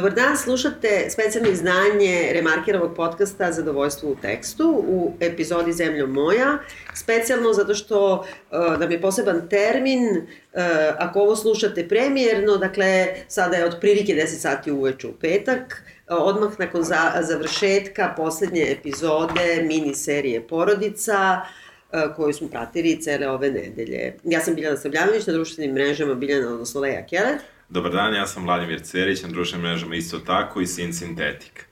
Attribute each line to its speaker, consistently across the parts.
Speaker 1: Dobar dan, slušate specijalno izdanje Remarkirovog podcasta Zadovoljstvo u tekstu u epizodi Zemljo moja. Specijalno zato što uh, nam je poseban termin, uh, ako ovo slušate premijerno, dakle sada je od prilike 10 sati uveče u petak, uh, odmah nakon za, završetka poslednje epizode mini serije Porodica, koju smo pratili cele ove nedelje. Ja sam Biljana Sabljanović na društvenim mrežama Biljana, odnosno Leja Kelet.
Speaker 2: Dobar dan, ja sam Vladimir Cverić, na društvenim mrežama isto tako i Sin Sintetik.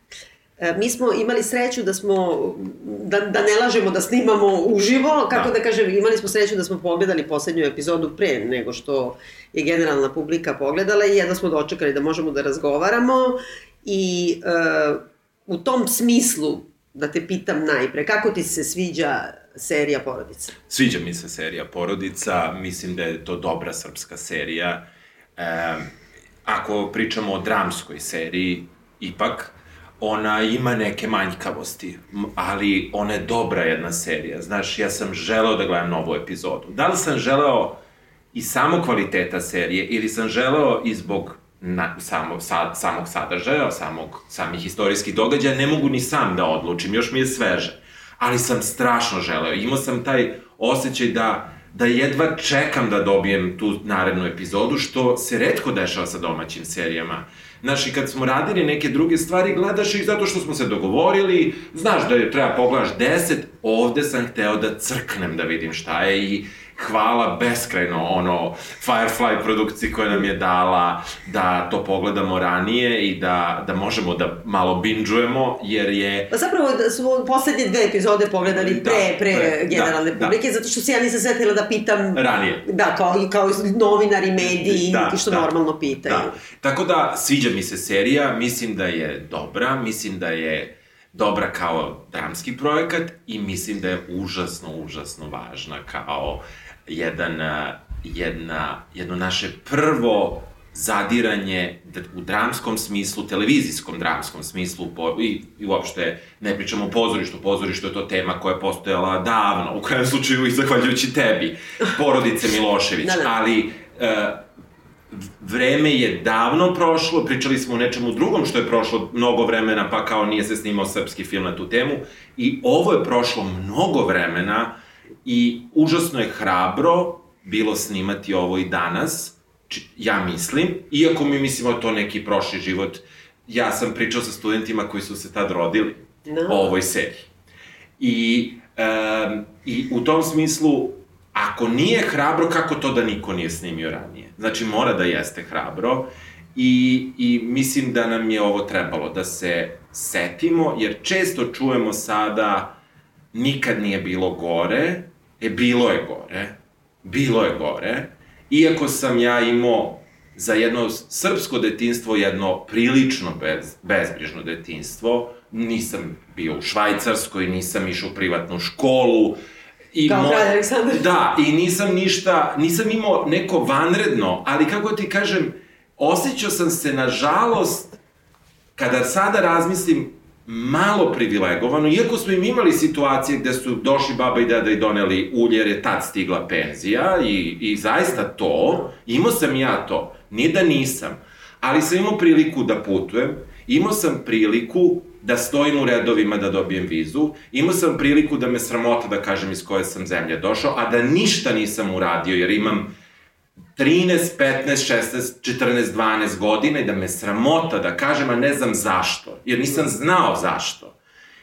Speaker 1: E, mi smo imali sreću da smo, da, da ne lažemo da snimamo uživo, kako da. da kažem, imali smo sreću da smo pogledali poslednju epizodu pre nego što je generalna publika pogledala i jedno smo dočekali da možemo da razgovaramo i e, u tom smislu da te pitam najpre, kako ti se sviđa serija Porodica?
Speaker 2: Sviđa mi se serija Porodica, mislim da je to dobra srpska serija e, ako pričamo o dramskoj seriji, ipak, ona ima neke manjkavosti, ali ona je dobra jedna serija. Znaš, ja sam želeo da gledam novu epizodu. Da li sam želeo i samo kvaliteta serije, ili sam želeo i zbog na, samo, sa, samog sadržaja, samog, samih istorijskih događaja, ne mogu ni sam da odlučim, još mi je sveže. Ali sam strašno želeo. Imao sam taj osjećaj da da jedva čekam da dobijem tu narednu epizodu, što se redko dešava sa domaćim serijama. Znaš, i kad smo radili neke druge stvari, gledaš ih zato što smo se dogovorili, znaš da je treba pogledaš deset, ovde sam hteo da crknem da vidim šta je i hvala beskrajno ono Firefly produkciji koja nam je dala da to pogledamo ranije i da, da možemo da malo binđujemo, jer je...
Speaker 1: Pa zapravo da su poslednje dve epizode pogledali da, pre, pre, pre da, generalne da, publike, da. zato što se ja nisam setila da pitam...
Speaker 2: Ranije.
Speaker 1: Da, kao, kao novinari, mediji, da, što da, normalno pitaju. Da.
Speaker 2: Tako da, sviđa mi se serija, mislim da je dobra, mislim da je dobra kao dramski projekat i mislim da je užasno, užasno važna kao jedan, jedna, jedno naše prvo zadiranje u dramskom smislu, televizijskom dramskom smislu po, i, i uopšte ne pričamo o pozorištu, pozorištu je to tema koja je postojala davno, u krajem slučaju i zahvaljujući tebi, porodice Milošević, da, da. ali e, vreme je davno prošlo, pričali smo o nečemu drugom što je prošlo mnogo vremena, pa kao nije se snimao srpski film na tu temu, i ovo je prošlo mnogo vremena, I užasno je hrabro bilo snimati ovo i danas, ja mislim, iako mi mislimo da to neki prošli život, ja sam pričao sa studentima koji su se tad rodili no. o ovoj seriji. I, um, I u tom smislu, ako nije hrabro, kako to da niko nije snimio ranije? Znači, mora da jeste hrabro i, i mislim da nam je ovo trebalo da se setimo, jer često čujemo sada nikad nije bilo gore, E, bilo je gore. Bilo je gore. Iako sam ja imao za jedno srpsko detinstvo jedno prilično bez, bezbrižno detinstvo, nisam bio u Švajcarskoj, nisam išao u privatnu školu,
Speaker 1: I Kao mo... kralj Aleksandar.
Speaker 2: Da, i nisam ništa, nisam imao neko vanredno, ali kako ti kažem, osjećao sam se, nažalost, kada sada razmislim, malo privilegovano, iako smo im imali situacije gde su došli baba i deda i doneli ulje, jer je tad stigla penzija i, i zaista to, imao sam ja to, nije da nisam, ali sam imao priliku da putujem, imao sam priliku da stojim u redovima da dobijem vizu, imao sam priliku da me sramota da kažem iz koje sam zemlje došao, a da ništa nisam uradio, jer imam 13, 15, 16, 14, 12 godina i da me sramota da kažem, a ne znam zašto. Jer nisam znao zašto.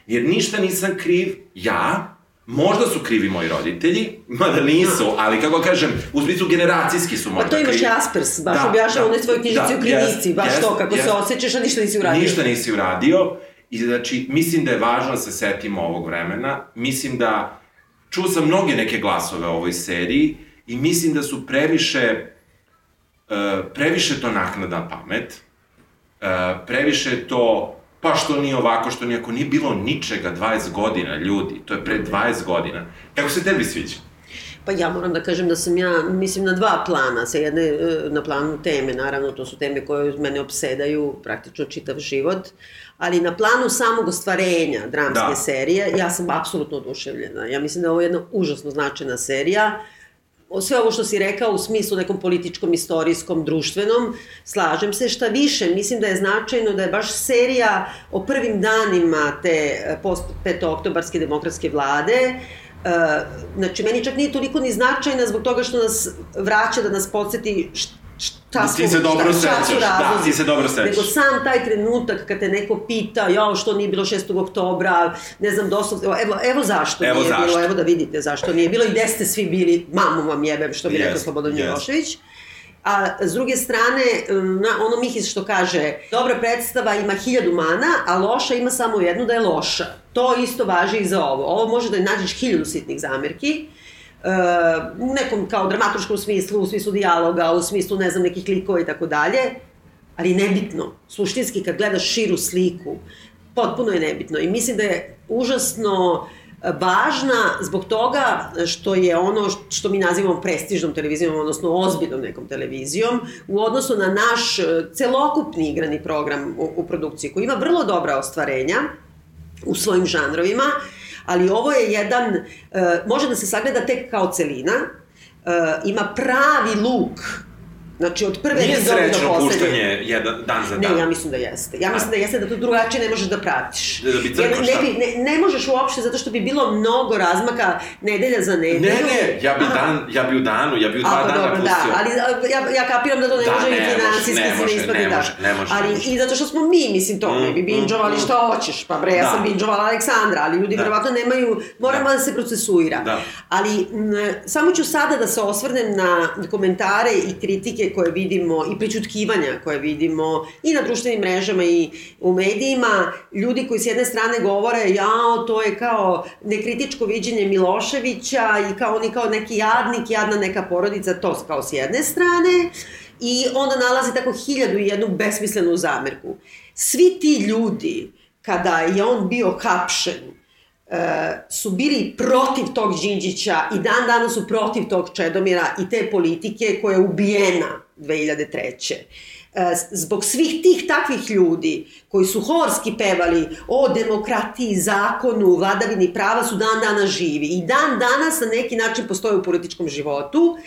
Speaker 2: Jer ništa nisam kriv ja, možda su krivi moji roditelji, mada nisu, ali kako kažem, u smislu generacijski su možda
Speaker 1: krivi. Pa to imaš Jaspers, baš da, objašnjava da, onoj svojoj knjižici da, u krivici, baš yes, to, kako yes, se osjećaš, a ništa nisi uradio.
Speaker 2: Ništa nisi uradio i znači, mislim da je važno da se setimo ovog vremena, mislim da, čuo sam mnoge neke glasove o ovoj seriji, i mislim da su previše, uh, previše to naknada pamet, uh, previše to pa što nije ovako, što nije, ako nije bilo ničega 20 godina, ljudi, to je pre 20 godina. Kako se tebi sviđa?
Speaker 1: Pa ja moram da kažem da sam ja, mislim, na dva plana. Sa jedne, e, na planu teme, naravno, to su teme koje mene obsedaju praktično čitav život, ali na planu samog ostvarenja dramske da. serije, ja sam apsolutno oduševljena. Ja mislim da je ovo jedna užasno značajna serija sve ovo što si rekao u smislu nekom političkom, istorijskom, društvenom, slažem se šta više. Mislim da je značajno da je baš serija o prvim danima te post petooktobarske demokratske vlade, Uh, znači, meni čak nije toliko ni značajna zbog toga što nas vraća da nas podsjeti
Speaker 3: da, ti se dobro
Speaker 1: šta
Speaker 3: sećaš, da, ti se dobro sećaš.
Speaker 1: Nego sam taj trenutak kad te neko pita, jao, što nije bilo 6. oktobra, ne znam, doslovno, evo, evo zašto
Speaker 3: evo
Speaker 1: nije
Speaker 3: zašto.
Speaker 1: bilo, evo da vidite zašto nije bilo i gde ste svi bili, mamu vam jebem, što bi yes, rekao Slobodan yes. Milošević. A s druge strane, na, ono Mihis što kaže, dobra predstava ima hiljadu mana, a loša ima samo jednu da je loša. To isto važi i za ovo. Ovo može da nađeš hiljadu sitnih zamerki, u nekom kao dramaturškom smislu, u smislu dijaloga, u smislu, ne znam, nekih likova i tako dalje, ali nebitno. Suštinski, kad gledaš širu sliku, potpuno je nebitno. I mislim da je užasno e, važna zbog toga što je ono što mi nazivamo prestižnom televizijom, odnosno ozbiljnom nekom televizijom, u odnosu na naš e, celokupni igrani program u, u produkciji, koji ima vrlo dobra ostvarenja u svojim žanrovima, ali ovo je jedan, uh, može da se sagleda tek kao celina, uh, ima pravi luk Znači, od prve
Speaker 3: Nije
Speaker 1: epizode do
Speaker 3: srećno
Speaker 1: poslednje.
Speaker 3: puštanje jedan, dan za dan.
Speaker 1: Ne, ja mislim da jeste. Ja mislim da jeste da to drugačije ne možeš da pratiš.
Speaker 3: Da bi crkao
Speaker 1: ne,
Speaker 3: šta?
Speaker 1: bi, ne, ne možeš uopšte, zato što bi bilo mnogo razmaka nedelja za nedelju.
Speaker 3: Ne, ne, ja bi, dan, ja bi u danu, ja bi u dva
Speaker 1: pa
Speaker 3: dana
Speaker 1: dobro,
Speaker 3: pustio.
Speaker 1: da, ali ja, ja kapiram da to ne
Speaker 3: Da,
Speaker 1: može
Speaker 3: ne
Speaker 1: i finansijski
Speaker 3: ne može,
Speaker 1: ne
Speaker 3: ne
Speaker 1: da.
Speaker 3: može, ne može,
Speaker 1: ali
Speaker 3: ne može.
Speaker 1: i zato što smo mi, mislim, to, ne bi
Speaker 3: Mm,
Speaker 1: binđovali
Speaker 3: mm,
Speaker 1: šta hoćeš, pa bre, ja
Speaker 3: Da.
Speaker 1: sam binđovala Aleksandra, ali ljudi
Speaker 3: Da.
Speaker 1: verovatno nemaju, moramo da.
Speaker 3: Da.
Speaker 1: se procesuira.
Speaker 3: Da.
Speaker 1: Ali m, samo ću sada da se osvrnem na komentare i kritike koje vidimo i prećutkivanja koje vidimo i na društvenim mrežama i u medijima, ljudi koji s jedne strane govore jao, to je kao nekritičko viđenje Miloševića i kao oni kao neki jadnik, jadna neka porodica, to kao s jedne strane, i onda nalazi tako hiljadu i jednu besmislenu zamerku. Svi ti ljudi, kada je on bio hapšen, su bili protiv tog Đinđića i dan danas su protiv tog Čedomira i te politike koja je ubijena 2003 E, zbog svih tih takvih ljudi koji su horski pevali o demokratiji, zakonu, vladavini prava su dan dana živi i dan danas na neki način postoje u političkom životu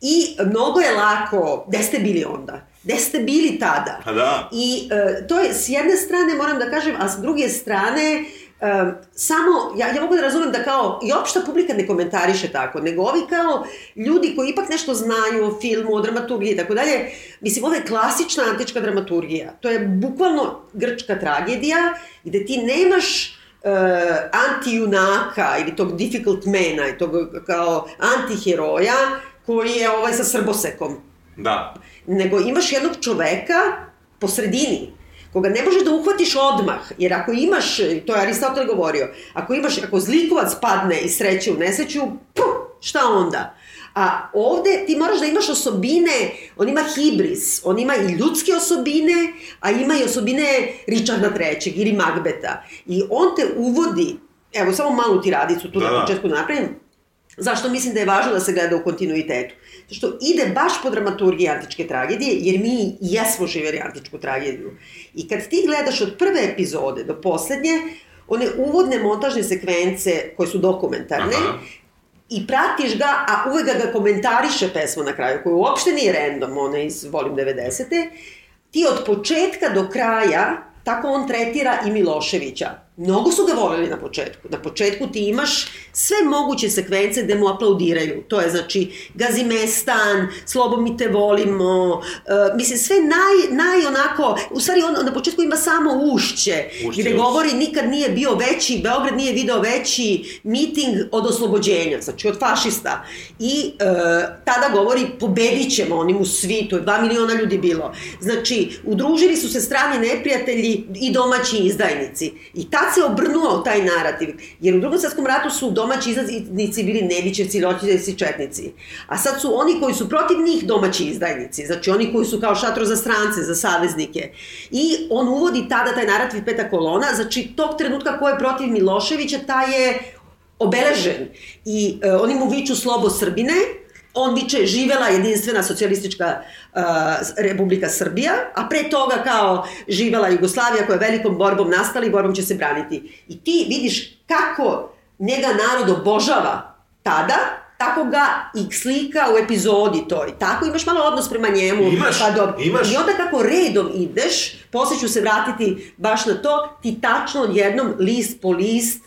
Speaker 1: i mnogo je lako, gde ste bili onda? Gde ste bili tada?
Speaker 3: Pa da.
Speaker 1: I e, to je s jedne strane, moram da kažem, a s druge strane, Um, samo, ja, ja mogu da razumem da kao i opšta publika ne komentariše tako, nego ovi kao ljudi koji ipak nešto znaju o filmu, o dramaturgiji i tako dalje, mislim, ovo je klasična antička dramaturgija. To je bukvalno grčka tragedija gde ti nemaš uh, antijunaka ili tog difficult mana i tog kao antiheroja koji je ovaj sa srbosekom
Speaker 3: Da.
Speaker 1: nego imaš jednog čoveka po sredini, koga ne možeš da uhvatiš odmah, jer ako imaš, to je Aristotel govorio, ako imaš, ako zlikovac padne iz sreće u nesreću, puh, šta onda? A ovde ti moraš da imaš osobine, on ima hibris, on ima i ljudske osobine, a ima i osobine Richarda III. ili Magbeta. I on te uvodi, evo samo malu ti radicu tu
Speaker 3: Da,
Speaker 1: na
Speaker 3: da.
Speaker 1: početku napravim, Zašto mislim da je važno da se gleda u kontinuitetu? Što ide baš po dramaturgiji antičke tragedije, jer mi jesmo živjeli antičku tragediju. I kad ti gledaš od prve epizode do poslednje, one uvodne montažne sekvence koje su dokumentarne,
Speaker 3: Aha.
Speaker 1: i pratiš ga, a uvek ga komentariše pesma na kraju, koja uopšte nije random, ona iz volim 90. Ti od početka do kraja, tako on tretira i Miloševića. Mnogo su ga voleli na početku. Na početku ti imaš sve moguće sekvence gde mu aplaudiraju. To je znači Gazimestan, Slobo mi te volimo, uh, mislim sve naj, naj onako, u stvari on na početku ima samo ušće,
Speaker 3: Ušće,
Speaker 1: gde
Speaker 3: ušće.
Speaker 1: govori nikad nije bio veći, Beograd nije video veći miting od oslobođenja, znači od fašista. I e, tada govori pobedit ćemo, oni mu svi, to je dva miliona ljudi bilo. Znači, udružili su se strani neprijatelji i domaći izdajnici. I tad se obrnuo taj narativ, jer u drugom svetskom ratu su domaći izdajnici bili Nevićevci, Ljotićevci, Četnici. A sad su oni koji su protiv njih domaći izdajnici, znači oni koji su kao šatro za strance, za saveznike. I on uvodi tada taj narativ peta kolona, znači tog trenutka ko je protiv Miloševića, taj je obeležen. I e, oni mu viču slobo Srbine, on viče živela jedinstvena socijalistička uh, Republika Srbija, a pre toga kao živela Jugoslavija koja je velikom borbom nastala i borbom će se braniti. I ti vidiš kako njega narod obožava tada, tako ga i slika u epizodi toj. Tako imaš malo odnos prema njemu.
Speaker 3: Imaš,
Speaker 1: pa dobro.
Speaker 3: imaš.
Speaker 1: I onda kako redom ideš, posle ću se vratiti baš na to, ti tačno odjednom list po list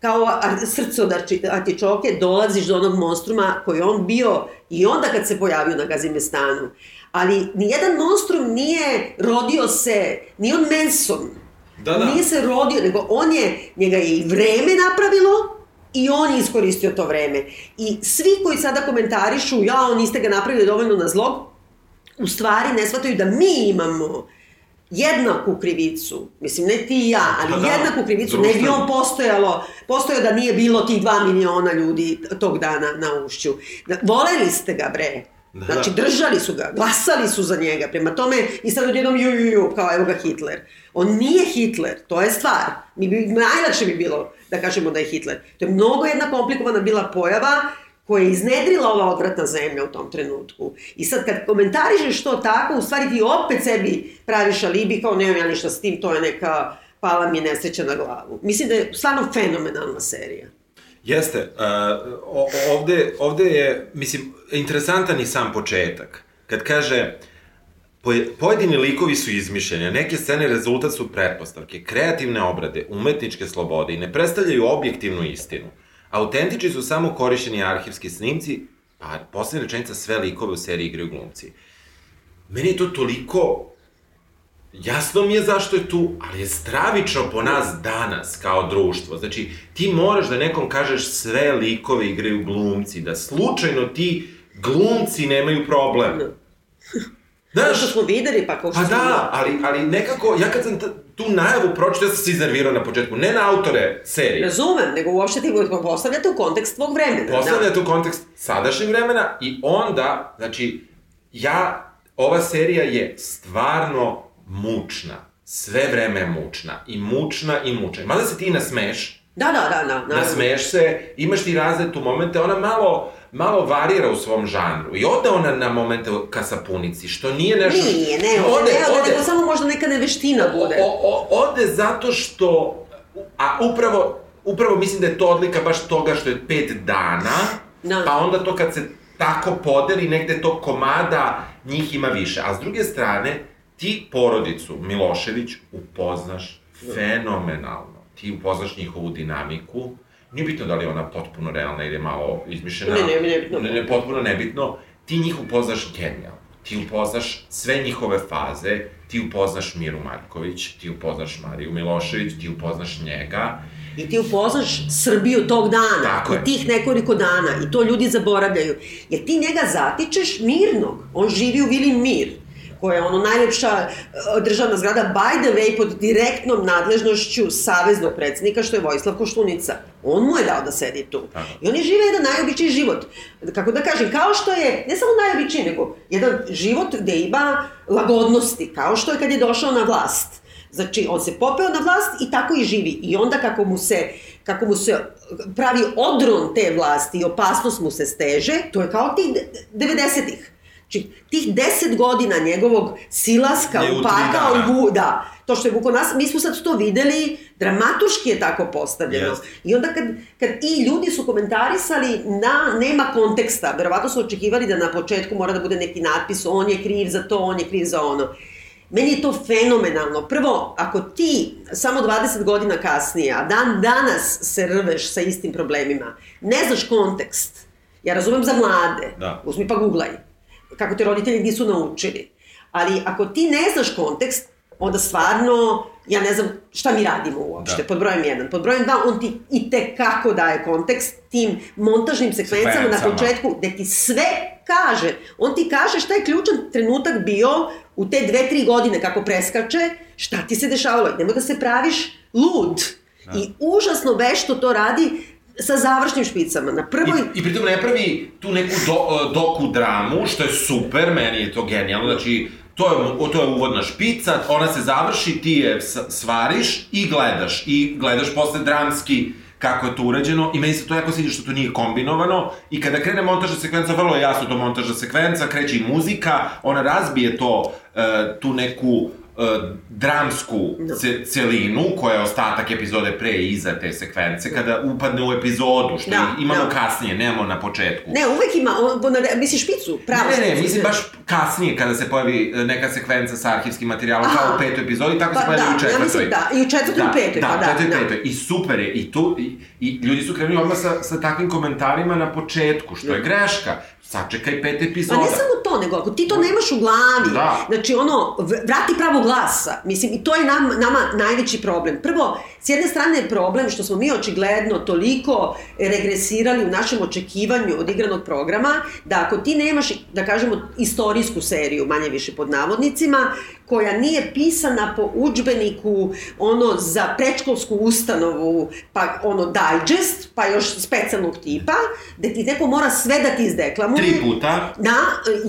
Speaker 1: kao srce od arči- artičoke dolaziš do onog monstruma koji on bio i onda kad se pojavio na Gazimestanu. Ali nijedan monstrum nije rodio se, ni on Manson.
Speaker 3: Da, da.
Speaker 1: Nije se rodio, nego on je, njega je i vreme napravilo, I on je iskoristio to vreme. I svi koji sada komentarišu, jao, niste ga napravili dovoljno na zlog, u stvari ne shvataju da mi imamo jednaku krivicu, mislim ne ti i ja, ali
Speaker 3: da,
Speaker 1: jednaku krivicu, ne bi
Speaker 3: društveno.
Speaker 1: on postojalo, postojao da nije bilo tih dva miliona ljudi tog dana na ušću. Da, voleli ste ga bre,
Speaker 3: Da,
Speaker 1: znači
Speaker 3: da.
Speaker 1: držali su ga, glasali su za njega, prema tome i sad odjednom ju, ju, ju, kao evo ga Hitler. On nije Hitler, to je stvar. Mi bi, najlakše bi bilo da kažemo da je Hitler. To je mnogo jedna komplikovana bila pojava koja je iznedrila ova odvratna zemlja u tom trenutku. I sad kad komentarišeš to tako, u stvari ti opet sebi praviš alibi kao nemam ja ništa s tim, to je neka pala mi nesreća na glavu. Mislim da je stvarno fenomenalna serija.
Speaker 2: Jeste, uh, ovde, ovde je, mislim, interesantan i sam početak. Kad kaže, poje- pojedini likovi su izmišljeni, neke scene rezultat su pretpostavke, kreativne obrade, umetničke slobode i ne predstavljaju objektivnu istinu. Autentični su samo korišćeni arhivski snimci, pa poslednja rečenica sve likove u seriji igraju glumci. Meni je to toliko Jasno mi je zašto je tu, ali je stravično po nas danas kao društvo. Znači, ti moraš da nekom kažeš sve likove igraju glumci, da slučajno ti glumci nemaju problem.
Speaker 1: Što
Speaker 2: Znaš,
Speaker 1: smo videli, pa kao što
Speaker 2: pa da, ali, ali nekako, ja kad sam tu najavu pročito, ja sam se iznervirao na početku, ne na autore serije.
Speaker 1: Razumem, nego uopšte ti postavljate u kontekst tvog vremena.
Speaker 2: Postavljate u kontekst sadašnjeg vremena i onda, znači, ja, ova serija je stvarno mučna. Sve vreme je mučna. I mučna i mučna. Mada se ti nasmeš,
Speaker 1: Da, da, da, da. naravno.
Speaker 2: nasmeš se, imaš ti razne tu momente, ona malo, malo varira u svom žanru. I ode ona na momente ka sapunici, što nije nešto...
Speaker 1: Nije, ne, ode, ne, ode, nego samo možda neka neveština bude.
Speaker 2: O, o, ode zato što, a upravo, upravo mislim da je to odlika baš toga što je pet dana,
Speaker 1: Da.
Speaker 2: pa onda to kad se tako podeli, negde to komada, njih ima više. A s druge strane, ti porodicu Milošević upoznaš fenomenalno. Ti upoznaš njihovu dinamiku, nije bitno da li je ona potpuno realna ili je malo izmišljena.
Speaker 1: Ne, ne, nebitno.
Speaker 2: Ne, ne, potpuno nebitno. Ti njih upoznaš genijalno. Ti upoznaš sve njihove faze, ti upoznaš Miru Marković, ti upoznaš Mariju Milošević, ti upoznaš njega.
Speaker 1: I ti upoznaš Srbiju tog dana.
Speaker 2: Tako je.
Speaker 1: tih nekoliko dana. I to ljudi zaboravljaju. Jer ti njega zatičeš mirnog. On živi u Vili Mir koja je ono najlepša e, državna zgrada, by the way, pod direktnom nadležnošću saveznog predsednika, što je Vojislav Koštunica. On mu je dao da sedi tu.
Speaker 2: Tako.
Speaker 1: I oni žive jedan najobičniji život. Kako da kažem, kao što je, ne samo najobičniji, nego jedan život gde ima lagodnosti, kao što je kad je došao na vlast. Znači, on se popeo na vlast i tako i živi. I onda kako mu se, kako mu se pravi odron te vlasti i opasnost mu se steže, to je kao tih 90-ih. Znači, tih deset godina njegovog silaska
Speaker 2: u
Speaker 1: vu, da, to što je vuko nas, mi smo sad to videli, dramaturški je tako postavljeno.
Speaker 2: Jeste.
Speaker 1: I onda kad, kad i ljudi su komentarisali na nema konteksta, verovatno su očekivali da na početku mora da bude neki natpis, on je kriv za to, on je kriv za ono. Meni je to fenomenalno. Prvo, ako ti samo 20 godina kasnije, a dan danas se rveš sa istim problemima, ne znaš kontekst, ja razumem za mlade,
Speaker 2: Da.
Speaker 1: uzmi pa googlaj, kako te roditelji nisu naučili. Ali ako ti ne znaš kontekst, onda stvarno, ja ne znam šta mi radimo uopšte,
Speaker 2: Da.
Speaker 1: pod brojem jedan. Pod brojem dva, on ti i te kako daje kontekst tim montažnim sekvencama na
Speaker 2: Sekvencama.
Speaker 1: početku, gde ti sve kaže. On ti kaže šta je ključan trenutak bio u te dve, tri godine kako preskače, šta ti se dešavalo. Nemoj da se praviš lud.
Speaker 2: Da.
Speaker 1: I užasno vešto to radi sa završnim špicama. Na prvoj...
Speaker 2: I, I pritom ne pravi tu neku do, doku dramu, što je super, meni je to genijalno, znači, to je, to je uvodna špica, ona se završi, ti je svariš i gledaš. I gledaš posle dramski kako je to urađeno i meni se to jako sviđa što to nije kombinovano i kada krene montažna sekvenca, vrlo je jasno to montažna sekvenca, kreće i muzika, ona razbije to, e, tu neku
Speaker 3: dramsku ce, celinu, koja je ostatak epizode pre i iza te sekvence, kada upadne u epizodu, što
Speaker 1: Da,
Speaker 3: imamo
Speaker 1: da.
Speaker 3: kasnije, nemamo na početku.
Speaker 1: Ne, uvek ima, on, misliš špicu, pravo.
Speaker 3: Ne, ne, mislim baš kasnije kada se pojavi e, neka sekvenca sa arhivskim materijalom
Speaker 1: Aha.
Speaker 3: kao u petoj epizodi, tako
Speaker 1: Pa
Speaker 3: se pojavi
Speaker 1: da,
Speaker 3: i u četvrtoj.
Speaker 1: ja mislim da, i u četvrtoj i u petoj,
Speaker 3: da,
Speaker 1: pa da,
Speaker 3: četvrtoj i
Speaker 1: da.
Speaker 3: petoj. I super je, i tu, i, i ljudi su krenuli odmah sa, sa takvim komentarima na početku, što je greška. Sačekaj pet epizoda.
Speaker 1: ne samo to, nego ako ti to nemaš u glavi,
Speaker 3: Da.
Speaker 1: znači ono, vrati pravo glasa, mislim, i to je nam, nama najveći problem. Prvo, s jedne strane je problem što smo mi očigledno toliko regresirali u našem očekivanju od igranog programa, da ako ti nemaš, da kažemo, istorijsku seriju, manje više pod navodnicima, koja nije pisana po udžbeniku ono za predškolsku ustanovu, pa ono digest, pa još specijalnog tipa, da ti neko mora sve da ti izdeklamuje.
Speaker 3: Tri puta.
Speaker 1: Da,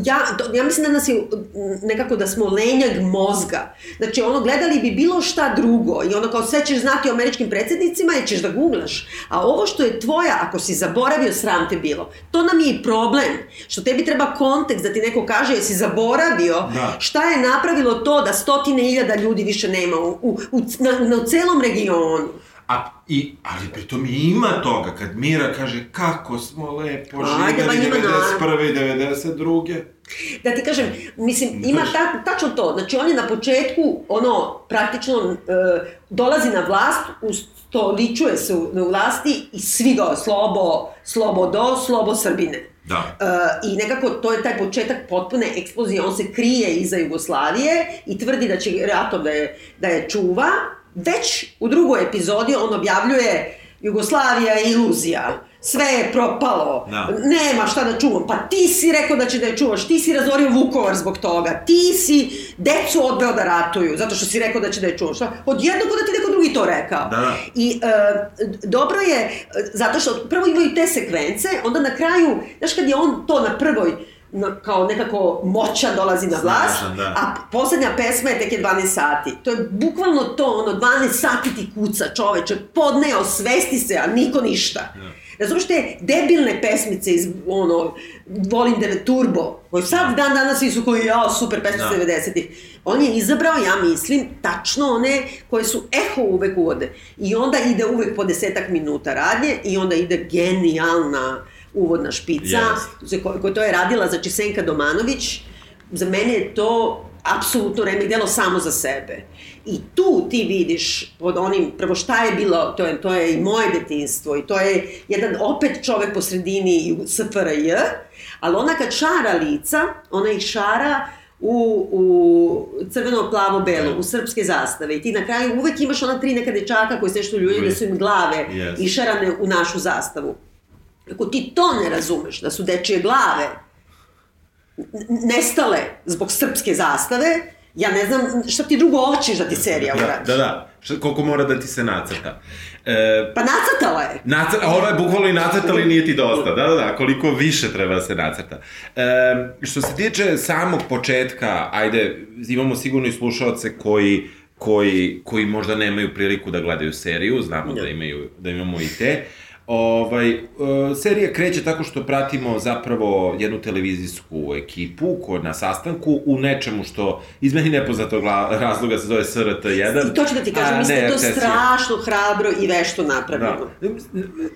Speaker 1: ja, to- ja mislim da nas je nekako da smo lenjag mozga. Znači, ono, gledali bi bilo šta drugo i ono kao sve ćeš znati o američkim predsednicima i ćeš da googlaš. A ovo što je tvoja, ako si zaboravio, sram te bilo. To nam je i problem. Što tebi treba kontekst da ti neko kaže jesi zaboravio
Speaker 3: Da.
Speaker 1: šta je napravilo to da stotine hiljada ljudi više nema u, u, u, na, na celom regionu.
Speaker 3: A, i, ali pritom i ima toga, kad Mira kaže kako smo lepo
Speaker 1: pa
Speaker 3: živjeli
Speaker 1: njima
Speaker 3: 91. i 92.
Speaker 1: Da ti kažem, mislim, ima ta, tačno to. Znači, on je na početku, ono, praktično, e, dolazi na vlast, ustoličuje se u, na vlasti i svi ga slobo, slobodo, slobo Srbine.
Speaker 3: Da.
Speaker 1: E, I nekako to je taj početak potpune eksplozije, on se krije iza Jugoslavije i tvrdi da će ratom da je, da je čuva. Već u drugoj epizodi on objavljuje Jugoslavija je iluzija, sve je propalo,
Speaker 2: Da.
Speaker 1: nema šta da čuvam. Pa ti si rekao da će da je čuvaš, ti si razorio Vukovar zbog toga, ti si decu odveo da ratuju, zato što si rekao da će da je čuvaš. Šta? Odjedno kod da ti neko drugi to rekao.
Speaker 2: Da, da.
Speaker 1: I e, dobro je, e, zato što prvo imaju te sekvence, onda na kraju, znaš kad je on to na prvoj, na, kao nekako moćan dolazi na vlast,
Speaker 2: Snažan, da.
Speaker 1: a poslednja pesma je tek je 12 sati. To je bukvalno to, ono, 12 sati ti kuca čoveče, podneo, svesti se, a niko ništa. Razumeš te debilne pesmice iz, ono, volim deve turbo, koji sad dan danas svi su koji, jao, super pesmice
Speaker 2: Da.
Speaker 1: 90-ih. On je izabrao, ja mislim, tačno one koje su eho uvek uvode. I onda ide uvek po desetak minuta radnje i onda ide genijalna uvodna špica, yes. ko, ko to je radila, znači Senka Domanović, za mene je to apsolutno remek delo samo za sebe. I tu ti vidiš pod onim, prvo šta je bilo, to je, to je i moje detinstvo i to je jedan opet čovek po sredini SFRJ, ali ona kad šara lica, ona ih šara u, u crveno, plavo, belo, u srpske zastave i ti na kraju uvek imaš ona tri neka dečaka koji se nešto ljuljaju da su im glave
Speaker 2: Yes.
Speaker 1: išarane u našu zastavu. Ako ti to ne razumeš, da su dečije glave nestale zbog srpske zastave, ja ne znam šta ti drugo hoćeš da ti serija
Speaker 2: Da,
Speaker 1: uradi.
Speaker 2: da, da. Šta, koliko mora da ti se nacrta. E,
Speaker 1: Pa nacrtala je.
Speaker 2: Nacr, a ovo je bukvalno i nacrtali nije ti dosta, da, da, da, koliko više treba da se nacrta. E, što se tiče samog početka, ajde, imamo sigurno i slušalce koji, koji, koji možda nemaju priliku da gledaju seriju, znamo da,
Speaker 1: Da.
Speaker 2: imaju, da imamo i te. Ovaj, e, serija kreće tako što pratimo zapravo jednu televizijsku ekipu koja na sastanku u nečemu što iz meni nepoznatog razloga se zove SRT1.
Speaker 1: I to ću da ti kažem,
Speaker 2: a
Speaker 1: mislim da je to strašno hrabro i vešto napravljeno.
Speaker 2: Da.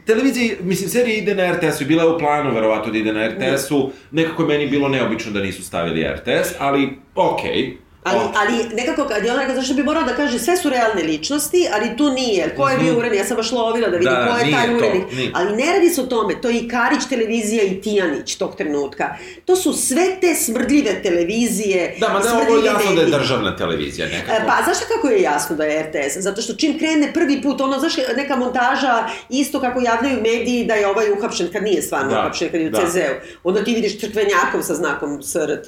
Speaker 2: Televizija, mislim, serija ide na RTS-u, bila je u planu verovatno da ide na RTS-u, nekako je meni bilo neobično da nisu stavili RTS, ali okej. Okay.
Speaker 1: Ali, ali nekako kad je ona rekao, zašto bi morao da kaže sve su realne ličnosti, ali tu nije. Ko je bio urednik? Ja sam baš lovila da vidim
Speaker 2: Mhm. Da,
Speaker 1: ko je taj
Speaker 2: to,
Speaker 1: urednik.
Speaker 2: nije.
Speaker 1: Ali ne radi se o tome, to je i Karić televizija i Tijanić tog trenutka. To su sve te smrdljive televizije.
Speaker 2: Da, ma da je ovo
Speaker 1: smrdljivi
Speaker 2: jasno da je državna televizija nekako.
Speaker 1: E, Pa, znaš kako je jasno da je RTS? Zato što čim krene prvi put, ono, znaš, neka montaža, isto kako javljaju mediji da je ovaj uhapšen, kad nije stvarno
Speaker 2: Da,
Speaker 1: uhapšen, kad je u
Speaker 2: da.
Speaker 1: CZ-u. Onda ti vidiš crkvenjakov sa znakom SRT,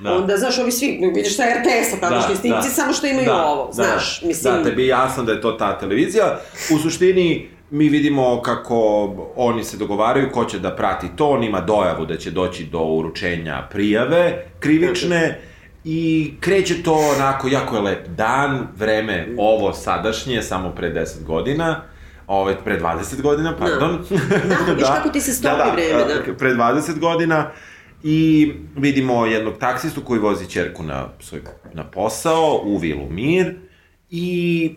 Speaker 2: Da.
Speaker 1: onda, znaš, ovi svi, vidiš sa RTS-a, tadašnji snimci, samo što imaju ovo, znaš, mislim...
Speaker 2: Da, tebi je jasno da je to ta televizija. U suštini, mi vidimo kako oni se dogovaraju ko će da prati to, on ima dojavu da će doći do uručenja prijave krivične i kreće to onako, jako je lep dan, vreme ovo sadašnje, samo pre 10 godina, Ove, pre 20 godina, pardon.
Speaker 1: Da, viš kako ti se stopi vreme, da.
Speaker 2: Pre 20 godina I vidimo jednog taksistu koji vozi čerku na, svoj, na posao u vilu Mir i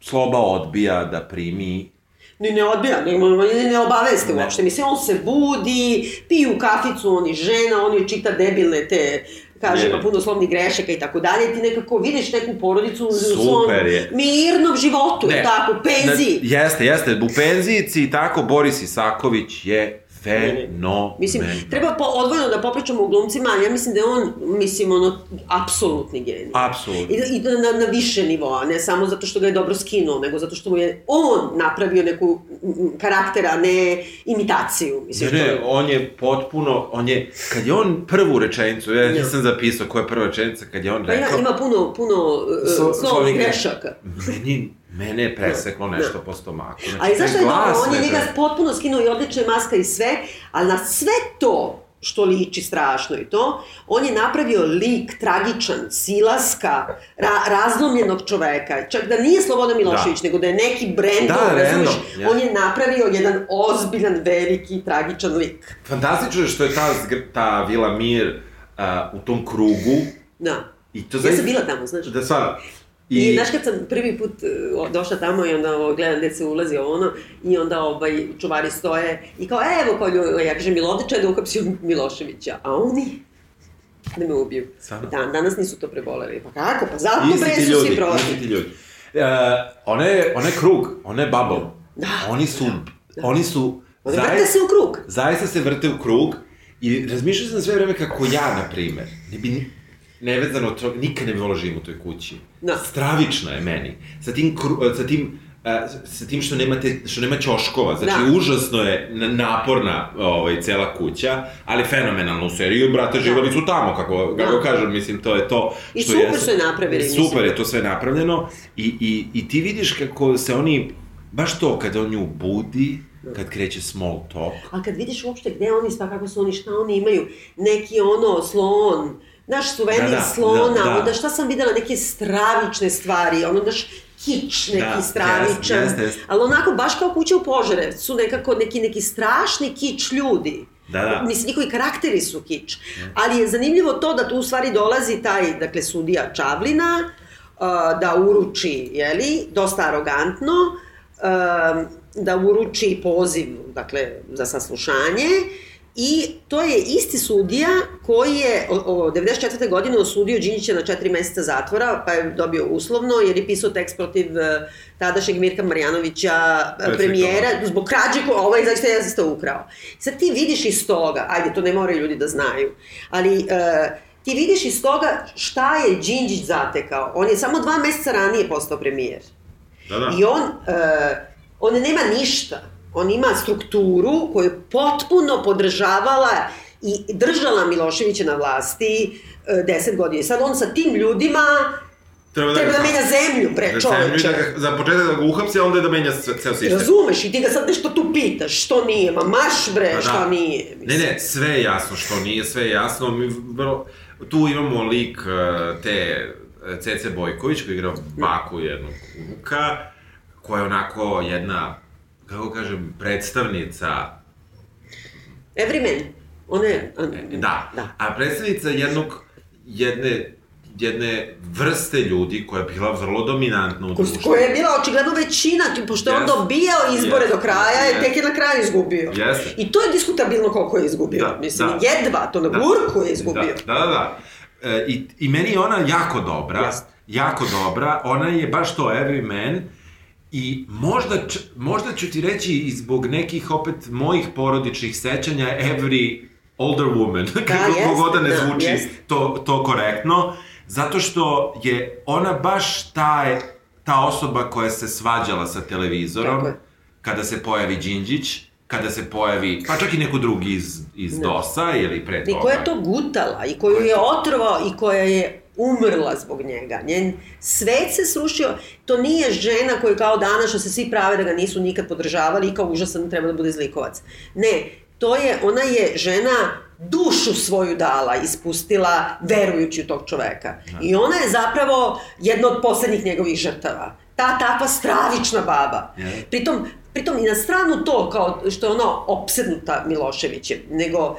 Speaker 2: Sloba odbija da primi
Speaker 1: Ni ne odbija, ne, ne, ne obaveste
Speaker 2: Ne.
Speaker 1: uopšte. Mislim, on se budi, piju kaficu, on i žena, on joj čita debilne te kaže,
Speaker 2: Je.
Speaker 1: ima puno slovnih grešaka i tako dalje, ti nekako vidiš neku porodicu u svom
Speaker 2: je.
Speaker 1: mirnom životu,
Speaker 2: Ne.
Speaker 1: ne. tako, u penziji.
Speaker 2: Na, jeste, jeste, u penzijici i tako Boris Isaković je fenomenal.
Speaker 1: Mislim, treba po, odvojeno da popričamo o glumcima, ali ja mislim da je on, mislim, ono, apsolutni genij.
Speaker 2: Apsolutno.
Speaker 1: I, i na, na više nivoa, ne samo zato što ga je dobro skinuo, nego zato što mu je on napravio neku karaktera, a ne imitaciju. Mislim,
Speaker 2: Ne,
Speaker 1: što
Speaker 2: ne,
Speaker 1: je-
Speaker 2: on je potpuno, on je, kad je on prvu rečenicu, ja
Speaker 1: Ja.
Speaker 2: nisam zapisao koja je prva rečenica, kad je on
Speaker 1: Pa ima,
Speaker 2: rekao,
Speaker 1: ima puno, puno
Speaker 2: So-
Speaker 1: uh, slovnih
Speaker 2: slovnih
Speaker 1: grešaka.
Speaker 2: meni, mene je preseklo
Speaker 1: Da.
Speaker 2: nešto po stomaku. Znači,
Speaker 1: Ali zašto je dobro? On je njega potpuno skinuo i odlična je maska i sve, ali na sve to što liči strašno i to, on je napravio lik tragičan, silaska, ra, razlomljenog čoveka. Čak da nije Slobodan Milošević, nego da je neki brend,
Speaker 2: Da, random, ja.
Speaker 1: on je napravio jedan ozbiljan, veliki, tragičan lik.
Speaker 2: Fantastično je što je ta, ta Vila Mir a, u tom krugu.
Speaker 1: Da.
Speaker 2: I to
Speaker 1: Ja
Speaker 2: zaista-
Speaker 1: sam bila tamo, znaš.
Speaker 2: Da, stvarno.
Speaker 1: I, znaš kad sam prvi put uh, došla tamo i onda ovo, gledam gde se ulazi ono i onda ovaj, čuvari stoje i kao evo kao lju, ja kažem Milodića da uhapsio Miloševića, a oni da me ubiju.
Speaker 2: Stvarno?
Speaker 1: Dan, danas nisu to preboleli. Pa kako? Pa zato
Speaker 2: Isti
Speaker 1: bre su
Speaker 2: ljudi,
Speaker 1: svi
Speaker 2: isti
Speaker 1: protiv.
Speaker 2: ti ljudi. Uh, ona je, ona je krug, ona je bubble.
Speaker 1: Da.
Speaker 2: Oni su, oni su...
Speaker 1: Oni vrte se u krug.
Speaker 2: Zaista se vrte u krug i razmišljao sam sve vreme kako ja, na primer, ne bi nevezano od toga, nikad ne bi volao živim u toj kući.
Speaker 1: Da.
Speaker 2: Stravično je meni. Sa tim, kru, sa tim a, sa tim što nemate, što nema ćoškova, znači
Speaker 1: Da.
Speaker 2: užasno je na- naporna ovaj, cela kuća, ali fenomenalno u seriju, brate, živali su tamo, kako, kako
Speaker 1: Da.
Speaker 2: kažem, mislim, to je to
Speaker 1: I
Speaker 2: što
Speaker 1: super su je napravili,
Speaker 2: Super
Speaker 1: mislim.
Speaker 2: je to sve napravljeno i, i, i ti vidiš kako se oni, baš to, kad on nju budi, kad kreće small talk,
Speaker 1: A kad vidiš uopšte gde oni spa, kako su oni, šta oni imaju, neki ono slon, naš suvenir
Speaker 2: Da, da,
Speaker 1: slona,
Speaker 2: da, da.
Speaker 1: onda šta sam videla, neke stravične stvari, ono naš kič neki
Speaker 2: Da,
Speaker 1: stravičan,
Speaker 2: jeste, jeste.
Speaker 1: ali onako baš kao kuća u Požarevcu, nekako neki, neki strašni kič ljudi.
Speaker 2: Da, da.
Speaker 1: Mislim, njihovi karakteri su kič. Ali je zanimljivo to da tu u stvari dolazi taj, dakle, sudija Čavlina, uh, da uruči, jeli, dosta arogantno, um, da uruči poziv, dakle, za saslušanje, I to je isti sudija koji je o, o, 94. godine osudio Đinjića na četiri meseca zatvora, pa je dobio uslovno, jer je pisao tekst protiv e, tadašnjeg Mirka Marjanovića, e,
Speaker 2: Predsjednika
Speaker 1: premijera, zbog krađe ko ovaj zaista je zaista ukrao. Sad ti vidiš iz toga, ajde, to ne moraju ljudi da znaju, ali e, ti vidiš iz toga šta je Đinđić zatekao. On je samo dva meseca ranije postao premijer.
Speaker 2: Da, da.
Speaker 1: I on, e, on nema ništa. On ima strukturu koju je potpuno podržavala i držala Miloševića na vlasti e, deset godina. Sad on sa tim ljudima
Speaker 2: Treba
Speaker 1: treba da menja zemlju, pre
Speaker 2: da zemlju
Speaker 1: čoveče.
Speaker 2: da ga, za početak da ga uhapsi, a onda da menja sve- ceo sistem.
Speaker 1: Razumeš i ti ga sad nešto tu pitaš, što nije, ma marš bre,
Speaker 2: Pa da.
Speaker 1: što nije.
Speaker 2: Ne,
Speaker 1: mislim.
Speaker 2: ne, sve je jasno što nije, sve je jasno. Mi vrlo, tu imamo lik uh, te uh, Cece Bojković koji igra baku jednog unuka, koja je onako jedna, kako kažem, predstavnica
Speaker 1: Everyman. Ona je... a,
Speaker 2: Da.
Speaker 1: da.
Speaker 2: A predstavnica jednog, jedne, jedne vrste ljudi koja je bila vrlo dominantna u društvu.
Speaker 1: Koja je bila očigledno većina, pošto je on
Speaker 2: Jeste.
Speaker 1: dobijao izbore
Speaker 2: Jeste.
Speaker 1: do kraja
Speaker 2: Jeste.
Speaker 1: tek je na kraju izgubio.
Speaker 2: Jeste.
Speaker 1: I to je diskutabilno koliko je izgubio.
Speaker 2: Da,
Speaker 1: Mislim,
Speaker 2: da.
Speaker 1: jedva, to na burku je izgubio.
Speaker 2: Da, da, da. da. E, i, I meni je ona jako dobra,
Speaker 1: Jeste.
Speaker 2: jako dobra, ona je baš to every man i možda, č, možda ću ti reći i zbog nekih opet mojih porodičnih sećanja every older woman, kako
Speaker 1: jest,
Speaker 2: god da ne
Speaker 1: da,
Speaker 2: zvuči
Speaker 1: jest.
Speaker 2: to, to korektno, zato što je ona baš taj, ta osoba koja se svađala sa televizorom,
Speaker 1: Tako
Speaker 2: kada se pojavi Đinđić, kada se pojavi, pa čak i neko drugi iz, iz DOS-a ili pre toga.
Speaker 1: I koja je to gutala i koju je otrovao i koja je umrla zbog njega. Njen svet se srušio. To nije žena koja kao danas što se svi prave da ga nisu nikad podržavali i kao užasan treba da bude zlikovac. Ne, to je, ona je žena dušu svoju dala, ispustila verujući u tog čoveka. I ona je zapravo jedna od poslednjih njegovih žrtava. Ta takva stravična baba. Pritom, pritom i na stranu to, kao što je ona opsednuta Miloševićem, nego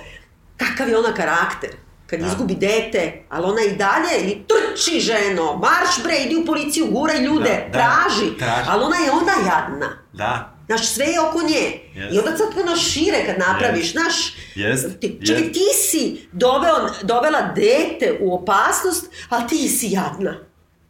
Speaker 1: kakav je ona karakter. Kad
Speaker 2: Da.
Speaker 1: izgubi dete, ali ona i dalje, ili trči ženo, marš bre, idi u policiju, guraj ljude,
Speaker 2: Da, da,
Speaker 1: traži.
Speaker 2: traži.
Speaker 1: Ali ona je onda jadna.
Speaker 2: Da.
Speaker 1: Znaš, sve je oko nje.
Speaker 2: Jest.
Speaker 1: I onda sad ono šire kad napraviš, znaš,
Speaker 2: Jest,
Speaker 1: ti, čekaj,
Speaker 2: jest.
Speaker 1: ti si doveo, dovela dete u opasnost, ali ti si jadna.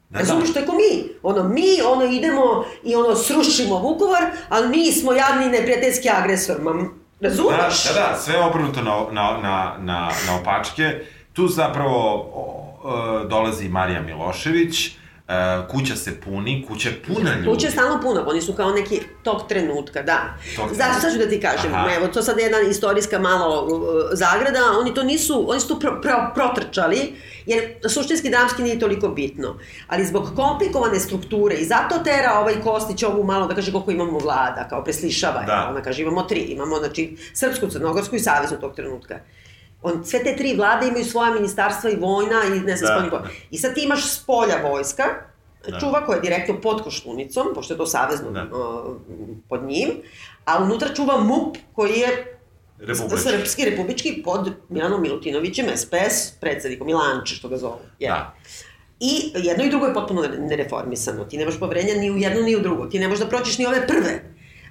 Speaker 2: Da,
Speaker 1: Razumiješ,
Speaker 2: da.
Speaker 1: to je ko mi. Ono, mi, ono, idemo i ono, srušimo Vukovar, ali mi smo jadni neprijateljski agresor. Ma, razumeš?
Speaker 2: da, da, sve obrnuto na, na, na, na, na opačke. Tu zapravo o, o, dolazi Marija Milošević, e, kuća se puni, kuća je puna ljudi.
Speaker 1: Kuća je stalno puna, oni su kao neki tog trenutka, da.
Speaker 2: Tog
Speaker 1: sad ću da ti kažem,
Speaker 2: Aha.
Speaker 1: evo, to sad je jedna istorijska malo uh, zagrada, oni to nisu, oni su to pro, pro, protrčali, jer suštinski dramski nije toliko bitno. Ali zbog komplikovane strukture i zato tera ovaj Kostić ovu malo da kaže koliko imamo vlada, kao preslišava.
Speaker 2: Da.
Speaker 1: Ona kaže imamo tri, imamo znači srpsku, crnogorsku i saveznu tog trenutka. On, sve te tri vlade imaju svoja ministarstva i vojna i ne znam,
Speaker 2: Da.
Speaker 1: spoljni po- I sad ti imaš s polja vojska,
Speaker 2: Da.
Speaker 1: čuva koja je direktno pod Koštunicom, pošto je to savezno
Speaker 2: Da.
Speaker 1: uh, pod njim, a unutra čuva MUP koji je
Speaker 2: Republički.
Speaker 1: srpski, republički, pod Milanom Milutinovićem, SPS, predsednikom Milanče, što ga zovu. jel?
Speaker 2: Da.
Speaker 1: I jedno i drugo je potpuno nereformisano. Ti nemaš poverenja ni u jedno ni u drugo. Ti ne možeš da proćiš ni ove prve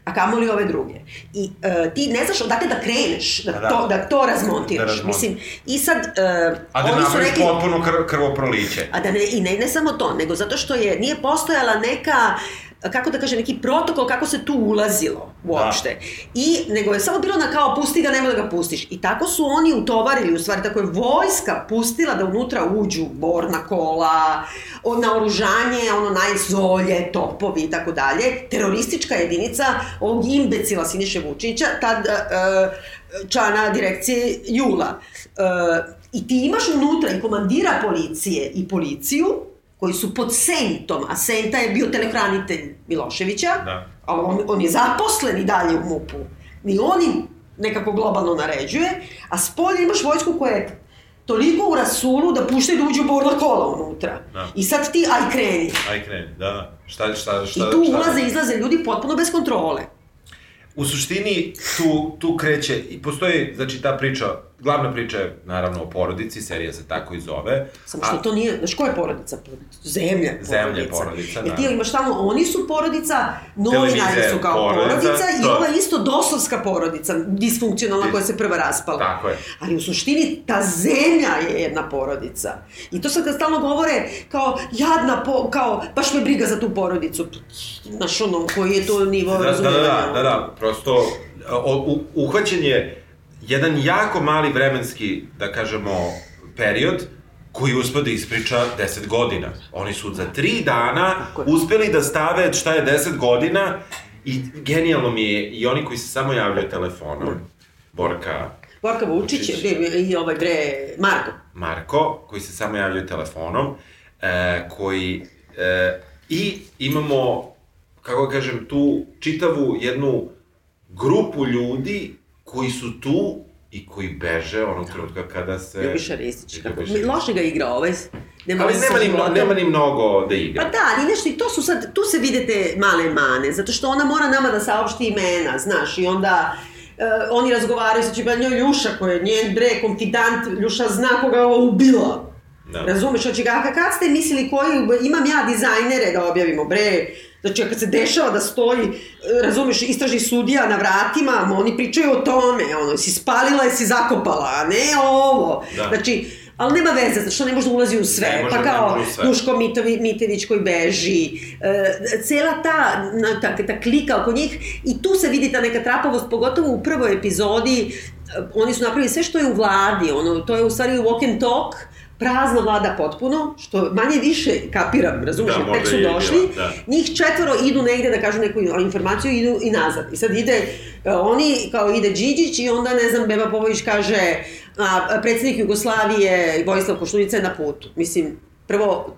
Speaker 1: a kamoli ove druge. I uh, ti ne znaš odakle da kreneš, da,
Speaker 2: Da,
Speaker 1: to, da to razmontiraš.
Speaker 2: Da razmontiraš.
Speaker 1: Mislim, i sad, uh,
Speaker 2: A da napraviš
Speaker 1: rekli...
Speaker 2: potpuno kr krvoproliće.
Speaker 1: A da ne, i ne, ne samo to, nego zato što je, nije postojala neka, kako da kažem, neki protokol kako se tu ulazilo uopšte. I, nego je samo bilo na kao pusti ga, nemoj da ga pustiš. I tako su oni utovarili, u stvari, tako je vojska pustila da unutra uđu borna kola, naoružanje, ono najzolje, topovi i tako dalje. Teroristička jedinica ovog imbecila Siniše Vučića, tad uh, člana direkcije Jula. Uh, I ti imaš unutra i komandira policije i policiju, koji su pod Sentom, a Senta je bio telehranitelj Miloševića,
Speaker 2: Da.
Speaker 1: ali on, on je zaposlen i dalje u MUP-u. I on im nekako globalno naređuje, a s polja imaš vojsku koja je toliko u rasulu da puštaju da uđu borna kola unutra.
Speaker 2: Da.
Speaker 1: I sad ti, aj kreni.
Speaker 2: Aj kreni, da, da. Šta, šta, šta,
Speaker 1: I tu
Speaker 2: šta,
Speaker 1: ulaze i izlaze ljudi potpuno bez kontrole.
Speaker 2: U suštini, tu, tu kreće, i postoji, znači, ta priča, glavna priča je, naravno, o porodici, serija se tako i zove.
Speaker 1: Samo što to nije, znaš ko je porodica? Zemlja je
Speaker 2: Zemlja
Speaker 1: porodica.
Speaker 2: je porodica,
Speaker 1: Jer ti
Speaker 2: da.
Speaker 1: imaš tamo, oni su porodica, novinari su kao
Speaker 2: porodica,
Speaker 1: porodica, i
Speaker 2: to.
Speaker 1: ova je isto dosovska porodica, disfunkcionalna
Speaker 2: Dis-
Speaker 1: koja se prva raspala.
Speaker 2: Tako je.
Speaker 1: Ali u suštini ta zemlja je jedna porodica. I to sad kad stalno govore kao jadna, po, kao baš me briga za tu porodicu. Znaš ono, koji je to nivo
Speaker 2: Da, da,
Speaker 1: razumevanja.
Speaker 2: da, da, da, prosto o, u, uhvaćen je jedan jako mali vremenski, da kažemo, period koji uspe da ispriča 10 godina. Oni su za 3 dana uspeli da stave šta je 10 godina i genijalno mi je i oni koji se samo javljaju telefonom, Borka,
Speaker 1: Borka Vučić bre, i ovaj bre, Marko.
Speaker 2: Marko, koji se samo javljaju telefonom, e, koji... E, I imamo, kako da kažem, tu čitavu jednu grupu ljudi koji su tu i koji beže onog trenutka kada se...
Speaker 1: Ljubiša Ristić. Kako,
Speaker 2: Ljubiša
Speaker 1: loše ga igra ovaj. Nema
Speaker 2: Ali nema ni,
Speaker 1: životom.
Speaker 2: nema ni mnogo da
Speaker 1: Pa
Speaker 2: igra.
Speaker 1: da, ali nešto i to su sad, tu se vide te male mane, zato što ona mora nama da saopšti imena, znaš, i onda uh, oni razgovaraju sa Čiba njoj Ljuša, koja je njen bre konfidant, Ljuša zna koga ovo ubila.
Speaker 2: Da.
Speaker 1: Razumeš, znači kako kad ste mislili koji, imam ja dizajnere da objavimo, bre, znači kad se dešava da stoji, razumeš, istražni sudija na vratima, ma oni pričaju o tome, ono, si spalila, jesi zakopala, a ne ovo.
Speaker 2: Da.
Speaker 1: Znači, ali nema veze, zato što ne može da ulazi u sve.
Speaker 2: Ne može,
Speaker 1: pa kao
Speaker 2: sve.
Speaker 1: Duško Mitovi, Mitević koji beži, e, cela ta, na, ta, ta klika oko njih, i tu se vidi ta neka trapovost, pogotovo u prvoj epizodi, e, oni su napravili sve što je u vladi, ono, to je u stvari walk and talk, prazna vlada potpuno, što manje više kapiram, razumiješ,
Speaker 2: Da,
Speaker 1: tek su došli,
Speaker 2: bila, da.
Speaker 1: njih četvoro idu negde da kažu neku informaciju i idu i nazad. I sad ide, e, oni, kao ide Điđić i onda, ne znam, Beba Popović kaže, a, predsednik Jugoslavije, Vojislav Koštunica je na putu. Mislim, prvo,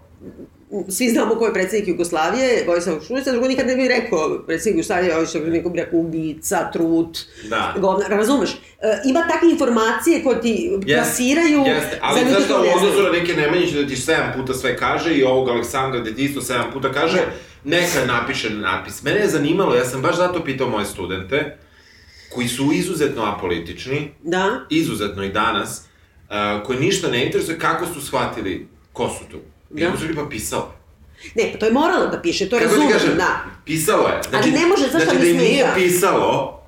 Speaker 1: svi znamo ko je predsednik Jugoslavije, Vojislav Koštunica, drugo nikad ne bi rekao predsednik Jugoslavije, Vojislav neko bi rekao ubica, trut,
Speaker 2: Da.
Speaker 1: govnar, razumeš? E, ima takve informacije koje ti plasiraju
Speaker 2: Jeste, ali znaš da u odnosu na neke Nemanjića da ti sedam puta sve kaže i ovog Aleksandra da ti isto sedam puta kaže, neka napiše napis. Mene je zanimalo, ja sam baš zato pitao moje studente, koji su izuzetno apolitični,
Speaker 1: Da?
Speaker 2: izuzetno i danas, uh, koji ništa ne interesuje kako su shvatili ko su tu.
Speaker 1: Da.
Speaker 2: onda su li pa pisao.
Speaker 1: Ne, pa to je moralo da piše, to je
Speaker 2: Kako ti
Speaker 1: razumno, da.
Speaker 2: pisalo je. Znači,
Speaker 1: ne može, zašto
Speaker 2: znači, da im nije pisalo,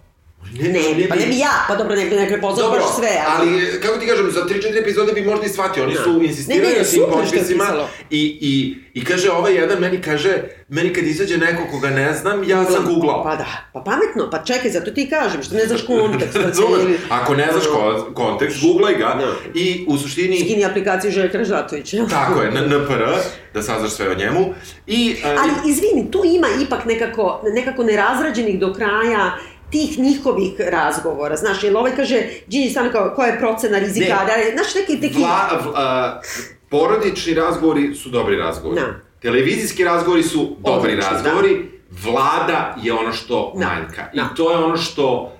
Speaker 2: Ne,
Speaker 1: Ne, pa ne bi ja, pa dobro, ne bi ne prepoznao baš sve,
Speaker 2: ali kako ti kažem, za 3-4 epizode bi možda i shvatio, oni su insistirali
Speaker 1: Ne, ne,
Speaker 2: na tim potpisima i, i, i kaže ovaj jedan meni kaže, meni kad izađe neko koga ne znam, ja sam googlao.
Speaker 1: Pa da, pa pametno, pa čekaj, zato ti kažem, što ne znaš kontekst. pa
Speaker 2: Razumeš?
Speaker 1: cijeli-
Speaker 2: Ako ne znaš ko, kontekst, googlaj ga
Speaker 1: Da.
Speaker 2: i u suštini...
Speaker 1: Skini aplikaciju Željka Ražatovića.
Speaker 2: Tako je, na NPR, da saznaš sve o njemu. I, e,
Speaker 1: Ali izvini, tu ima ipak nekako, nekako nerazrađenih do kraja tih njihovih razgovora, znaš, jer ovaj kaže, Gini stane kao, koja je procena rizika,
Speaker 2: Ne.
Speaker 1: da, znaš, neki, neki,
Speaker 2: Vla, v, a, porodični razgovori su dobri razgovori.
Speaker 1: Da.
Speaker 2: Televizijski razgovori su dobri
Speaker 1: Odlični,
Speaker 2: razgovori. Vlada je ono što
Speaker 1: Da.
Speaker 2: manjka.
Speaker 1: Da.
Speaker 2: I to je ono što...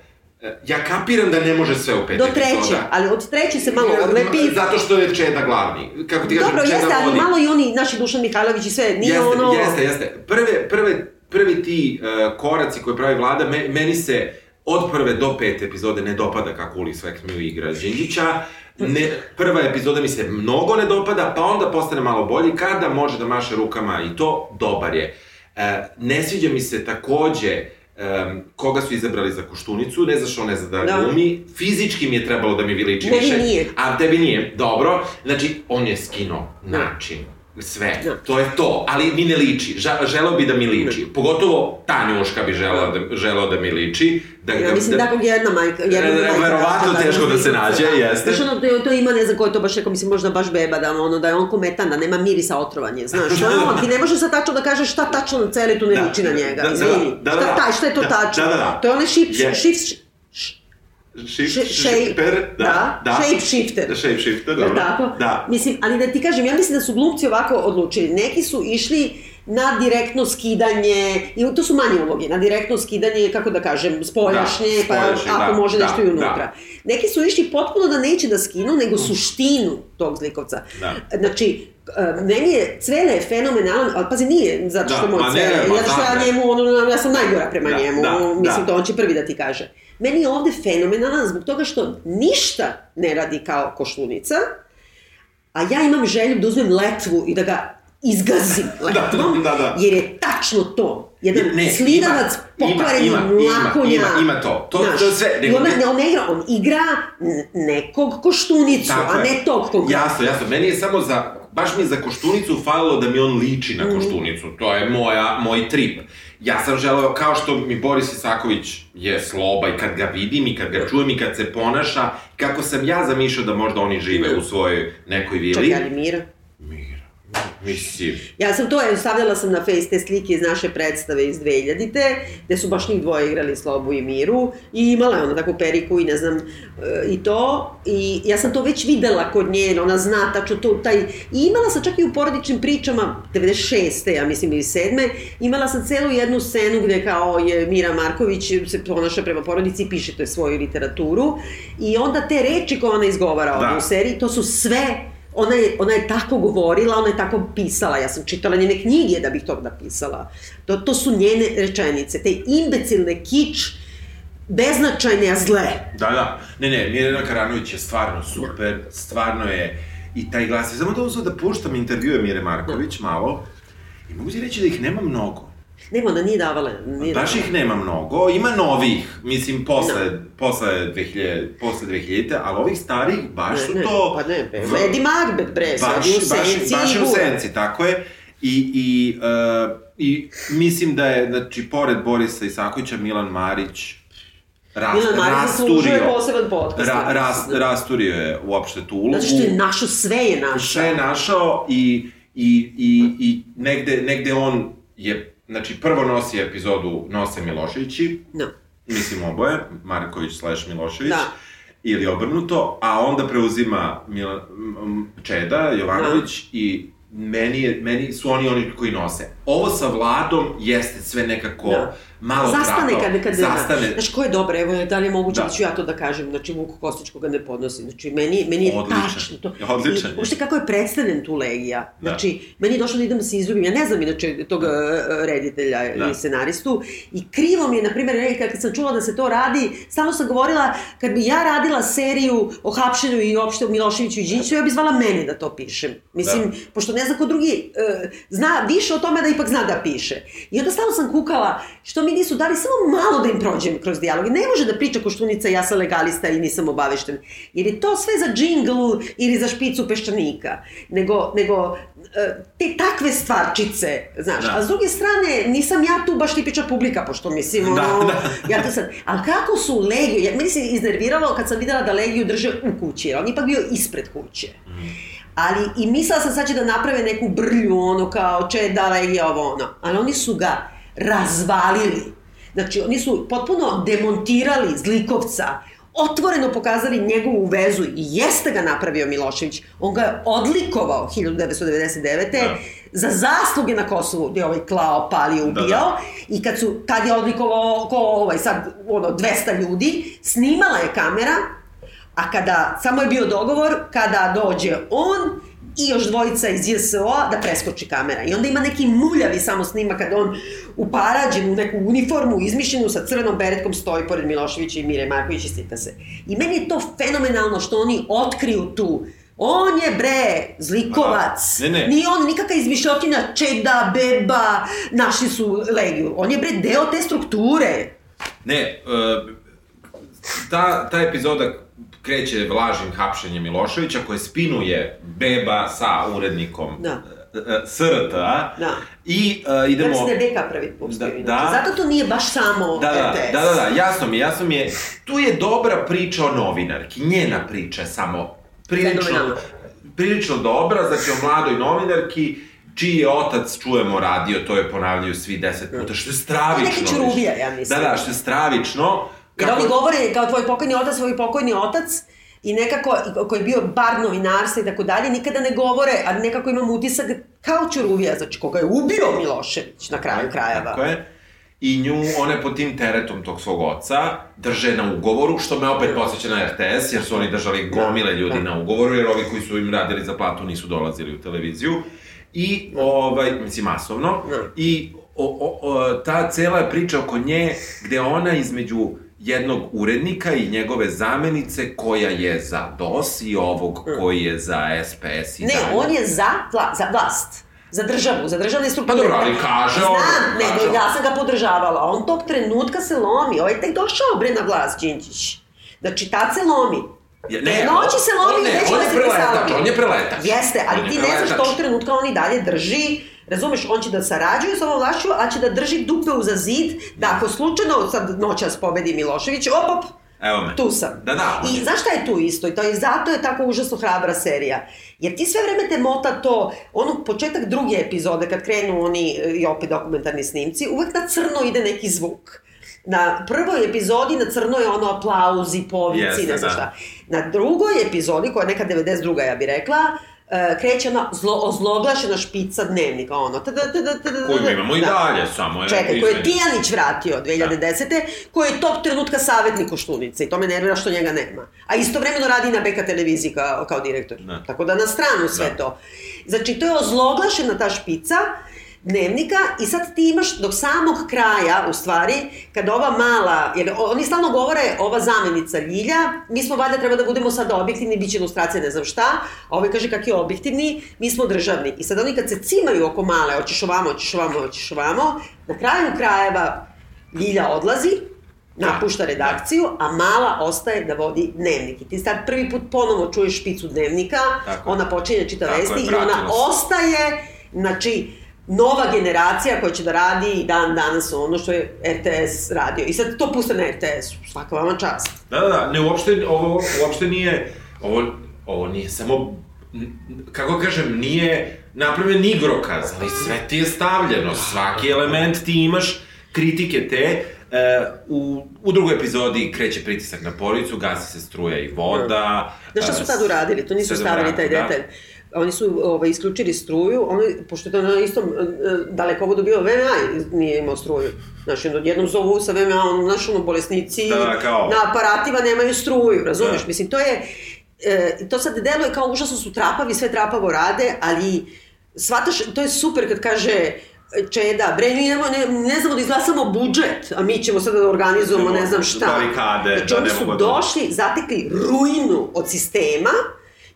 Speaker 2: e, Ja kapiram da ne može sve u pet
Speaker 1: do
Speaker 2: epizoda.
Speaker 1: treće, ali od treće se malo odlepi.
Speaker 2: Zato što je Čeda glavni. Kako ti kažem,
Speaker 1: Dobro,
Speaker 2: Čeda
Speaker 1: jeste, ali malo i oni, naši Dušan Mihajlović i sve, nije
Speaker 2: jeste,
Speaker 1: ono...
Speaker 2: Jeste, jeste. Prve, prve, prvi ti uh, koraci koje pravi vlada, me, meni se od prve do pete epizode ne dopada kako Uli Svekmiju igra Đinđića. Ne, prva epizoda mi se mnogo ne dopada, pa onda postane malo bolji kada može da maše rukama i to dobar je. E, ne sviđa mi se takođe um, koga su izabrali za Koštunicu, ne znaš on ne zna da,
Speaker 1: Da.
Speaker 2: glumi, fizički mi je trebalo da mi viliči više.
Speaker 1: nije.
Speaker 2: A tebi nije, dobro. Znači, on je skino način, sve.
Speaker 1: Da.
Speaker 2: To je to, ali mi ne liči. Ža, želeo bi da mi liči. Pogotovo ta njuška bi želeo da, želeo da mi liči. Da,
Speaker 1: Ja mislim da takvog jedna majka, jedna
Speaker 2: E,
Speaker 1: majka.
Speaker 2: verovatno
Speaker 1: da,
Speaker 2: teško da se nađe, jeste.
Speaker 1: Znaš, ono, to, to ima, ne znam ko je to baš rekao, mislim, možda baš beba, da, ono, da je on kometan, da nema mirisa otrovanje, znaš, je on, ti ne možeš sad tačno da kažeš šta tačno na celi tu ne
Speaker 2: Da,
Speaker 1: liči na njega,
Speaker 2: da, da,
Speaker 1: izvini.
Speaker 2: da, da,
Speaker 1: šta,
Speaker 2: da.
Speaker 1: taj, šta je to
Speaker 2: Da,
Speaker 1: tačno?
Speaker 2: da, da, da.
Speaker 1: To je onaj ship,
Speaker 2: Je.
Speaker 1: shift,
Speaker 2: Shift,
Speaker 1: Sh- shape-
Speaker 2: shifter,
Speaker 1: da, shape shifter.
Speaker 2: Da, shape shifter, dobro.
Speaker 1: tako?
Speaker 2: Da.
Speaker 1: Mislim, ali da ti kažem, ja mislim da su glumci ovako odlučili. Neki su išli na direktno skidanje, i to su manje uloge, na direktno skidanje, kako da kažem, spoljašnje,
Speaker 2: Da,
Speaker 1: pa
Speaker 2: spoljašnje,
Speaker 1: ako
Speaker 2: da,
Speaker 1: može
Speaker 2: da,
Speaker 1: nešto i unutra.
Speaker 2: da.
Speaker 1: Neki su išli potpuno da neće da skinu, nego suštinu tog zlikovca.
Speaker 2: Da.
Speaker 1: Znači, e, meni je Cvele je fenomenalan, ali pazi nije zato što
Speaker 2: Da,
Speaker 1: moj Cvele, zato što ja
Speaker 2: da,
Speaker 1: njemu, ono, ja sam najgora prema
Speaker 2: Da,
Speaker 1: njemu,
Speaker 2: da,
Speaker 1: mislim,
Speaker 2: da.
Speaker 1: to on će prvi da ti kaže. Meni je ovde fenomenalan zbog toga što ništa ne radi kao koštunica, a ja imam želju da uzmem letvu i da ga izgazim letvom,
Speaker 2: da, da.
Speaker 1: jer je tačno to. Jedan
Speaker 2: Ne,
Speaker 1: slidavac
Speaker 2: ima,
Speaker 1: pokvareni
Speaker 2: ima, ima, ima, to. To-
Speaker 1: Znaš,
Speaker 2: to sve,
Speaker 1: I
Speaker 2: nego
Speaker 1: on,
Speaker 2: ne-
Speaker 1: ne, on ne igra, on igra nekog koštunicu,
Speaker 2: Tako
Speaker 1: a ne tog konkretno.
Speaker 2: Jasno, jasno. Meni je samo za, baš mi je za koštunicu falilo da mi on liči
Speaker 1: Mhm.
Speaker 2: na koštunicu. To je moja, moj trip. Ja sam želeo, kao što mi Boris Isaković je sloba i kad ga vidim i kad ga čujem i kad se ponaša, kako sam ja zamišljao da možda oni žive u svojoj nekoj vili.
Speaker 1: Čekaj, ali Mira?
Speaker 2: Mislim.
Speaker 1: Ja sam to, evo, stavljala sam na face te slike iz naše predstave iz 2000-te, gde su baš njih dvoje igrali Slobu i Miru i imala je ona takvu periku i ne znam, e, i to, i ja sam to već videla kod nje, ona zna tačno to, taj, i imala sam čak i u porodičnim pričama, 96. ja mislim, ili 7. imala sam celu jednu scenu gde kao je Mira Marković se ponaša prema porodici i piše to je svoju literaturu, i onda te reči koje ona izgovara
Speaker 2: Da.
Speaker 1: u seriji, to su sve ona je, ona je tako govorila, ona je tako pisala, ja sam čitala njene knjige da bih to napisala. To, to su njene rečenice, te imbecilne kič, beznačajne, a zle.
Speaker 2: Da, da. Ne, ne, Mirjana Karanović je stvarno super, stvarno je i taj glas. Samo da uzeo da puštam intervjue Mire Marković malo i mogu ti reći da ih nema mnogo.
Speaker 1: Nema, ona nije davala. Nije
Speaker 2: Baš
Speaker 1: davala.
Speaker 2: ih nema mnogo, ima novih, mislim, posle, posle 2000, posle 2000, ali ovih starih baš su
Speaker 1: Ne, ne,
Speaker 2: to...
Speaker 1: Pa ne, bre,
Speaker 2: v-
Speaker 1: Lady Macbeth, bre,
Speaker 2: baš,
Speaker 1: u
Speaker 2: baš,
Speaker 1: senci
Speaker 2: baš je u senci, tako je. I, i, uh, I mislim da je, znači, pored Borisa Isakovića, Milan Marić, rast,
Speaker 1: Milan Marić zaslužuje
Speaker 2: rasturio,
Speaker 1: poseban podcast.
Speaker 2: ra, rast,
Speaker 1: mislim.
Speaker 2: rasturio je uopšte tu ulogu.
Speaker 1: Zato što je našo, sve je našo.
Speaker 2: Sve je našao i, i, i, i negde, negde on je, znači prvo nosi epizodu Nose Miloševići,
Speaker 1: No.
Speaker 2: mislim oboje, Marković slash Milošević,
Speaker 1: Da.
Speaker 2: ili obrnuto, a onda preuzima Mila, Čeda, Jovanović i meni, je, meni su oni oni koji nose. ovo sa vladom jeste sve nekako
Speaker 1: Da.
Speaker 2: Malo
Speaker 1: Zastane
Speaker 2: trapavo.
Speaker 1: kad, kad
Speaker 2: Zastane.
Speaker 1: Znaš, ko je dobro, evo, da li je moguće da,
Speaker 2: Da.
Speaker 1: ću ja to da kažem, znači Vuko Kostić koga ne podnosi, znači meni, meni je
Speaker 2: Odličan.
Speaker 1: tačno to.
Speaker 2: Odličan
Speaker 1: I,
Speaker 2: je.
Speaker 1: uopšte kako je predstavljen tu Legija,
Speaker 2: Da.
Speaker 1: znači, meni je došlo da idem da se izljubim, ja ne znam inače tog da. reditelja
Speaker 2: Da.
Speaker 1: ili scenaristu, i krivo mi je, na primjer, Legija, kad sam čula da se to radi, stalno sam govorila, kad bi ja radila seriju o hapšenju i uopšte o Miloševiću i Đinću, ja bi zvala mene da to pišem. Mislim,
Speaker 2: Da.
Speaker 1: pošto ne zna ko drugi e, zna više o tome da ipak zna da piše. I onda stalno sam kukala što mi nisu dali samo malo da im prođem kroz dijalog. I ne može da priča Koštunica ja sam legalista ili nisam obavešten. Jer je to sve za džingl ili za špicu peščanika. Nego, nego e, te takve stvarčice, znaš.
Speaker 2: Da.
Speaker 1: A s druge strane, nisam ja tu baš tipična publika, pošto mislim,
Speaker 2: Da,
Speaker 1: ono,
Speaker 2: da.
Speaker 1: ja to sad, ali kako su Legiju, ja, meni se iznerviralo kad sam videla da Legiju drže u kući, jer on ipak bio ispred kuće. Ali i mislila sam sad će da naprave neku brlju, ono kao če da legija ovo ono. Ali oni su ga razvalili. Znači, oni su potpuno demontirali zlikovca, otvoreno pokazali njegovu vezu i jeste ga napravio Milošević. On ga je odlikovao 1999.
Speaker 2: Da.
Speaker 1: za zasluge na Kosovu, gde je ovaj klao, palio, ubijao.
Speaker 2: da.
Speaker 1: I kad su, tad je odlikovao ko ovaj sad, ono, 200 ljudi, snimala je kamera, a kada, samo je bio dogovor, kada dođe on i još dvojica iz JSO-a da preskoči kamera. I onda ima neki muljavi samo snima kada on uparađen u neku uniformu izmišljenu sa crvenom beretkom stoji pored Miloševića i Mire Marković i slika se. I meni je to fenomenalno što oni otkriju tu On je bre zlikovac.
Speaker 2: Ne, ne.
Speaker 1: Nije on nikakva izmišljotina čeda, beba, naši su legiju. On je bre deo te strukture.
Speaker 2: Ne, e, ta, ta epizoda kreće vlažnim hapšenjem Miloševića koje spinuje Beba sa urednikom
Speaker 1: Da.
Speaker 2: e, e, SRT
Speaker 1: Da.
Speaker 2: i
Speaker 1: Ja
Speaker 2: idemo...
Speaker 1: da je BK pravi pustio.
Speaker 2: Da,
Speaker 1: inače.
Speaker 2: da.
Speaker 1: Zato to nije baš samo
Speaker 2: Da, da,
Speaker 1: RTS.
Speaker 2: da, da, da, jasno mi, jasno mi je. Tu je dobra priča o novinarki, njena priča je samo prilično, prilično dobra, znači o mladoj novinarki, čiji je otac, čujemo, radio, to je ponavljaju svi deset puta, što je stravično.
Speaker 1: Neka čuruvija, ja mislim.
Speaker 2: Da, da, što je stravično.
Speaker 1: Jer oni govore kao tvoj pokojni otac, svoj pokojni otac, i nekako, koji je bio bar novinarstva i tako dalje, nikada ne govore, a nekako imam utisak kao Čuruvija, znači koga je ubio Milošević na kraju krajeva.
Speaker 2: Tako je. I nju, one pod tim teretom tog svog oca drže na ugovoru, što me opet posjeća na RTS, jer su oni držali gomile ljudi
Speaker 1: da.
Speaker 2: na ugovoru, jer ovi koji su im radili za platu nisu dolazili u televiziju. I, ovaj, mislim, masovno.
Speaker 1: Da.
Speaker 2: I o, o, o, ta cela priča oko nje, gde ona između jednog urednika i njegove zamenice koja je za DOS i ovog koji je za SPS i
Speaker 1: Ne,
Speaker 2: dalje.
Speaker 1: on je za, vla, za vlast. Za državu, za državne strukture.
Speaker 2: Pa dobro, ali kaže
Speaker 1: Znam,
Speaker 2: on,
Speaker 1: nego
Speaker 2: kaže on.
Speaker 1: ja sam ga podržavala. On tog trenutka se lomi. Ovaj je tek došao bre na vlast, Đinđić. Znači, tad se lomi.
Speaker 2: Je-
Speaker 1: Ne, noći se lomi,
Speaker 2: on, ne, on
Speaker 1: da
Speaker 2: je preletač, on je preletač.
Speaker 1: Jeste, ali
Speaker 2: je
Speaker 1: ti ne znaš tog trenutka on i dalje drži, razumeš, on će da sarađuje sa ovom vlašću, a će da drži dupe uza zid, da ako slučajno sad noćas pobedi Milošević, op, op,
Speaker 2: Evo me.
Speaker 1: tu sam.
Speaker 2: Da, da.
Speaker 1: I znaš šta je tu isto? I to je zato je tako užasno hrabra serija. Jer ti sve vreme te mota to, ono početak druge epizode, kad krenu oni e, i opet dokumentarni snimci, uvek na crno ide neki zvuk. Na prvoj epizodi na crno je ono aplauzi, povici,
Speaker 2: Jeste,
Speaker 1: ne znam
Speaker 2: da.
Speaker 1: šta. Na drugoj epizodi, koja je neka 92. ja bih rekla, e, kreće ona zlo, ozloglašena špica dnevnika, ono, tada, tada, tada,
Speaker 2: Koju mi imamo i dalje, samo je
Speaker 1: Čekaj, koji je. Tijanić vratio 2010. koji je tog trenutka savjetnik Koštunice i to me nervira što njega nema. A istovremeno radi na BK televiziji kao, kao direktor.
Speaker 2: Da.
Speaker 1: Tako da na stranu sve
Speaker 2: Da.
Speaker 1: to. Znači, to je ozloglašena ta špica dnevnika i sad ti imaš do samog kraja, u stvari, kada ova mala, jer oni stalno govore, ova zamenica Ljilja, mi smo valjda treba da budemo sada objektivni, bit će ilustracija ne znam šta, a ovaj kaže kak je objektivni, mi smo državni. I sad oni kad se cimaju oko male, hoćeš ovamo, hoćeš ovamo, hoćeš ovamo, na kraju krajeva Ljilja odlazi, napušta redakciju, a mala ostaje da vodi dnevnik. I ti sad prvi put ponovo čuješ špicu dnevnika,
Speaker 2: Tako je.
Speaker 1: ona počinje čita
Speaker 2: Tako je,
Speaker 1: vesti i
Speaker 2: vratila
Speaker 1: ona ostaje, znači, nova generacija koja će da radi i dan danas ono što je RTS radio. I sad to puste na RTS-u, svaka vama čast.
Speaker 2: Da, da, da, ne, uopšte, ovo uopšte nije, ovo, ovo nije samo, kako kažem, nije napravljen igrokaz, ali sve ti je stavljeno, svaki element ti imaš kritike te, E, u, u drugoj epizodi kreće pritisak na porodicu, gasi se struja i voda.
Speaker 1: Znaš šta su tad uradili? To nisu stavili taj
Speaker 2: da.
Speaker 1: Oni su ovaj, isključili struju, oni, pošto je to na istom e, dalekovodu bio VMA, nije imao struju. Znaš, jednom zovu sa VMA, on, znaš, ono, bolesnici
Speaker 2: Da, da, kao.
Speaker 1: na aparatima nemaju struju, razumeš?
Speaker 2: Da.
Speaker 1: Mislim, to je, e, to sad deluje kao užasno su trapavi, sve trapavo rade, ali shvataš, to je super kad kaže Čeda, bre, mi nemo, ne, ne znamo da izglasamo budžet, a mi ćemo sada da organizujemo ne znam šta.
Speaker 2: Barikade,
Speaker 1: znači,
Speaker 2: da
Speaker 1: oni su
Speaker 2: da-
Speaker 1: došli, zatekli ruinu od sistema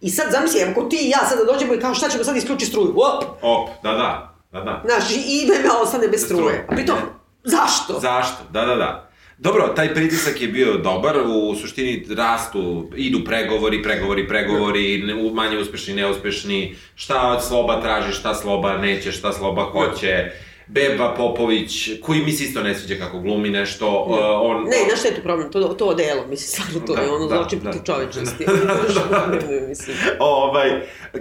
Speaker 1: i sad zamisli, evo ko ti i ja sada dođemo i kao šta ćemo sad isključiti struju, op,
Speaker 2: Op, da, da, da, da.
Speaker 1: znaš, i VMA ostane bez struje. A pritom, zašto?
Speaker 2: Zašto? Da, da, da. Dobro, taj pritisak je bio dobar, u suštini rastu, idu pregovori, pregovori, pregovori, ne, manje uspešni, neuspešni, šta Sloba traži, šta Sloba neće, šta Sloba hoće, Beba Popović, koji mi se isto ne sviđa kako glumi nešto, uh, on...
Speaker 1: Ne, znaš šta je tu problem? To, to delo, mislim, stvarno to
Speaker 2: Da,
Speaker 1: je ono
Speaker 2: da,
Speaker 1: zločin
Speaker 2: da.
Speaker 1: protiv čovečnosti.
Speaker 2: Da,
Speaker 1: mislim.
Speaker 2: ovaj,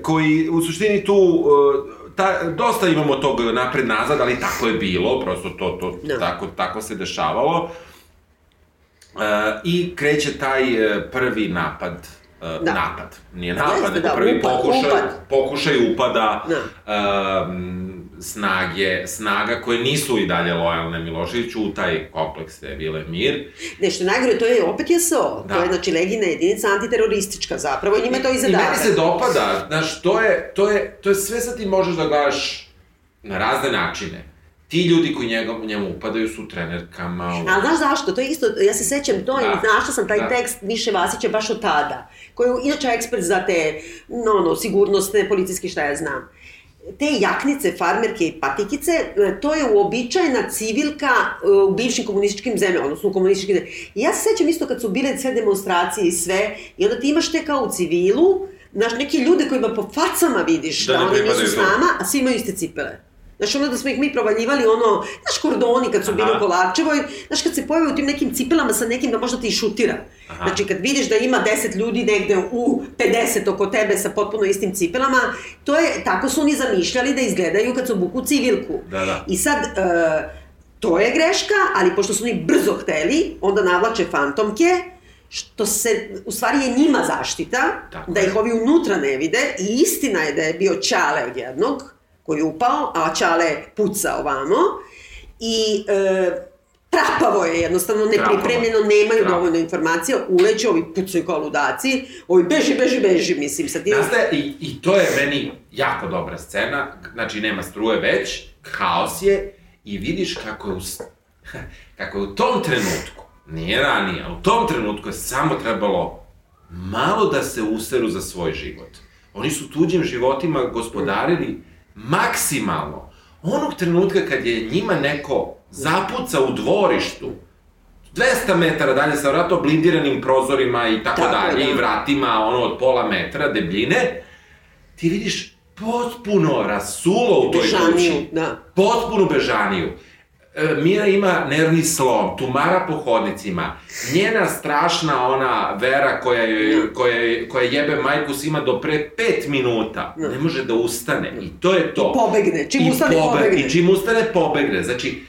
Speaker 2: koji u suštini tu, uh, ta, dosta imamo tog napred-nazad, ali tako je bilo, prosto to, to
Speaker 1: Da.
Speaker 2: tako, tako se dešavalo. Uh, I kreće taj uh, prvi napad, uh,
Speaker 1: Da.
Speaker 2: napad, nije napad,
Speaker 1: Jeste,
Speaker 2: nego
Speaker 1: da,
Speaker 2: prvi
Speaker 1: upad,
Speaker 2: pokušaj,
Speaker 1: upad.
Speaker 2: pokušaj upada
Speaker 1: Da.
Speaker 2: um, snage, snaga koje nisu i dalje lojalne Miloševiću u taj kompleks te Vile Mir.
Speaker 1: Nešto najgore, to je opet JSO.
Speaker 2: Da.
Speaker 1: To je, znači, legina jedinica antiteroristička zapravo i njima je to i
Speaker 2: I meni
Speaker 1: zadatak.
Speaker 2: se dopada, znaš, to je, to je, to je sve sad ti možeš da gledaš na razne načine. Ti ljudi koji njega, njemu upadaju su trenerkama.
Speaker 1: A znaš zašto? To je isto, ja se sećam to i
Speaker 2: Da.
Speaker 1: našla sam taj
Speaker 2: Da.
Speaker 1: tekst Miše Vasića baš od tada, koji je inače ekspert za te, no, no, sigurnosne, policijske, šta ja znam. Te jaknice, farmerke i patikice, e, to je uobičajena civilka e, u bivšim komunističkim zemljama, odnosno u komunističkim zemljama. I ja se sećam isto kad su bile sve demonstracije i sve, i onda ti imaš te kao u civilu, znaš, neke ljude kojima po facama vidiš
Speaker 2: Da
Speaker 1: da, oni nisu s nama, a svi imaju iste cipele. Znaš, ono da smo ih mi provaljivali, ono, znaš, kordoni kad su bili
Speaker 2: Aha.
Speaker 1: u Kolarčevoj, znaš, kad se pojave u tim nekim cipelama sa nekim da možda te i šutira.
Speaker 2: Aha.
Speaker 1: Znači, kad vidiš da ima 10 ljudi negde u 50 oko tebe sa potpuno istim cipelama, to je, tako su oni zamišljali da izgledaju kad su obuku civilku.
Speaker 2: Da, da.
Speaker 1: I sad, e, to je greška, ali pošto su oni brzo hteli, onda navlače fantomke, što se, u stvari je njima zaštita,
Speaker 2: Tako
Speaker 1: da
Speaker 2: je.
Speaker 1: ih ovi unutra ne vide, i istina je da je bio Ćale od jednog, koji je upao, a Ćale puca ovamo, i e, trapavo je jednostavno nepripremljeno, nemaju
Speaker 2: Trapavo.
Speaker 1: dovoljno informacija, uleće, ovi pucaju kao ludaci, ovi beži, beži, beži, mislim, sad ti...
Speaker 2: Nastaje, i, I to je meni jako dobra scena, znači nema struje već, haos je, i vidiš kako je u, kako je u tom trenutku, nije ranije, u tom trenutku je samo trebalo malo da se useru za svoj život. Oni su tuđim životima gospodarili maksimalno. Onog trenutka kad je njima neko zapuca u dvorištu, 200 metara dalje sa vrato blindiranim prozorima i tako,
Speaker 1: Tako,
Speaker 2: dalje,
Speaker 1: da.
Speaker 2: i vratima ono od pola metra debljine, ti vidiš potpuno rasulo u toj
Speaker 1: Bežaniju,
Speaker 2: kući.
Speaker 1: da.
Speaker 2: Potpunu bežaniju. E, Mira ima nervni slom, tumara po hodnicima, njena strašna ona vera koja, joj, koja, koja jebe majku ima do pre pet minuta, ne može da ustane i to je to.
Speaker 1: Pobegne, čim
Speaker 2: I
Speaker 1: ustane, pobegne.
Speaker 2: I čim ustane, pobegne. Znači,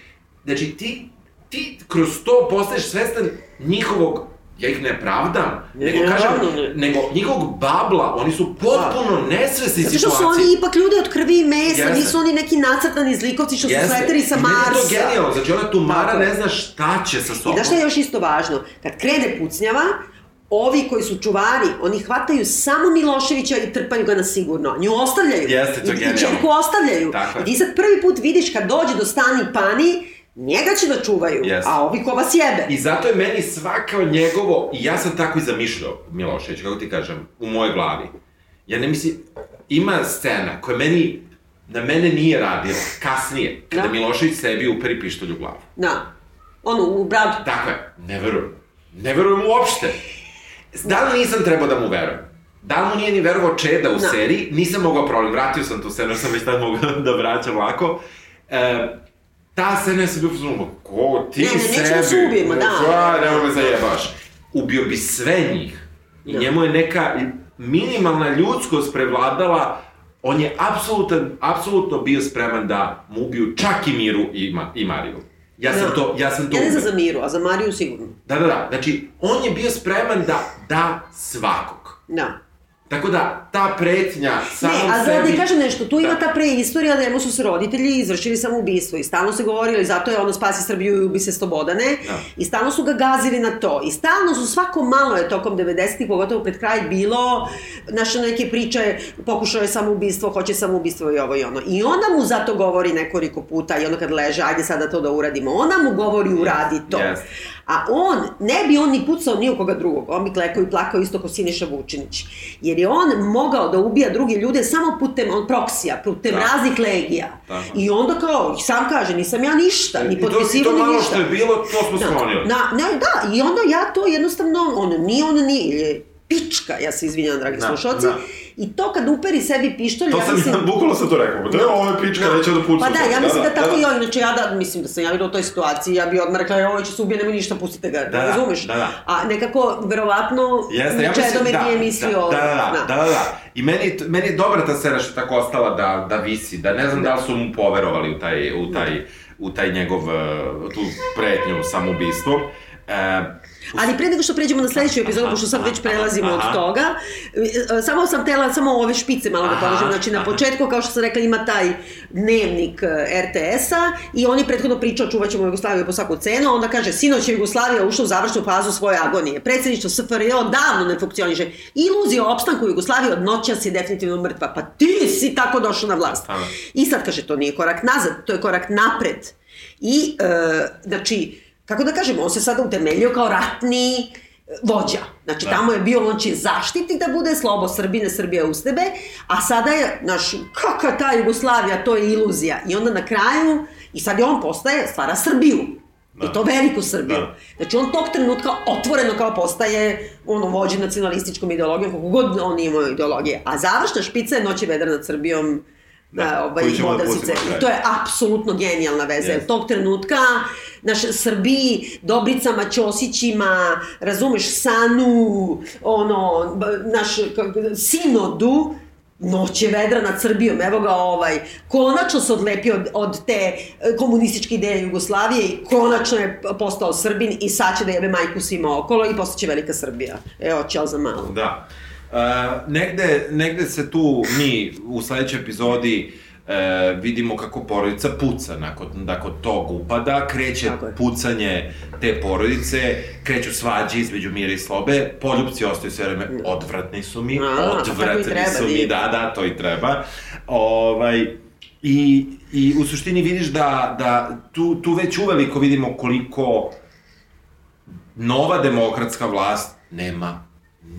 Speaker 2: znači ti, ti kroz to postaješ svestan njihovog ja ih ne pravdam,
Speaker 1: Ne,
Speaker 2: nego
Speaker 1: ne,
Speaker 2: kažem,
Speaker 1: ne.
Speaker 2: nego njihovog babla, oni su potpuno nesvesni
Speaker 1: Zato što su
Speaker 2: situacije.
Speaker 1: oni ipak ljude od krvi i mesa,
Speaker 2: Jeste.
Speaker 1: nisu oni neki nacrtani zlikovci što su
Speaker 2: Jeste.
Speaker 1: sleteri sa
Speaker 2: I meni je to
Speaker 1: Marsa.
Speaker 2: genijalno, znači ona tumara
Speaker 1: Tako je.
Speaker 2: ne zna šta će sa
Speaker 1: I
Speaker 2: sobom.
Speaker 1: znaš šta je još isto važno? Kad krene pucnjava, ovi koji su čuvari, oni hvataju samo Miloševića i trpaju ga na sigurno. Nju ostavljaju.
Speaker 2: Jeste, to je
Speaker 1: I, i
Speaker 2: genijalno.
Speaker 1: čerku ostavljaju.
Speaker 2: Tako.
Speaker 1: I ti sad prvi put vidiš kad dođe do stani pani, njega će da čuvaju,
Speaker 2: Jeste.
Speaker 1: a ovi ko vas jebe.
Speaker 2: I zato je meni svako njegovo, i ja sam tako i zamišljao Milošević, kako ti kažem, u mojoj glavi. Ja ne mislim, ima scena koja meni, na mene nije radila, kasnije, kada
Speaker 1: Da.
Speaker 2: Milošević sebi uperi pištolj u glavu.
Speaker 1: Da. Ono, u bradu.
Speaker 2: Tako je, ne verujem. Ne verujem uopšte. Da li nisam trebao da mu verujem? Da li mu nije ni verovao Čeda u
Speaker 1: Da.
Speaker 2: seriji? Nisam mogao problem, vratio sam tu scenu, sam već tad mogao da vraćam lako. E, ta scena je sam bio uzmano, ko ti
Speaker 1: Ne, ne, nećemo
Speaker 2: sebi?
Speaker 1: se ubijemo, da.
Speaker 2: Da, nemoj me zajebaš. Ubio bi sve njih. I
Speaker 1: Da.
Speaker 2: njemu je neka minimalna ljudskost prevladala on je apsolutan, apsolutno bio spreman da mu ubiju čak i Miru i, Ma, i Mariju. Ja sam
Speaker 1: Da.
Speaker 2: to, ja sam to
Speaker 1: Ja ne znam za Miru, a za Mariju sigurno.
Speaker 2: Da, da, da. Znači, on je bio spreman da da svakog.
Speaker 1: Da.
Speaker 2: Tako da, ta pretnja samom
Speaker 1: Ne, a da
Speaker 2: sebi...
Speaker 1: ti kažem nešto, tu ima
Speaker 2: Da.
Speaker 1: ta preistorija da njemu su se roditelji izvršili samoubistvo i stalno se govorilo i zato je ono spasi Srbiju i ubi se Slobodane
Speaker 2: Da.
Speaker 1: i stalno su ga gazili na to i stalno su svako malo je tokom 90-ih, pogotovo pred kraj bilo naše neke priče, pokušao je samoubistvo, hoće samoubistvo i ovo i ono. I ona mu zato govori nekoliko puta i ono kad leže, ajde sada to da uradimo, ona mu govori uradi to.
Speaker 2: Yes.
Speaker 1: A on, ne bi on ni pucao ni u koga drugog, on bi klekao i plakao isto kao Siniša Vučinić. Jer je on mogao da ubija druge ljude samo putem on proksija, putem
Speaker 2: Da.
Speaker 1: raznih legija.
Speaker 2: Tako.
Speaker 1: I onda kao, sam kaže, nisam ja ništa, ni
Speaker 2: I to, i
Speaker 1: potpisivo,
Speaker 2: to
Speaker 1: ni
Speaker 2: malo
Speaker 1: ništa.
Speaker 2: što je bilo, to smo
Speaker 1: Da,
Speaker 2: sklonili.
Speaker 1: Na, ne, da, i onda ja to jednostavno, on nije, on je pička, ja se izvinjam, dragi
Speaker 2: Da,
Speaker 1: slušalci,
Speaker 2: da.
Speaker 1: I to kad uperi sebi pištolj,
Speaker 4: To
Speaker 1: ja
Speaker 4: sam
Speaker 1: mislim...
Speaker 4: ja, bukvalno sam to rekao. Da, ovo je pička, neće da puca.
Speaker 1: Pa da, ja mislim da, tako i on, inače ja da, mislim da sam ja bila u toj situaciji, ja bi odmah rekla, ovo će se ubije, nemoj ništa, pustite ga,
Speaker 2: Da, da,
Speaker 1: razumeš?
Speaker 2: da, da.
Speaker 1: A nekako, verovatno,
Speaker 2: Jeste, ja mislim, da,
Speaker 1: nije mislio...
Speaker 2: da, da, da, da, da, da. I meni, meni je dobra ta scena što tako ostala da, da visi, da ne znam da li su mu poverovali u taj, u taj, u taj njegov, uh, tu pretnju samoubistvom. E,
Speaker 1: Ali pre nego što pređemo na sledeću epizodu, pošto sad već prelazimo od
Speaker 2: aha.
Speaker 1: toga, e, samo sam tela samo ove špice malo da položim. Znači, na početku, kao što sam rekla, ima taj dnevnik e, RTS-a i on je prethodno pričao čuvat ćemo Jugoslaviju po svaku cenu, onda kaže, sinoć je Jugoslavija ušla u završnu fazu svoje agonije. Predsjedništvo SFRJ odavno ne funkcioniše. Iluzija o opstanku Jugoslavije od noćas je definitivno mrtva. Pa ti si tako došao na vlast.
Speaker 2: Aha.
Speaker 1: I sad kaže, to nije korak nazad, to je korak napred. I, e, znači, kako da kažem, on se sada utemeljio kao ratni e, vođa. Znači,
Speaker 2: Da.
Speaker 1: tamo je bio, on će zaštiti da bude slobo Srbine, Srbija uz tebe, a sada je, znaš, kakva ta Jugoslavija, to je iluzija. I onda na kraju, i sad je on postaje, stvara Srbiju.
Speaker 2: Da.
Speaker 1: I to veliku Srbiju.
Speaker 2: Da.
Speaker 1: Znači, on tog trenutka otvoreno kao postaje ono, vođe nacionalističkom ideologijom, kako god on imao ideologije. A završna špica je Noć je vedra nad Srbijom,
Speaker 2: Da,
Speaker 1: da, ovaj,
Speaker 4: ćemo da.
Speaker 1: I to je apsolutno genijalna veza.
Speaker 2: Yes.
Speaker 1: Tog trenutka, naš Srbiji, Dobricama, Ćosićima, razumeš, Sanu, ono, naš, Sinodu, Noć je vedra nad Srbijom, evo ga ovaj, konačno se odlepio od, od te e, komunističke ideje Jugoslavije i konačno je postao Srbin i sad će da jebe majku svima okolo i postaće velika Srbija. Evo, ćao za malo.
Speaker 2: Da. Uh, negde, negde se tu mi u sledećoj epizodi uh, vidimo kako porodica puca nakon, nakon tog upada, kreće pucanje te porodice, kreću svađe između Mira i Slobe, poljubci ostaju sve vreme, odvratni su mi,
Speaker 1: A,
Speaker 2: odvratni
Speaker 1: treba,
Speaker 2: su mi, da, da, to i treba. Ovaj, i, I u suštini vidiš da, da tu, tu već uveliko vidimo koliko nova demokratska vlast nema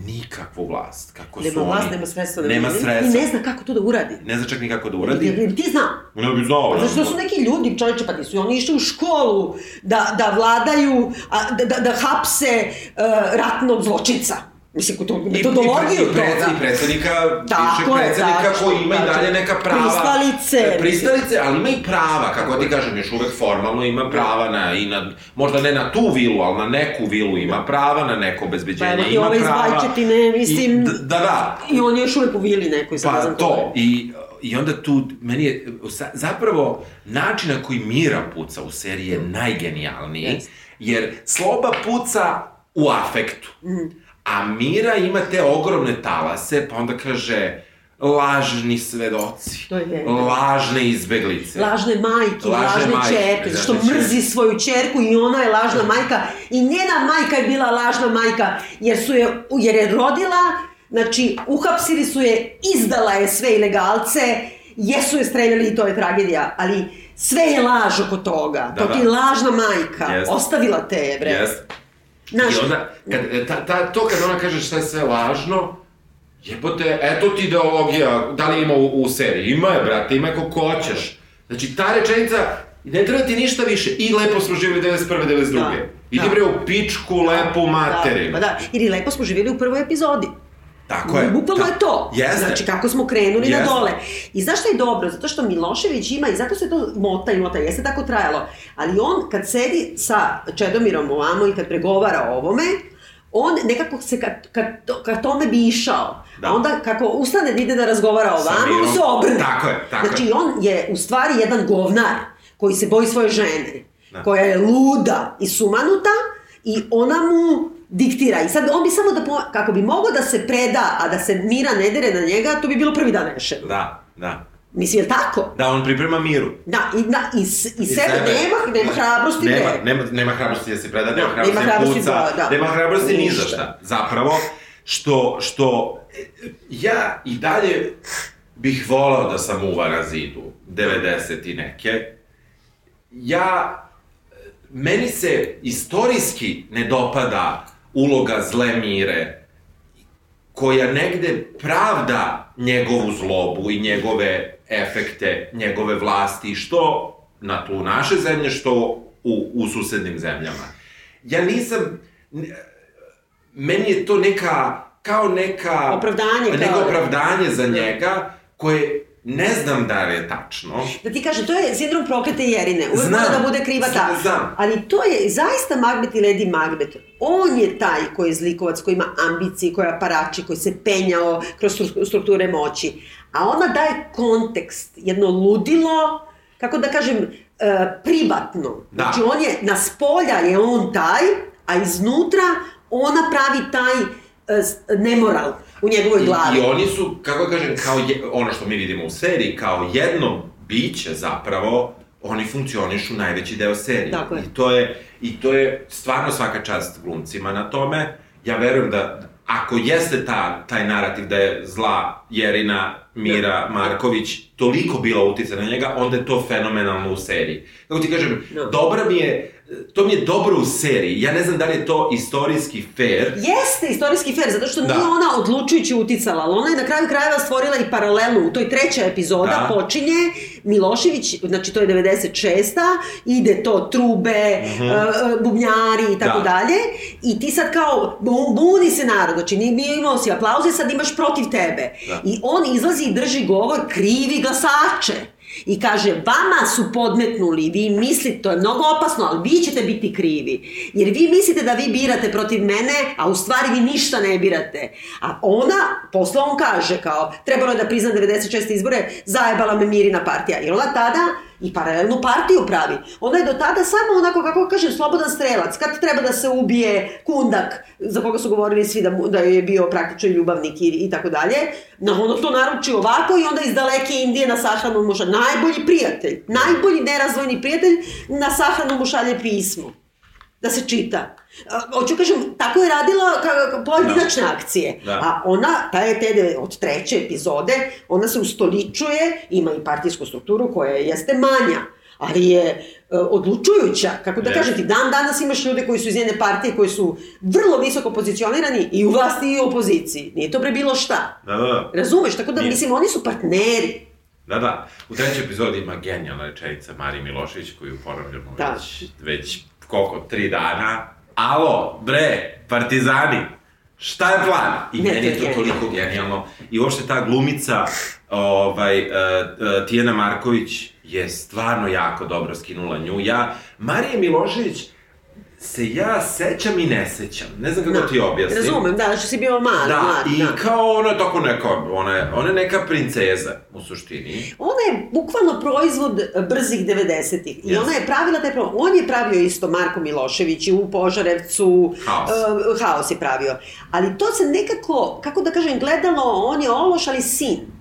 Speaker 2: nikakvu vlast. Kako
Speaker 1: Nema
Speaker 2: su
Speaker 1: vlast,
Speaker 2: oni...
Speaker 1: nema sredstva. da
Speaker 2: Nema sredstva.
Speaker 1: I ne zna kako to da uradi.
Speaker 2: Ne zna čak ni kako da uradi.
Speaker 1: bi ti znao.
Speaker 2: Ne bi znao.
Speaker 1: Pa zašto su neki ljudi, čovječe, pa nisu oni išli u školu da, da vladaju, a, da, da, da hapse uh, ratnog zločinca. Mislim, to, metodologiju
Speaker 2: i, pre, i,
Speaker 1: toga.
Speaker 2: i predsednika,
Speaker 1: Tako
Speaker 2: bivšeg predsednika
Speaker 1: tačno,
Speaker 2: koji ima i
Speaker 1: tačno.
Speaker 2: dalje neka prava.
Speaker 1: Pristalice,
Speaker 2: E, Pristalice, ali ima i prava, kako ti kažem, još uvek formalno ima prava na, i na, možda ne na tu vilu, ali na neku vilu ima prava, na neko obezbeđenje
Speaker 1: Pa
Speaker 2: ima
Speaker 1: ovaj
Speaker 2: prava.
Speaker 1: Bajčetine, mislim-
Speaker 2: I, da, da,
Speaker 1: I on je još uvek u vili nekoj, sad
Speaker 2: Pa
Speaker 1: znam
Speaker 2: to, i, i onda tu, meni je, za- zapravo, način na koji Mira puca u seriji je najgenijalniji,
Speaker 1: Jeste.
Speaker 2: jer Sloba puca u afektu,
Speaker 1: Mhm.
Speaker 2: A Mira ima te ogromne talase, pa onda kaže, lažni svedoci,
Speaker 1: To je
Speaker 2: lažne izbeglice.
Speaker 1: Lažne majke,
Speaker 2: Lažne
Speaker 1: lažne,
Speaker 2: majke,
Speaker 1: čerke, zašto
Speaker 2: lažne
Speaker 1: mrzi svoju čerku i ona je lažna majka i njena majka je bila lažna majka jer su je, jer je rodila, znači uhapsili su je, izdala je sve ilegalce, jesu je streljali i to je tragedija, ali sve je laž oko toga,
Speaker 2: Da,
Speaker 1: to ti
Speaker 2: da.
Speaker 1: lažna majka,
Speaker 2: Jest.
Speaker 1: ostavila te je, bre.
Speaker 2: Yes.
Speaker 1: Znaš,
Speaker 2: I onda, kad, e, ta, ta, to kad ona kaže šta je sve lažno, jebote, eto ti ideologija, da li ima u, u seriji? Ima je, brate, ima je koliko hoćeš. Znači, ta rečenica, ne treba ti ništa više. I lepo smo živjeli 91. 92.
Speaker 1: Da,
Speaker 2: Idi
Speaker 1: da.
Speaker 2: bre u pičku, lepu materinu.
Speaker 1: Da, pa da, jer i lepo smo živjeli u prvoj epizodi.
Speaker 2: Tako je.
Speaker 1: Bukvalno
Speaker 2: Ta-
Speaker 1: je to.
Speaker 2: Jeste.
Speaker 1: Znači, kako smo krenuli na
Speaker 2: Jeste.
Speaker 1: dole. I znaš šta je dobro? Zato što Milošević ima, i zato se to mota i mota, jeste tako trajalo, ali on kad sedi sa Čedomirom ovamo i kad pregovara o ovome, on nekako se kad, kad, to- kad tome bi išao,
Speaker 2: Da.
Speaker 1: a onda kako ustane da ide da razgovara o vama, on se obrne.
Speaker 2: Tako je, tako
Speaker 1: znači,
Speaker 2: je.
Speaker 1: on je u stvari jedan govnar koji se boji svoje žene,
Speaker 2: Da.
Speaker 1: koja je luda i sumanuta i ona mu diktira. I sad on bi samo da, po, kako bi mogao da se preda, a da se mira ne dere na njega, to bi bilo prvi dan rešeno.
Speaker 2: Da, da.
Speaker 1: Mislim, je li tako?
Speaker 2: Da, on priprema miru.
Speaker 1: Da, i, da, i, s- i sebe, nema, nema hrabrosti,
Speaker 2: nema, nema, nema hrabrosti da se preda, nema
Speaker 1: Da,
Speaker 2: hrabrosti
Speaker 1: nema
Speaker 2: da
Speaker 1: hrabrosti
Speaker 2: puca,
Speaker 1: da- da.
Speaker 2: nema hrabrosti ni za šta. Zapravo, što, što ja i dalje bih volao da sam u Varazidu, 90 i neke. Ja, meni se istorijski ne dopada uloga zle mire, koja negde pravda njegovu zlobu i njegove efekte, njegove vlasti, što na tlu naše zemlje, što u, u susednim zemljama. Ja nisam... Meni je to neka, kao neka...
Speaker 1: Opravdanje,
Speaker 2: Neko
Speaker 1: kao-
Speaker 2: opravdanje za njega, koje ne znam da li je tačno.
Speaker 1: Da ti kažem, to je sindrom proklete jerine. Uvek
Speaker 2: Znam.
Speaker 1: da bude kriva ta.
Speaker 2: Znam.
Speaker 1: Ali to je zaista Macbeth i Lady Macbeth. On je taj koji je zlikovac, koji ima ambicije, koji je aparači, koji se penjao kroz stru- strukture moći. A ona daje kontekst, jedno ludilo, kako da kažem, e, privatno.
Speaker 2: Da.
Speaker 1: Znači, on je, na spolja je on taj, a iznutra ona pravi taj e, nemoral u njegovoj glavi.
Speaker 2: I, I oni su, kako da kažem, kao je, ono što mi vidimo u seriji, kao jedno biće zapravo, oni funkcionišu najveći deo serije.
Speaker 1: Tako je.
Speaker 2: I to je, I to je stvarno svaka čast glumcima na tome. Ja verujem da ako jeste ta, taj narativ da je zla Jerina Mira Marković toliko bila utica na njega, onda je to fenomenalno u seriji. Kako ti kažem,
Speaker 1: Da.
Speaker 2: dobra mi je, to mi je dobro u seriji. Ja ne znam da li je to istorijski fair,
Speaker 1: Jeste istorijski fair, zato što
Speaker 2: Da.
Speaker 1: nije ona odlučujući uticala, ali ona je na kraju krajeva stvorila i paralelu. U toj treća epizoda
Speaker 2: Da.
Speaker 1: počinje Milošević, znači to je 96. ide to trube, uh, bubnjari i tako.
Speaker 2: Da.
Speaker 1: dalje. I ti sad kao, bu- buni se narod, znači nije imao si aplauze, sad imaš protiv tebe.
Speaker 2: Da.
Speaker 1: I on izlazi i drži govor krivi glasače. I kaže, vama su podmetnuli, vi mislite, to je mnogo opasno, ali vi ćete biti krivi. Jer vi mislite da vi birate protiv mene, a u stvari vi ništa ne birate. A ona, posle on kaže kao, trebalo je da prizna 96. izbore, zajebala me Mirina partija. Jer ona tada i paralelnu partiju pravi. Ona je do tada samo onako, kako kažem, slobodan strelac. Kad treba da se ubije kundak, za koga su govorili svi da, da je bio praktično ljubavnik i, i tako dalje, na ono to naruči ovako i onda iz daleke Indije na sahranu mu šalje, najbolji prijatelj, najbolji nerazvojni prijatelj na sahranu mu šalje pismo da se čita. Hoću kažem, tako je radila pojedinačne akcije.
Speaker 2: Da.
Speaker 1: A ona, ta je te od treće epizode, ona se ustoličuje, ima i partijsku strukturu koja jeste manja, ali je e, odlučujuća. Kako da
Speaker 2: Jeste.
Speaker 1: kažem ti, dan danas imaš ljude koji su iz njene partije, koji su vrlo visoko pozicionirani i u vlasti i u opoziciji. Nije to bre bilo šta.
Speaker 2: Da, da, da.
Speaker 1: Razumeš? Tako da,
Speaker 2: Nije.
Speaker 1: mislim, oni su partneri.
Speaker 2: Da, da. U trećoj epizodi ima genijalna rečenica Marije Milošević, koju ponavljamo
Speaker 1: Da.
Speaker 2: već, već koliko, tri dana. Alo, bre, partizani, šta je plan? I
Speaker 1: Ne,
Speaker 2: meni je
Speaker 1: to
Speaker 2: toliko genijalno. I uopšte ta glumica, ovaj, uh, uh, Tijena Marković, je stvarno jako dobro skinula nju. Ja, Marije Milošević, se ja sećam i ne sećam. Ne znam kako ti objasnim.
Speaker 1: Razumem, da, što si bio mali,
Speaker 2: Da,
Speaker 1: mlad,
Speaker 2: i
Speaker 1: da.
Speaker 2: kao ona je tako neka, ona je, ona je neka princeza u suštini.
Speaker 1: Ona je bukvalno proizvod brzih 90-ih. I
Speaker 2: Jeste.
Speaker 1: ona je pravila taj pro... On je pravio isto Marko Milošević i u Požarevcu.
Speaker 2: Haos.
Speaker 1: e, haos je pravio. Ali to se nekako, kako da kažem, gledalo, on je ološ, ali sin.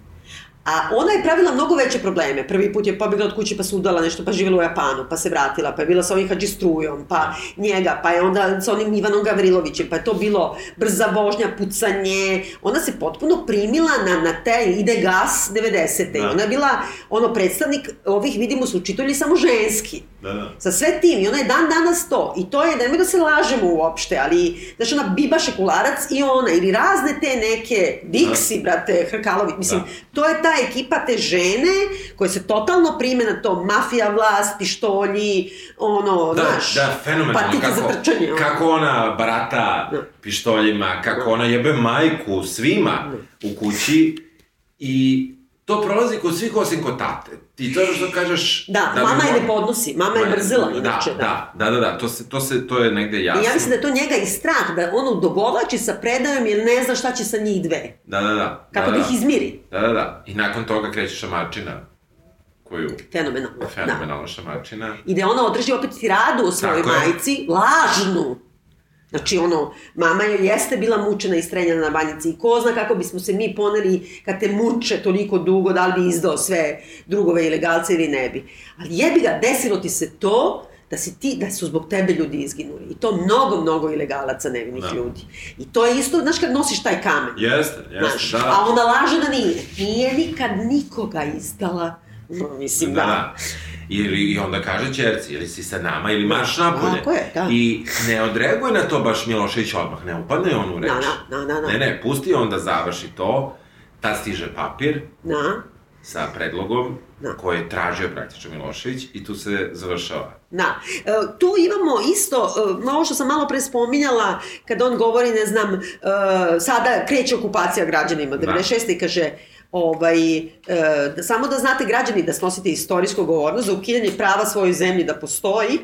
Speaker 1: A ona je pravila mnogo veće probleme. Prvi put je pobjegla od kuće pa se udala nešto, pa živjela u Japanu, pa se vratila, pa je bila sa ovim Hadži Strujom, pa njega, pa je onda sa onim Ivanom Gavrilovićem, pa je to bilo brza vožnja, pucanje. Ona se potpuno primila na, na te ide gas 90.
Speaker 2: Da.
Speaker 1: Da. Ona je bila ono predstavnik ovih, vidimo, su učitelji samo ženski.
Speaker 2: Da, da.
Speaker 1: Sa sve tim, i ona je dan danas to. I to je, nemoj da se lažemo uopšte, ali, znaš, ona Biba Šekularac i ona, ili razne te neke, Dixi, brate, Hrkalović, mislim,
Speaker 2: Da.
Speaker 1: to je ta ekipa te žene koje se totalno prime na to, mafija, vlast, pištolji, ono,
Speaker 2: Da,
Speaker 1: znaš,
Speaker 2: da, fenomenalno.
Speaker 1: patike
Speaker 2: Kako,
Speaker 1: za trčanje. ono.
Speaker 2: kako ona barata
Speaker 1: Da.
Speaker 2: pištoljima, kako ona jebe majku svima u kući i to prolazi kod svih osim kod tate. I to što kažeš...
Speaker 1: Da,
Speaker 2: bi
Speaker 1: mama je ne podnosi, mama je mrzila,
Speaker 2: da,
Speaker 1: inače,
Speaker 2: da. Da, da, da, to, se, to, se, to je negde jasno.
Speaker 1: I ja mislim da to njega i strah, da on odugovlači sa predajom jer ne zna šta će sa njih dve.
Speaker 2: Da, da, da.
Speaker 1: Kako
Speaker 2: da,
Speaker 1: da,
Speaker 2: da.
Speaker 1: ih izmiri.
Speaker 2: Da, da, da. I nakon toga kreće šamačina, koju...
Speaker 1: Fenomenalno. Da.
Speaker 2: Fenomenalna šamačina.
Speaker 1: I da ona održi opet tiradu o svojoj
Speaker 2: Tako je.
Speaker 1: majci, lažnu. Znači, ono, mama joj jeste bila mučena i strenjana na banjici i ko zna kako bismo se mi poneli kad te muče toliko dugo, da li bi izdao sve drugove ilegalce ili ne bi. Ali jebi ga, desilo ti se to, da si ti, da su zbog tebe ljudi izginuli. I to mnogo, mnogo ilegalaca nevinih da. ljudi. I to je isto, znaš, kad nosiš taj kamen.
Speaker 2: Jeste, jeste, znaš, da.
Speaker 1: A ona laže da nije. Nije nikad nikoga izdala. No, mislim, da. da.
Speaker 2: I, I onda kaže čerci, ili si sa nama ili marš napolje.
Speaker 1: Tako je, da.
Speaker 2: I ne odreaguje na to baš Milošević odmah, ne upadne on u reč.
Speaker 1: Da, da, da, da.
Speaker 2: Ne, ne, pusti on da završi to, ta stiže papir.
Speaker 1: Da
Speaker 2: sa predlogom da. koje je tražio praktično Milošević i tu se završava.
Speaker 1: Da. E, tu imamo isto, e, ovo što sam malo pre spominjala, kad on govori, ne znam, e, sada kreće okupacija građanima, 96. Da. i kaže, ovaj, e, da, samo da znate građani da snosite istorijsku govornost za ukidanje prava svojoj zemlji da postoji,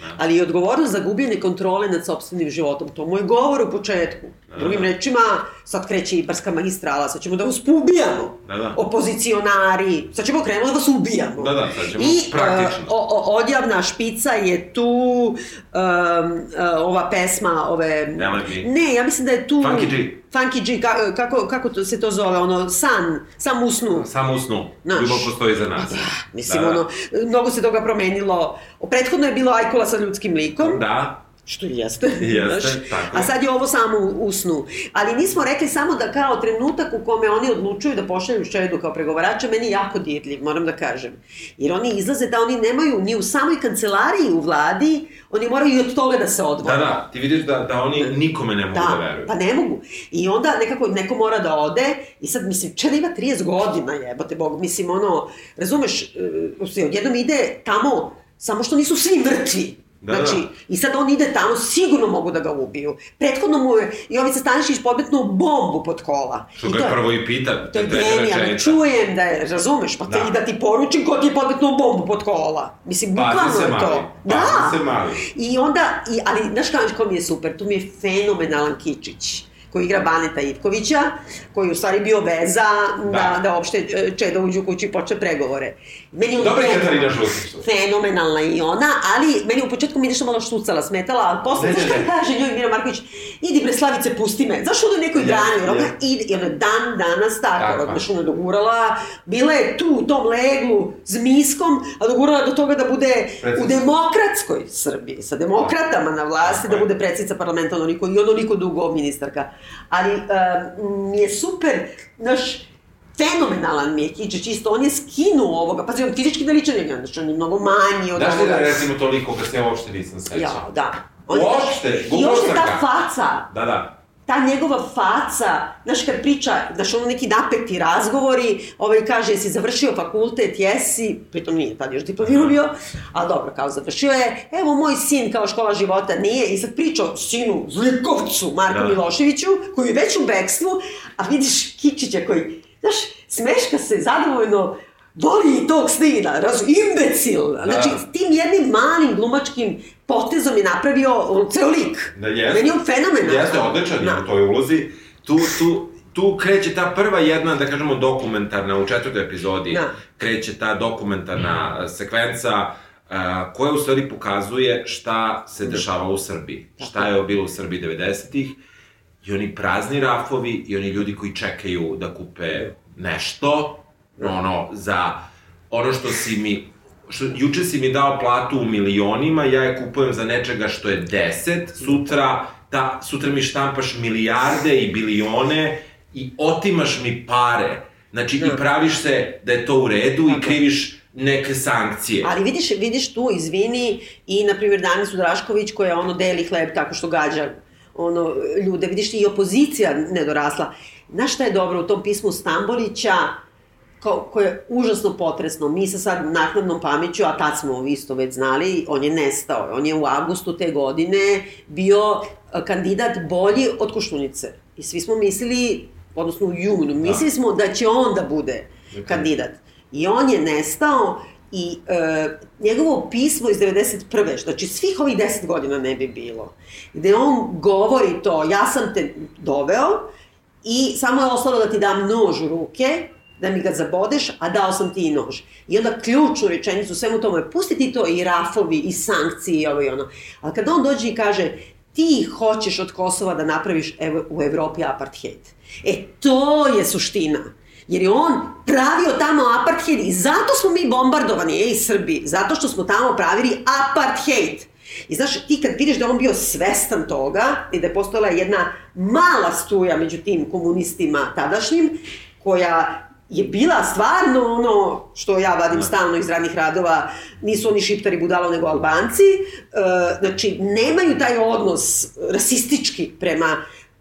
Speaker 1: Da. Ali i odgovornost za gubljenje kontrole nad sobstvenim životom. To moj govor u početku. Da, da, Drugim rečima, sad kreće i Barska magistrala, sad ćemo da vas ubijamo. Da, da. Opozicionari, sad ćemo krenuti da vas ubijamo.
Speaker 2: Da, da, sad ćemo I, praktično. I
Speaker 1: uh, odjavna špica je tu, um, uh, ova pesma, ove... Ne, ja mislim da je tu...
Speaker 2: Funky G.
Speaker 1: Funky G, kako, kako, kako se to zove, ono, san, sam usnu.
Speaker 2: Sam usnu, Naš. ljubav postoji za nas.
Speaker 1: Da, mislim, da, da. ono, mnogo se toga promenilo. Prethodno je bilo Ajkola sa ljudskim likom.
Speaker 2: Da.
Speaker 1: Što i jeste.
Speaker 2: Jeste, znaš, tako.
Speaker 1: A sad je ovo samo u snu. Ali nismo rekli samo da kao trenutak u kome oni odlučuju da pošalju Šedu kao pregovarača, meni jako dirljiv, moram da kažem. Jer oni izlaze da oni nemaju ni u samoj kancelariji u vladi, oni moraju i od toga da se odvoje.
Speaker 2: Da, da, ti vidiš da, da oni nikome ne mogu da, da veruju.
Speaker 1: Pa ne mogu. I onda nekako neko mora da ode i sad, mislim, Čeda ima 30 godina, jebote Bog, mislim, ono, razumeš, uh, odjednom ide tamo, samo što nisu svi mrtvi. Da, znači, da. i sad on ide tamo, sigurno mogu da ga ubiju. Prethodno mu je Jovica Stanišić podmetnuo bombu pod kola.
Speaker 2: Što ga je prvo i pita.
Speaker 1: To je genijalno, čujem da je, razumeš, pa da. i da ti poručim ko ti je podmetnuo bombu pod kola. Mislim, bukvalno je to.
Speaker 2: Da. se mali.
Speaker 1: I onda, i, ali, znaš kao mi je super, tu mi je fenomenalan Kičić koji igra Baneta Ivkovića, koji u stvari bio veza da, da, da uopšte e, Čeda uđu u kući i počne pregovore.
Speaker 2: Meni je Dobra je Katarina Žutić.
Speaker 1: Fenomenalna i ona, ali meni u početku mi nešto malo štucala, smetala, ali posle, znaš kada kaže njoj Mira Marković, idi bre Slavice, pusti me. Zašto da nekoj brani? Jer ona ide, i ona dan danas tako, znaš ona dogurala, bila je tu u tom leglu s miskom, a dogurala do toga da bude Predsjedno. u demokratskoj Srbiji, sa demokratama na vlasti, da bude predsjednica parlamenta, ono niko, i ono niko dugo ministarka ali uh, mi je super, znaš, fenomenalan mi je Kičić, isto, on je skinuo ovoga, pazi, on fizički ne liče njega, znači on je mnogo manji
Speaker 2: od Daš ovoga. Li da recimo toliko kad se ja uopšte nisam sećao?
Speaker 1: Ja, da.
Speaker 2: On uopšte,
Speaker 1: I uopšte ta faca.
Speaker 2: Da, da
Speaker 1: ta njegova faca, znaš kad priča, znaš ono neki napeti razgovori, ovaj kaže, jesi završio fakultet, jesi, pritom nije tad još diplomirao bio, ali dobro, kao završio je, evo moj sin kao škola života nije, i sad priča o sinu Zlikovcu, Marku da. Miloševiću, koji je već u bekstvu, a vidiš Kičića koji, znaš, smeška se zadovoljno, voli i tog stina, raz, imbecil. Da. Znači, tim jednim malim glumačkim potezom je napravio ceo lik.
Speaker 2: Da, jeste.
Speaker 1: Meni je on fenomenal.
Speaker 2: Jeste, odličan da. u toj ulozi. Tu, tu, tu kreće ta prva jedna, da kažemo, dokumentarna, u četvrtoj epizodi, da. kreće ta dokumentarna mm. sekvenca uh, koja u stvari pokazuje šta se dešava u Srbiji. Da. Šta je bilo u Srbiji 90-ih i oni prazni rafovi i oni ljudi koji čekaju da kupe nešto, ono, za ono što si mi što, juče si mi dao platu u milionima, ja je kupujem za nečega što je 10, sutra, ta, sutra mi štampaš milijarde i bilione i otimaš mi pare. Znači, da. i praviš se da je to u redu i kriviš neke sankcije.
Speaker 1: Ali vidiš, vidiš tu, izvini, i, na primjer, Danisu Drašković koja ono deli hleb tako što gađa ono, ljude. Vidiš, i opozicija nedorasla. Znaš šta je dobro u tom pismu Stambolića? ko, ko je užasno potresno. Mi sa sad naknadnom pameću, a tad smo isto već znali, on je nestao. On je u avgustu te godine bio kandidat bolji od Koštunice. I svi smo mislili, odnosno u junu, da. mislili smo da će on da bude kandidat. I on je nestao i e, njegovo pismo iz 91. znači svih ovih 10 godina ne bi bilo. Gde on govori to, ja sam te doveo i samo je ostalo da ti dam nož u ruke, da mi ga zabodeš, a dao sam ti i nož. I onda ključnu rečenicu svemu tomu je, pusti ti to i rafovi, i sankcije, i ovo i ono. Ali kad on dođe i kaže, ti hoćeš od Kosova da napraviš evo, u Evropi apartheid. E, to je suština. Jer je on pravio tamo apartheid i zato smo mi bombardovani, ej, Srbi, zato što smo tamo pravili apartheid. I znaš, ti kad vidiš da on bio svestan toga i da je postojala jedna mala struja među tim komunistima tadašnjim, koja je bila stvarno ono što ja vadim stalno iz radnih radova, nisu oni šiptari budalo nego albanci, e, znači nemaju taj odnos rasistički prema,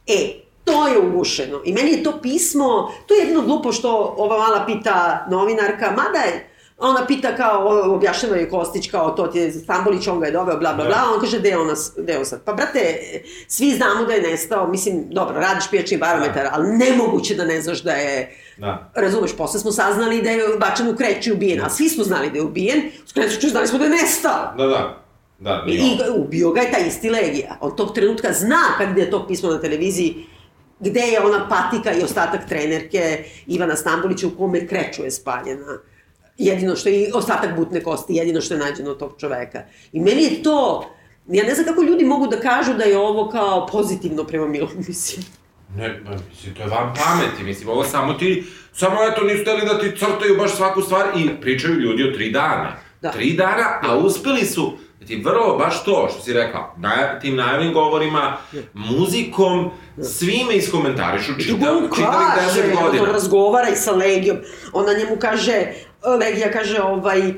Speaker 1: e, to je ugušeno. I meni je to pismo, to je jedno glupo što ova mala pita novinarka, mada je, ona pita kao, objašnjava je Kostić kao to ti je Stambolić, on ga je doveo, bla, bla, bla, on kaže, gde je on, gde je on sad? Pa, brate, svi znamo da je nestao, mislim, dobro, radiš pijačni barometar, da. ali nemoguće da ne znaš da je, da. razumeš, posle smo saznali da je bačen u kreći ubijen, a svi smo znali da je ubijen, u kreću znali smo da je nestao.
Speaker 2: Da, da. Da,
Speaker 1: I, I ubio ga je taj isti legija. Od tog trenutka zna kad je to pismo na televiziji, gde je ona patika i ostatak trenerke Ivana Stambolića u kome kreću je spaljena jedino što je ostatak butne kosti, jedino što je nađeno od tog čoveka. I meni je to, ja ne znam kako ljudi mogu da kažu da je ovo kao pozitivno prema Milom, mislim.
Speaker 2: Ne, ba, mislim, to je van pameti, mislim, ovo samo ti, samo eto nisu teli da ti crtaju baš svaku stvar i pričaju ljudi o tri dana. Da. Tri dana, a uspeli su, ti vrlo, baš to što si rekla, na, tim najavnim govorima, muzikom, svime iskomentarišu čitav, čitavih deset godina.
Speaker 1: On razgovara i sa Legijom, ona njemu kaže, Legija kaže, ovaj, e,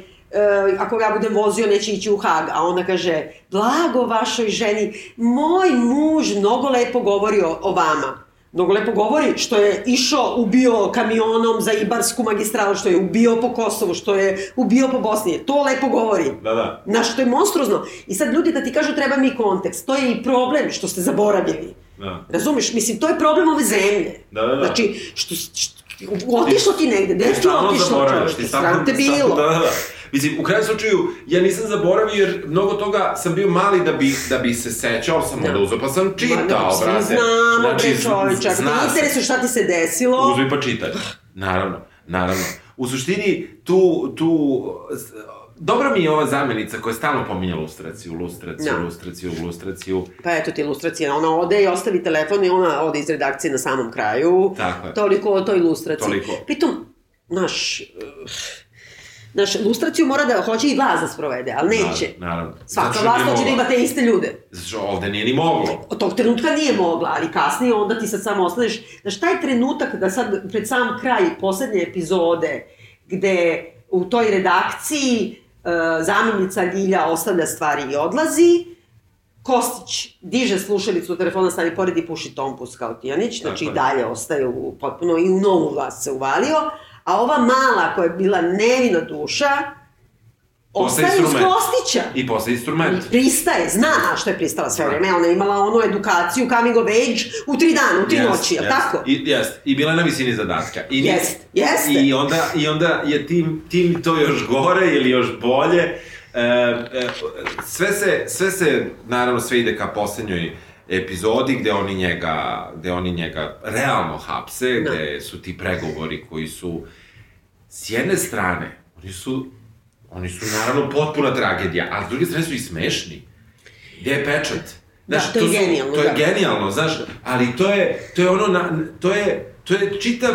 Speaker 1: ako ja budem vozio, neće ići u Hag. A ona kaže, blago vašoj ženi, moj muž mnogo lepo govori o, o vama. Mnogo lepo govori što je išao, ubio kamionom za Ibarsku magistralu, što je ubio po Kosovu, što je ubio po Bosni. To lepo govori.
Speaker 2: Da, da.
Speaker 1: Na što je monstruozno. I sad ljudi da ti kažu treba mi kontekst. To je i problem što ste zaboravili. Da. Razumeš? Mislim, to je problem ove zemlje.
Speaker 2: Da, da, da.
Speaker 1: Znači, što, što Otišlo ti negde, gde ti otišlo čoveče? Sram te bilo.
Speaker 2: Da, da, da. Mislim, u kraju slučaju, ja nisam zaboravio jer mnogo toga sam bio mali da bi, da bi se sećao sam da. uzeo, pa sam čitao, Ma, brate.
Speaker 1: Znamo, znači, čoveče, ako te interesuje šta ti se desilo...
Speaker 2: Uzmi pa čitaj. Naravno, naravno. U suštini, tu, tu Dobra mi je ova zamenica koja je stalno pominja lustraciju, lustraciju, no. Da. lustraciju, lustraciju.
Speaker 1: Pa eto ti lustracija, ona ode i ostavi telefon i ona ode iz redakcije na samom kraju.
Speaker 2: Tako je.
Speaker 1: Toliko o toj lustraciji. Toliko. Pritom, naš... Naš, lustraciju mora da hoće i vlast da sprovede, ali neće.
Speaker 2: Naravno. naravno.
Speaker 1: Svaka vlast hoće da ima te iste ljude.
Speaker 2: Zato ovde nije ni moglo.
Speaker 1: Od tog trenutka nije mogla, ali kasnije onda ti sad samo ostaneš. Znaš, taj trenutak da sad pred sam kraj poslednje epizode, gde u toj redakciji E, zamjenica Ljilja ostavlja stvari i odlazi, Kostić diže slušalicu telefona, stavi pored i puši tompus kao Tijanić, znači i dalje ostaje u, potpuno i u novu vlast se uvalio, a ova mala koja je bila nevina duša, Ostaje iz Kostića.
Speaker 2: I posle instrument.
Speaker 1: I pristaje, zna što je pristala sve vreme. Ona je imala onu edukaciju, coming of age, u tri dana, u tri yes, noći, je yes. tako?
Speaker 2: I, jest. I bila je na visini zadatka. I
Speaker 1: jest, jeste.
Speaker 2: I onda, I onda je tim, tim to još gore ili još bolje. E, e, sve, se, sve se, naravno, sve ide ka poslednjoj epizodi gde oni njega, gde oni njega realno hapse, da. gde su ti pregovori koji su s jedne strane, oni su Oni su naravno potpuna tragedija, a s druge strane su i smešni. Gde je pečat?
Speaker 1: Znaš, da, to je to genijalno.
Speaker 2: To je da. genijalno, znaš, ali to je, to je ono, na, to je, to je čitav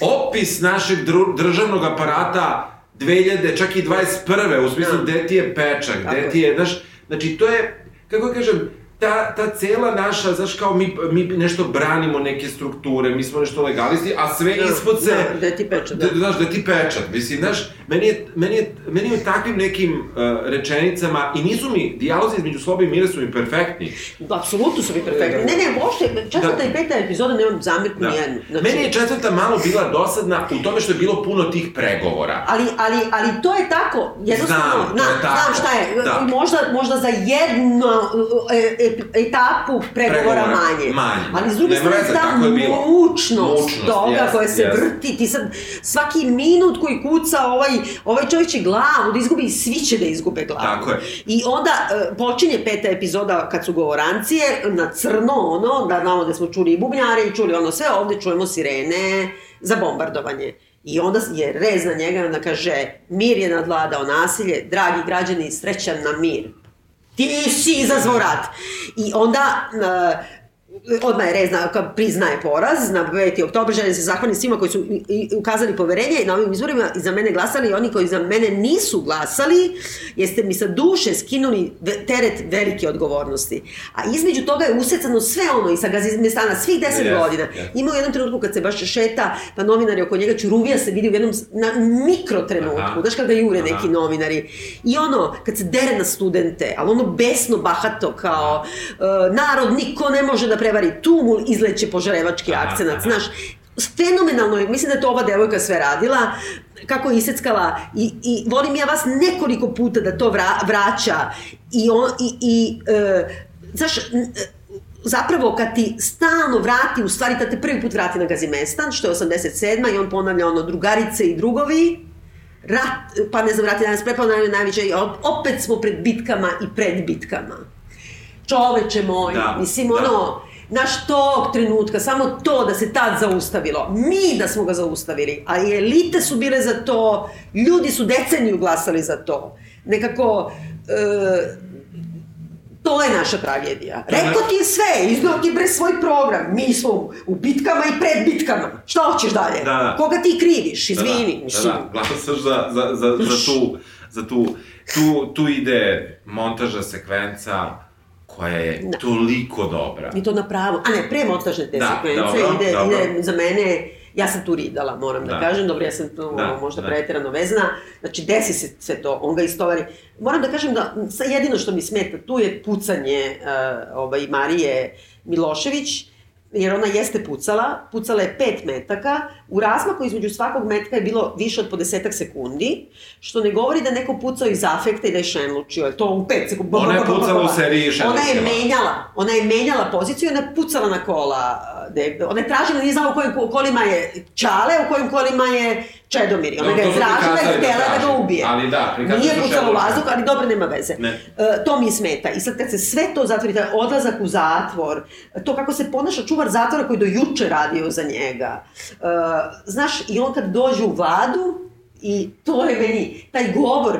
Speaker 2: opis našeg dru, državnog aparata 2000, čak i 21. u smislu da. gde ti je pečak, gde ti je, znaš, znači to je, kako kažem, ta, ta cela naša, znaš, kao mi, mi nešto branimo neke strukture, mi smo nešto legalisti, a sve da, ispod se...
Speaker 1: Da, da ti pečat, da.
Speaker 2: da. Znaš, da ti pečat, mislim, znaš, meni je, meni je, meni je u takvim nekim uh, rečenicama, i nisu mi, dijalozi između sloba i mire su mi perfektni.
Speaker 1: Da, apsolutno su mi perfektni. Ne, ne, možete, četvrta da. i peta epizoda nemam zamirku da. nijednu.
Speaker 2: Znači... Meni je četvrta malo bila dosadna u tome što je bilo puno tih pregovora.
Speaker 1: Ali, ali, ali to je tako, jednostavno,
Speaker 2: znam, na, je tako.
Speaker 1: znam šta je, da. možda, možda za jednu e, e, etapu pregovora, manje.
Speaker 2: manje.
Speaker 1: Ali s druge strane, ta mučnost toga yes, koja se vrti, ti sad svaki minut koji kuca ovaj, ovaj čovjek će glavu da izgubi i svi će da izgube glavu.
Speaker 2: Tako je.
Speaker 1: I onda uh, počinje peta epizoda kad su govorancije, na crno ono, da znamo da smo čuli i bubnjare i čuli ono sve, ovde čujemo sirene za bombardovanje. I onda je rez na njega, onda kaže, mir je nadvladao nasilje, dragi građani, srećan na mir ti si izazvao rat. I onda, uh, odmah je rezna, priznaje poraz, na 9. oktober želim se zahvaliti svima koji su ukazali poverenje i na ovim izborima i za mene glasali i oni koji za mene nisu glasali, jeste mi sa duše skinuli teret velike odgovornosti. A između toga je usecano sve ono i sa gazimestana svih 10 yes, godina. Yes. Ima u jednom trenutku kad se baš šeta, pa novinari oko njega čuruvija se vidi u jednom na mikro trenutku, znaš kada jure Aha. neki novinari. I ono, kad se dere na studente, ali ono besno bahato kao uh, narod niko ne može da prevari, tu mu izleće požarevački akcenat, znaš, fenomenalno je, mislim da je to ova devojka sve radila, kako je iseckala i, i volim ja vas nekoliko puta da to vra, vraća i, on, i, i e, znaš, zapravo kad ti stalno vrati, u stvari da te prvi put vrati na Gazimestan, što je 87. i on ponavlja ono drugarice i drugovi, rat, pa ne znam, vrati danas preponavlja najveće, opet smo pred bitkama i pred bitkama. Čoveče moj, da, mislim, da. ono, naš tog trenutka, samo to da se tad zaustavilo, mi da smo ga zaustavili, a i elite su bile za to, ljudi su deceniju glasali za to. Nekako, e, to je naša tragedija. Rekao ti je sve, iznao ti bre svoj program, mi smo u bitkama i pred bitkama. Šta hoćeš dalje? Da, da. Koga ti kriviš, izvini.
Speaker 2: Da, da, da, da. glasaš za, za, za, za tu, za tu, tu, tu ide montaža sekvenca, koja je da. toliko dobra.
Speaker 1: I to na pravo. A ne, pre montažne te da, sekvence dobro, ide, dobro. ide za mene, ja sam tu ridala, moram da, da kažem, dobro, ja sam tu da, možda da. pretirano vezana, znači desi se sve to, on ga istovari. Moram da kažem da jedino što mi smeta tu je pucanje uh, ovaj, Marije Milošević, jer ona jeste pucala, pucala je pet metaka, u razmaku između svakog metka je bilo više od po desetak sekundi, što ne govori da neko pucao iz afekta i da je šenlučio, je to u pet sekundi.
Speaker 2: Ona je pucala u seriji
Speaker 1: šenlučila. Ona je menjala, ona je menjala poziciju i ona je pucala na kola. Ona je tražila, nije znao u kojim kolima je Čale, u kojim kolima je Čedomir. Ona ga je tražila i htjela da, da ga ubije.
Speaker 2: Ali da,
Speaker 1: Nije pucala u vazduh, ali dobro, nema veze. Ne. Uh, to mi smeta. I sad kad se sve to zatvori, taj odlazak u zatvor, to kako se ponaša čuvar zatvora koji do juče radio za njega. Uh, znaš, i on kad dođe u vladu, i to je meni, taj govor,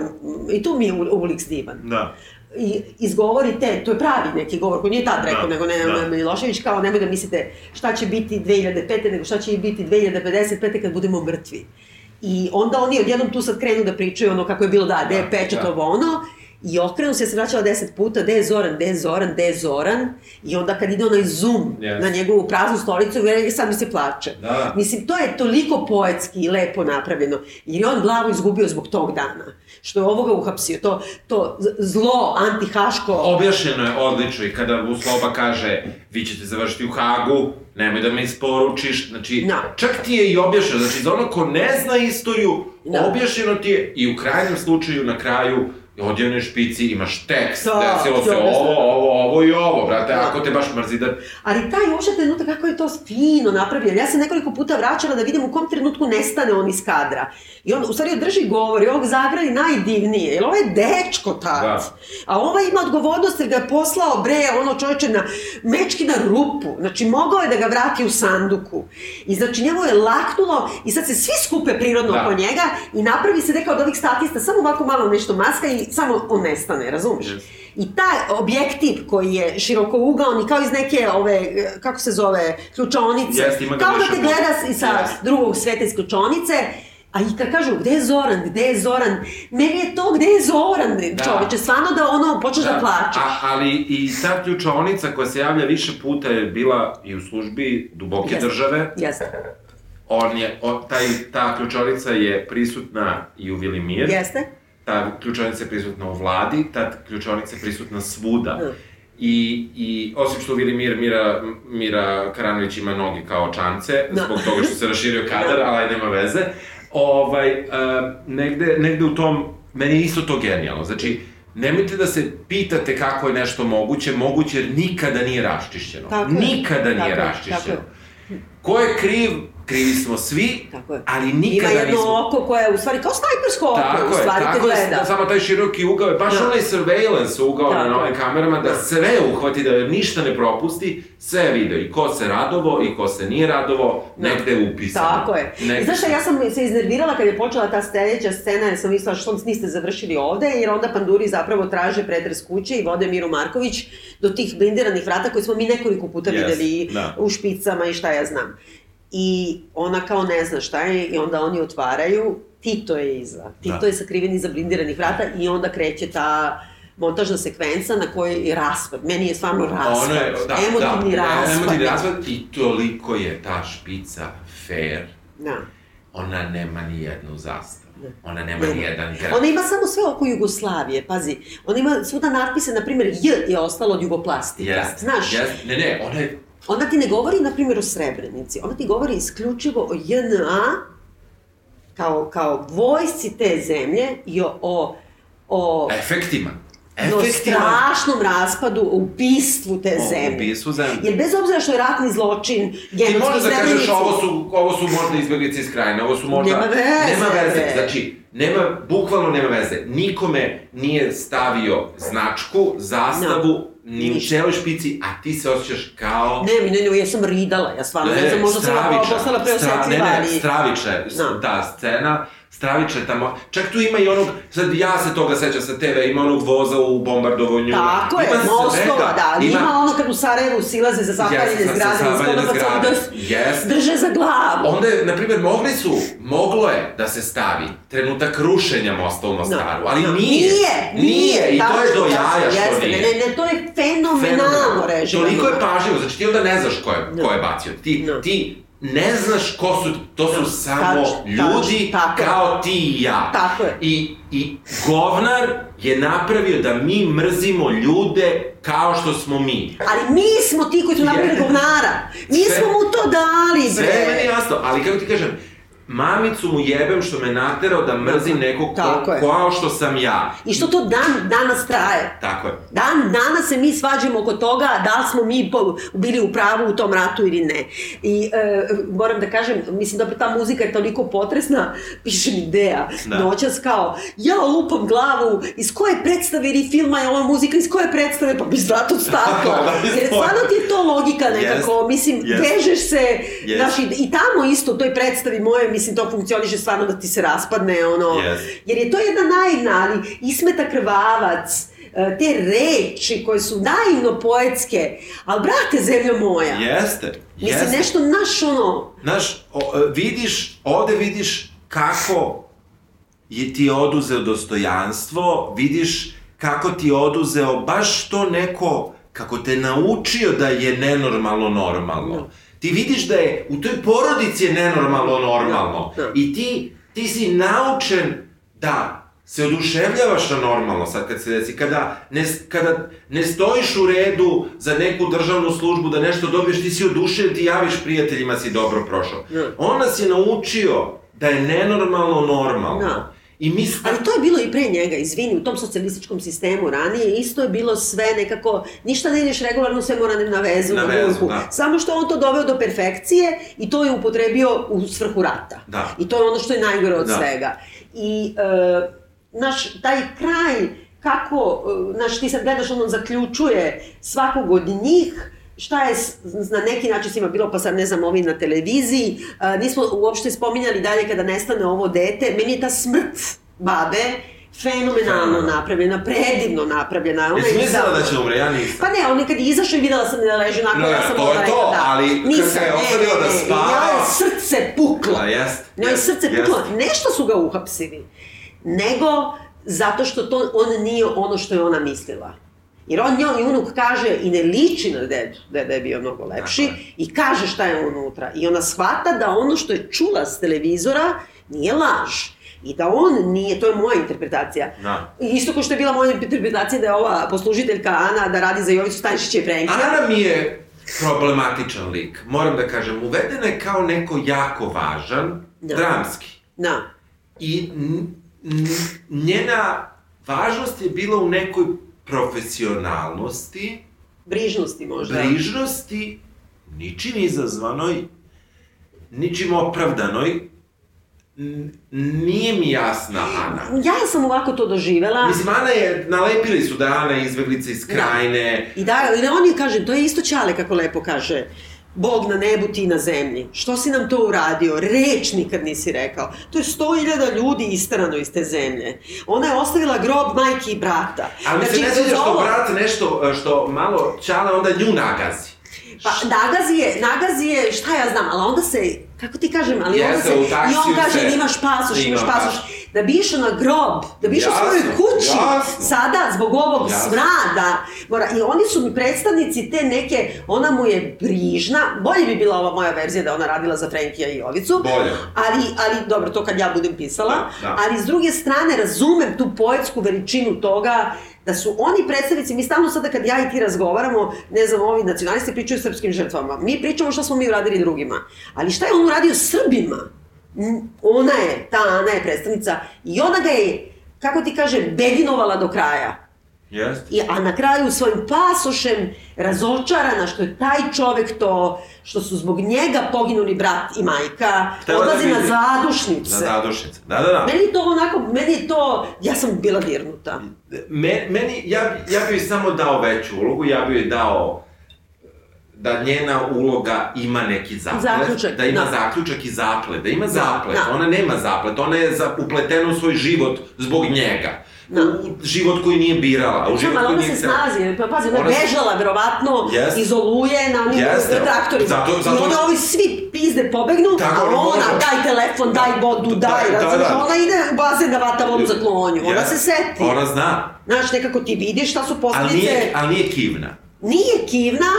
Speaker 1: i tu mi je Ulix divan.
Speaker 2: Da
Speaker 1: i izgovori te, to je pravi neki govor koji nije tad rekao, da, nego ne, da. Milošević kao nemoj da mislite šta će biti 2005. nego šta će biti 2055. kad budemo mrtvi. I onda oni odjednom tu sad krenu da pričaju ono kako je bilo da, gde je da, pečat ovo ono, I okrenu se, ja sam vraćala deset puta, gde je Zoran, gde je Zoran, gde je Zoran. I onda kad ide onaj zoom yes. na njegovu praznu stolicu, sad mi se plače. Da. Mislim, to je toliko poetski i lepo napravljeno. Jer je on glavu izgubio zbog tog dana. Što je ovoga uhapsio. To, to zlo, antihaško...
Speaker 2: Objašnjeno je odlično i kada Usloba kaže vi ćete završiti u Hagu, nemoj da me isporučiš, znači, no. Da. čak ti je i objašnjeno, znači, za ono ko ne zna istoriju, no. Da. objašnjeno ti je i u krajnjem slučaju, na kraju, odjevnoj špici imaš tekst, da, desilo se ovo, ovo, ovo i ovo, brate, da. ako te baš mrzi da...
Speaker 1: Ali taj uopšte trenutak kako je to fino napravljeno, ja sam nekoliko puta vraćala da vidim u kom trenutku nestane on iz kadra. I on, u stvari, drži govor i ovog zagradi najdivnije, jer ovo je dečko tad. Da. A ovaj ima odgovornost jer ga je poslao, bre, ono čovječe na mečki na rupu. Znači, mogao je da ga vrati u sanduku. I znači, njemu je laknulo i sad se svi skupe prirodno da. oko njega i napravi se neka od ovih statista, samo ovako malo nešto maska i samo on nestane, razumiješ? Yes. I taj objektiv koji je široko ugaon i kao iz neke ove, kako se zove, ključonice,
Speaker 2: yes,
Speaker 1: kao da te gleda sa yes. drugog sveta iz ključonice, A i kad kažu, gde je Zoran, gde je Zoran, meni je to, gde je Zoran, da. čoveče, stvarno da ono, počneš da, da plačeš.
Speaker 2: A, ali i ta ključonica koja se javlja više puta je bila i u službi duboke Jeste. države.
Speaker 1: Jeste.
Speaker 2: On je, on, taj, ta ključonica je prisutna i u Vilimir.
Speaker 1: Jeste.
Speaker 2: Ta ključonica je prisutna u vladi, ta ključonica je prisutna svuda. Mm. I, I osim što Vilimir Mira, Mira Karanović ima noge kao čance, no. zbog toga što se raširio kadar, no. ali nema veze, ovaj, uh, negde, negde u tom, meni je isto to genijalno. Znači, nemojte da se pitate kako je nešto moguće, moguće jer nikada nije raščišćeno. Tako nikada je. nije tako raščišćeno. Tako Ko je kriv krivi smo svi,
Speaker 1: Tako je.
Speaker 2: ali
Speaker 1: Ima
Speaker 2: nikada
Speaker 1: jedno
Speaker 2: nismo...
Speaker 1: oko koje je u stvari kao snajpersko oko,
Speaker 2: Tako
Speaker 1: u
Speaker 2: je,
Speaker 1: stvari te
Speaker 2: tako je,
Speaker 1: gleda.
Speaker 2: da, samo taj široki ugao je baš
Speaker 1: Da.
Speaker 2: onaj surveillance ugao
Speaker 1: Tako
Speaker 2: na novim
Speaker 1: je.
Speaker 2: kamerama, da
Speaker 1: Da.
Speaker 2: sve uhvati, da ništa ne propusti, sve je video, i ko se radovo, i ko se nije radovo, negde je upisano.
Speaker 1: Tako je.
Speaker 2: Negde
Speaker 1: znaš šta, ja sam se iznervirala kad je počela ta sledeća scena, jer sam mislila što niste završili ovde, jer onda panduri zapravo traže pretres kuće i vode Miru Marković do tih blindiranih vrata koje smo mi nekoliko puta
Speaker 2: Yes,
Speaker 1: videli
Speaker 2: da.
Speaker 1: u špicama i šta ja znam. I ona kao ne zna šta je i onda oni otvaraju, Tito je iza. Tito
Speaker 2: Da.
Speaker 1: je sakriven iza blindiranih vrata i onda kreće ta montažna sekvenca na kojoj je raspad. Meni je stvarno raspad.
Speaker 2: Ono je, da,
Speaker 1: emotivni
Speaker 2: da,
Speaker 1: raspad.
Speaker 2: Emotivni raspad i toliko je ta špica fair,
Speaker 1: Da.
Speaker 2: ona nema ni jednu zastavu. Ona nema
Speaker 1: Nema.
Speaker 2: ni jedan grad.
Speaker 1: Ona ima samo sve oko Jugoslavije, pazi. Ona ima svuda natpise, na primjer, J je ostalo od Jugoplastika.
Speaker 2: Jest,
Speaker 1: Znaš,
Speaker 2: jest. Ne, ne, ona je
Speaker 1: ona ti ne govori, na primjer, o Srebrenici. Ona ti govori isključivo o JNA kao, kao vojsci te zemlje i o, o, o,
Speaker 2: efektima.
Speaker 1: o
Speaker 2: Efektima.
Speaker 1: strašnom raspadu, o ubistvu te
Speaker 2: O
Speaker 1: zemlje.
Speaker 2: ubistvu zemlje.
Speaker 1: Jer bez obzira što je ratni zločin,
Speaker 2: Ti
Speaker 1: genocid
Speaker 2: možeš da kažeš ovo su, ovo su možda izbjeglice iz krajine, ovo su možda...
Speaker 1: Nema veze,
Speaker 2: Nema veze, znači, nema, bukvalno nema veze. Nikome nije stavio značku, zastavu, ni u celoj špici, a ti se osjećaš kao...
Speaker 1: Ne, ne, ne, ja sam ridala, ja stvarno, ne znam, možda sam postala preosetljiva,
Speaker 2: Ne,
Speaker 1: ali...
Speaker 2: ne, stravična,
Speaker 1: Da.
Speaker 2: ta scena, stravična je tamo, čak tu ima i onog, sad ja se toga sećam sa TV, ima onog voza u bombardovanju.
Speaker 1: Tako je,
Speaker 2: ima svega.
Speaker 1: da, ali ima, ono kad u Sarajevu silaze za zapaljene
Speaker 2: sa
Speaker 1: zgrade,
Speaker 2: zapaljene
Speaker 1: iskoda
Speaker 2: zgrade.
Speaker 1: da
Speaker 2: Jeste.
Speaker 1: drže za glavu.
Speaker 2: Onda je, na primjer, mogli su, moglo je da se stavi trenutak rušenja mosta u Mostaru, ali
Speaker 1: Da.
Speaker 2: nije.
Speaker 1: Nije, nije.
Speaker 2: i to je do jaja što
Speaker 1: jeste,
Speaker 2: nije.
Speaker 1: Ne, ne, ne, to je fenomenalno režimo.
Speaker 2: Toliko je pažljivo, znači ti onda ne znaš ko je,
Speaker 1: Da.
Speaker 2: ko je bacio. Ti,
Speaker 1: Da.
Speaker 2: ti ne znaš ko su, to su
Speaker 1: Da,
Speaker 2: samo
Speaker 1: tačno,
Speaker 2: ljudi
Speaker 1: tačno, tako je.
Speaker 2: kao ti i ja.
Speaker 1: Tako je.
Speaker 2: I, I govnar je napravio da mi mrzimo ljude kao što smo mi.
Speaker 1: Ali mi smo ti koji su napravili
Speaker 2: Je.
Speaker 1: govnara. Mi
Speaker 2: Sve-
Speaker 1: smo mu to dali,
Speaker 2: Sve je meni
Speaker 1: bre.
Speaker 2: jasno, ali kako ti kažem, mamicu mu jebem što me naterao da mrzim nekog ko, kao što sam ja.
Speaker 1: I što to dan danas traje.
Speaker 2: Tako je.
Speaker 1: Dan danas se mi svađamo oko toga da li smo mi bili u pravu u tom ratu ili ne. I e, moram da kažem, mislim da ta muzika je toliko potresna, piše mi Deja,
Speaker 2: Da.
Speaker 1: noćas kao, ja lupam glavu, iz koje predstave ili filma je ova muzika, iz koje predstave, pa bi zlato stakla.
Speaker 2: Da,
Speaker 1: Jer stvarno ti je to logika nekako,
Speaker 2: Jest.
Speaker 1: mislim,
Speaker 2: Jest.
Speaker 1: vežeš se,
Speaker 2: Jest.
Speaker 1: znaš, i, i tamo isto u toj predstavi moje, mislim, to funkcioniše stvarno da ti se raspadne, ono,
Speaker 2: Jest.
Speaker 1: jer je to jedna naivna, ali ismeta krvavac, e, te reči koje su naivno poetske, ali brate, zemljo moja,
Speaker 2: Jeste.
Speaker 1: mislim,
Speaker 2: jeste.
Speaker 1: nešto naš ono,
Speaker 2: Znaš, e, vidiš, ovde vidiš kako je ti oduzeo dostojanstvo, vidiš kako ti je oduzeo baš to neko, kako te naučio da je nenormalno normalno. Ti vidiš da je, u toj porodici je nenormalno normalno.
Speaker 1: Da, da.
Speaker 2: I ti, ti si naučen da se oduševljavaš na normalno sad kad se desi, kada ne, kada ne stojiš u redu za neku državnu službu da nešto dobiješ, ti si oduševljen, ti javiš prijateljima si dobro prošao.
Speaker 1: Da.
Speaker 2: On nas je naučio da je nenormalno normalno.
Speaker 1: Da.
Speaker 2: I mi sta-
Speaker 1: ali to je bilo i pre njega, izvini, u tom socijalističkom sistemu ranije isto je bilo sve nekako, ništa ne ideš regularno, sve mora na vezu,
Speaker 2: Na
Speaker 1: na,
Speaker 2: vezu,
Speaker 1: ruku.
Speaker 2: da.
Speaker 1: Samo što on to doveo do perfekcije i to je upotrebio u svrhu rata.
Speaker 2: Da.
Speaker 1: I to je ono što je najgore od
Speaker 2: Da.
Speaker 1: svega. I, e, naš, taj kraj, kako, e, znaš, ti sad gledaš, ono zaključuje svakog od njih, šta je na neki način svima bilo, pa sad ne znam, ovi na televiziji, a, nismo uopšte spominjali dalje kada nestane ovo dete, meni je ta smrt babe fenomenalno napravljena, predivno napravljena. Ona
Speaker 2: Jesi
Speaker 1: je
Speaker 2: mislila da će umre, ja nisam.
Speaker 1: Pa ne, on je kad je izašao i videla sam da leži onako,
Speaker 2: No,
Speaker 1: ja sam
Speaker 2: to je to,
Speaker 1: da.
Speaker 2: ali
Speaker 1: Nisam,
Speaker 2: ga je ostavila
Speaker 1: ne,
Speaker 2: da spava-
Speaker 1: njoj je srce puklo.
Speaker 2: Da, jest,
Speaker 1: je
Speaker 2: jest,
Speaker 1: srce
Speaker 2: jest.
Speaker 1: puklo. Nešto su ga uhapsili, nego zato što to on nije ono što je ona mislila. Jer on njoj unuk kaže i ne liči na dedu, deda je bio mnogo lepši, i kaže šta je unutra. I ona shvata da ono što je čula s televizora nije laž. I da on nije, to je moja interpretacija.
Speaker 2: Da.
Speaker 1: I Isto kao što je bila moja interpretacija da je ova poslužiteljka Ana da radi za Jovicu Stanišića i Frenkija.
Speaker 2: Ana mi je problematičan lik, moram da kažem. Uvedena je kao neko jako važan,
Speaker 1: Da.
Speaker 2: dramski.
Speaker 1: Da.
Speaker 2: I njena važnost je bila u nekoj profesionalnosti,
Speaker 1: Brižnosti možda.
Speaker 2: brižnosti, ničim izazvanoj ničim opravdanoj, nije mi jasna Ana.
Speaker 1: Ja sam ovako to doživela.
Speaker 2: Mislim, Ana je, nalepili su da je Ana izbeglica iz krajine.
Speaker 1: I da, i on je, kaže, to je isto Ćale, kako lepo kaže, Bog na nebu, ti na zemlji. Što si nam to uradio? Reč nikad nisi rekao. To je sto hiljada ljudi istarano iz te zemlje. Ona je ostavila grob majke i brata.
Speaker 2: Ali mi se
Speaker 1: Znači,
Speaker 2: ne sviđa što
Speaker 1: ovo-
Speaker 2: brat nešto, e, što malo čala onda nju nagazi.
Speaker 1: Pa nagazi je, nagazi je, šta ja znam, ali onda se, kako ti kažem, ali onda
Speaker 2: Jeste,
Speaker 1: se,
Speaker 2: u
Speaker 1: i on kaže
Speaker 2: se-
Speaker 1: imaš pasoš, imaš pasoš,
Speaker 2: pasoš.
Speaker 1: Da bi išao na grob, da bi išao svojoj kući,
Speaker 2: jasno.
Speaker 1: sada zbog ovog
Speaker 2: Jasno.
Speaker 1: smrada, mora, i oni su mi predstavnici te neke, ona mu je brižna, bolje bi bila ova moja verzija da ona radila za Frenkija i Jovicu,
Speaker 2: Bolje.
Speaker 1: ali, ali dobro, to kad ja budem pisala,
Speaker 2: Da, da.
Speaker 1: ali s druge strane razumem tu poetsku veličinu toga da su oni predstavnici, mi stalno sada kad ja i ti razgovaramo, ne znam, ovi nacionalisti pričaju o srpskim žrtvama, mi pričamo šta smo mi uradili drugima, ali šta je on uradio Srbima? Ona je, ta Ana je predstavnica i ona ga je, kako ti kažem, bedinovala do kraja.
Speaker 2: Jeste.
Speaker 1: I, a na kraju svojim pasošem razočarana što je taj čovek to, što su zbog njega poginuli brat i majka,
Speaker 2: Htela da
Speaker 1: odlazi na
Speaker 2: vidi.
Speaker 1: zadušnice.
Speaker 2: Na zadušnice. Da, da, da.
Speaker 1: Meni to onako, meni to, ja sam bila dirnuta.
Speaker 2: Me, meni, ja, ja bi joj samo dao veću ulogu, ja bi joj dao da njena uloga ima neki zaplet,
Speaker 1: Zaključak,
Speaker 2: da ima
Speaker 1: da.
Speaker 2: zaključak i zaplet, da ima zaplet.
Speaker 1: da.
Speaker 2: Ona nema zaplet, ona je za, upletena u svoj život zbog njega.
Speaker 1: Da.
Speaker 2: U život koji nije birala, u život
Speaker 1: Znam, ali
Speaker 2: koji
Speaker 1: ona
Speaker 2: nije
Speaker 1: se
Speaker 2: htela.
Speaker 1: snazi, pa pazi, ona
Speaker 2: Ona se-
Speaker 1: bežala, verovatno,
Speaker 2: Jeste.
Speaker 1: iz oluje na onim
Speaker 2: Jeste.
Speaker 1: traktorima.
Speaker 2: Zato- zato-
Speaker 1: I onda ovi svi pizde pobegnu,
Speaker 2: Tako,
Speaker 1: a
Speaker 2: ona
Speaker 1: ona,
Speaker 2: može.
Speaker 1: daj telefon,
Speaker 2: Da.
Speaker 1: daj vodu,
Speaker 2: Da,
Speaker 1: daj,
Speaker 2: da,
Speaker 1: razumiješ,
Speaker 2: da.
Speaker 1: ona ide u bazen da vata vodu za klonju, ona se seti.
Speaker 2: Ona zna,
Speaker 1: Znaš, nekako ti vidiš šta su
Speaker 2: ali
Speaker 1: posledice.
Speaker 2: nije, ali nije kivna.
Speaker 1: Nije kivna,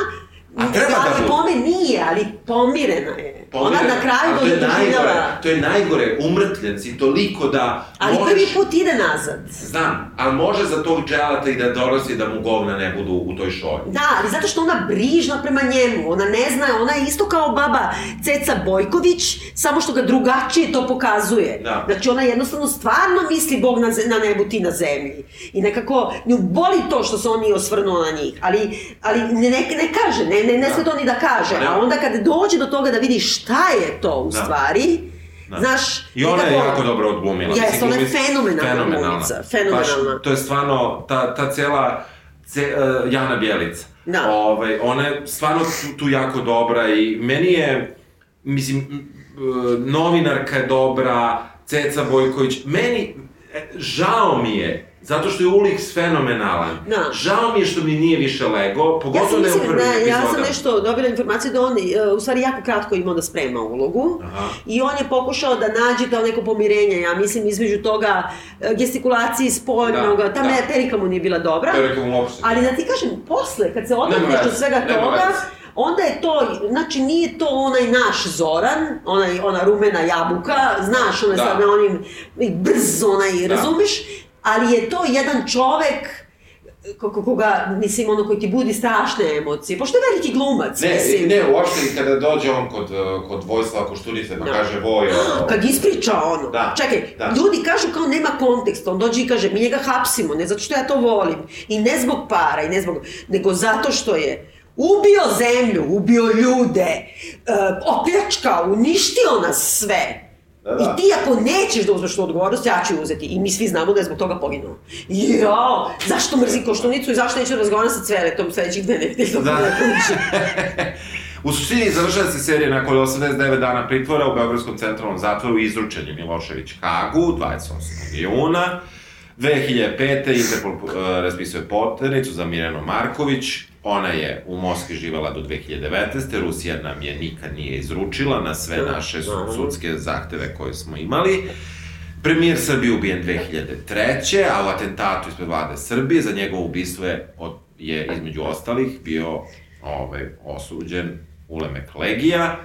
Speaker 2: A treba da
Speaker 1: ali
Speaker 2: bude.
Speaker 1: pome nije, ali pomirena je. Ona na kraju
Speaker 2: to je najgore, to je najgore, umrtljen si toliko da
Speaker 1: Ali
Speaker 2: možeš...
Speaker 1: prvi put ide nazad.
Speaker 2: Znam, ali može za tog dželata i da dolazi da mu govna ne budu u toj šolji.
Speaker 1: Da, ali zato što ona brižna prema njemu, ona ne zna, ona je isto kao baba Ceca Bojković, samo što ga drugačije to pokazuje.
Speaker 2: Da.
Speaker 1: Znači ona jednostavno stvarno misli Bog na, na nebu, ti na zemlji. I nekako nju boli to što se on nije osvrnuo na njih, ali, ali ne, ne, ne kaže, ne, ne, ne sve
Speaker 2: Da.
Speaker 1: to ni da kaže. A onda kad dođe do toga da vidi šta je to u
Speaker 2: Da.
Speaker 1: stvari,
Speaker 2: Da.
Speaker 1: znaš,
Speaker 2: I ona je
Speaker 1: nekako-
Speaker 2: jako dobro odglumila. Mislim,
Speaker 1: ona je
Speaker 2: glumi-
Speaker 1: fenomenalna glumica, fenomenalna.
Speaker 2: Baš, to je stvarno, ta, ta cela ce, uh, Jana Bjelica.
Speaker 1: Da.
Speaker 2: Ovaj, ona je stvarno tu, tu jako dobra i meni je, mislim, uh, novinarka je dobra, Ceca Bojković, meni, e, žao mi je, zato što je Ulix fenomenalan.
Speaker 1: Da.
Speaker 2: Žao mi je što mi nije više lego,
Speaker 1: Ja
Speaker 2: pogotovo
Speaker 1: sam,
Speaker 2: ne u prvim
Speaker 1: ne, ja sam
Speaker 2: epizodama.
Speaker 1: nešto dobila informaciju da on, e, u stvari, jako kratko imao da sprema ulogu.
Speaker 2: Aha.
Speaker 1: I on je pokušao da nađe to neko pomirenje, ja mislim, između toga e, gestikulacije spoljnog,
Speaker 2: Da,
Speaker 1: ta
Speaker 2: da.
Speaker 1: meterika mu nije bila dobra.
Speaker 2: Rekao mu uopšte.
Speaker 1: Ali da ti kažem, posle, kad se odmakneš od svega
Speaker 2: nema
Speaker 1: toga,
Speaker 2: veze.
Speaker 1: onda je to, znači nije to onaj naš Zoran, onaj, ona rumena jabuka, znaš, ona
Speaker 2: Da.
Speaker 1: sad na onim, brz onaj,
Speaker 2: Da.
Speaker 1: razumeš? Ali je to jedan čovek ko- ko- koga, mislim, ono koji ti budi strašne emocije, pošto je veliki glumac,
Speaker 2: Ne,
Speaker 1: mislim.
Speaker 2: ne, uopšte i kada dođe on kod, kod Vojislava Košturice pa
Speaker 1: Da.
Speaker 2: kaže Vojo...
Speaker 1: Kad ispriča ono,
Speaker 2: Da,
Speaker 1: čekaj,
Speaker 2: da.
Speaker 1: ljudi kažu kao nema konteksta, on dođe i kaže mi njega hapsimo, ne zato što ja to volim, i ne zbog para, i ne zbog, nego zato što je ubio zemlju, ubio ljude, uh, opljačkao, uništio nas sve.
Speaker 2: Da, da.
Speaker 1: I ti ako nećeš da uzmeš tu odgovornost, ja ću uzeti. I mi svi znamo da je zbog toga poginuo. Jao, zašto mrzi koštunicu i zašto neću razgovarati sa Cveretom sledećih dve nedelje dok
Speaker 2: Da. U suštini završava se serija nakon 89 dana pritvora u Beogradskom centralnom zatvoru izručen je Milošević Hagu 28. juna. 2005. Interpol uh, raspisuje poternicu za Mirjanu Marković. Ona je u Moskvi živala do 2019. Rusija nam je nikad nije izručila na sve
Speaker 1: Da,
Speaker 2: naše su- sudske zahteve koje smo imali. Premijer Srbije ubijen 2003. a u atentatu ispred vlade Srbije za njegovo ubistvo je, od, je između ostalih bio ovaj, osuđen Ulemek Legija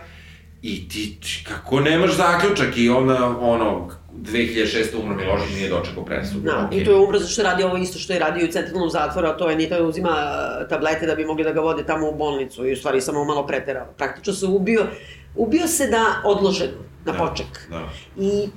Speaker 2: i ti, kako nemaš zaključak i onda, ono, 2006. umro Milošić nije dočekao presudu.
Speaker 1: Da,
Speaker 2: okej.
Speaker 1: i to je umro zato što radi ovo isto što je radio i u centralnom zatvoru, a to je Nita uzima uh, tablete da bi mogli da ga vode tamo u bolnicu i u stvari samo malo preterao. Praktično se ubio, ubio se da odloženo, na
Speaker 2: Da,
Speaker 1: poček.
Speaker 2: Da.
Speaker 1: I e,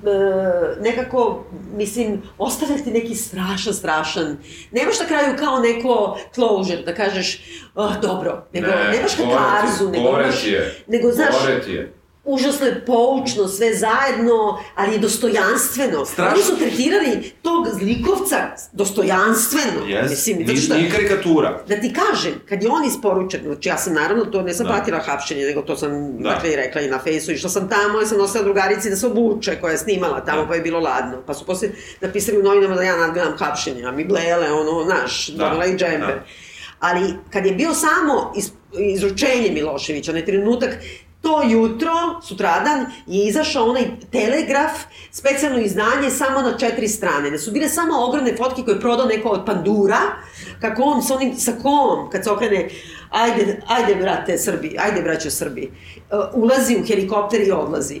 Speaker 1: nekako, mislim, ostavlja ti neki strašan, strašan, nemaš na kraju kao neko closure, da kažeš, oh, dobro, nego
Speaker 2: Ne,
Speaker 1: nemaš katarzu, nego
Speaker 2: je.
Speaker 1: nego, znaš,
Speaker 2: Gore ti je.
Speaker 1: Užasno je poučno sve zajedno, ali je dostojanstveno.
Speaker 2: Strašno.
Speaker 1: Oni su tretirali tog zlikovca dostojanstveno.
Speaker 2: Yes.
Speaker 1: Mislim,
Speaker 2: Ni,
Speaker 1: zato što,
Speaker 2: ni karikatura.
Speaker 1: da ti kažem, kad je on isporučen, znači ja sam naravno to ne sam
Speaker 2: Da.
Speaker 1: pratila hapšenje, nego to sam
Speaker 2: Da.
Speaker 1: dakle i rekla i na fejsu, išla sam tamo, ja sam nosila drugarici da se obuče, koja je snimala tamo,
Speaker 2: Da.
Speaker 1: pa je bilo ladno. Pa su posle napisali u novinama da ja nadgledam hapšenje, a mi blele, ono, naš,
Speaker 2: Da.
Speaker 1: dobila i džemper.
Speaker 2: Da.
Speaker 1: Ali kad je bio samo iz, izručenje Miloševića, onaj trenutak, to jutro, sutradan, je izašao onaj telegraf, specijalno izdanje samo na četiri strane. Da su bile samo ogromne fotke koje je prodao neko od pandura, kako on sa onim sakom, kad se okrene, ajde, ajde brate Srbi, ajde braćo Srbi, uh, ulazi u helikopter i odlazi.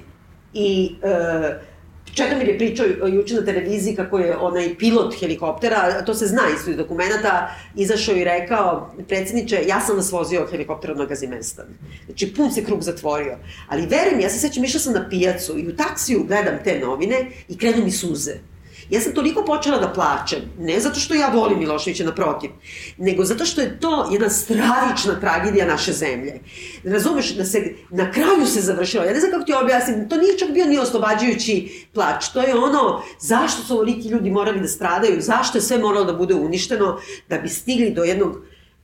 Speaker 1: I uh, Čedomir je pričao uh, juče na televiziji kako je onaj pilot helikoptera, to se zna iz dokumenta, izašao i rekao, predsjedniče, ja sam vas vozio helikopterom na Gazimestan. Znači, pun se krug zatvorio. Ali verujem, ja se sećam, išla sam na pijacu i u taksiju gledam te novine i krenu mi suze. Ja sam toliko počela da plačem, ne zato što ja volim Miloševića naprotiv, nego zato što je to jedna stravična tragedija naše zemlje. Razumeš, da se, na kraju se završilo, ja ne znam kako ti objasnim, to nije čak bio ni oslobađajući plač, to je ono, zašto su ovoliki ljudi morali da stradaju, zašto je sve moralo da bude uništeno, da bi stigli do jednog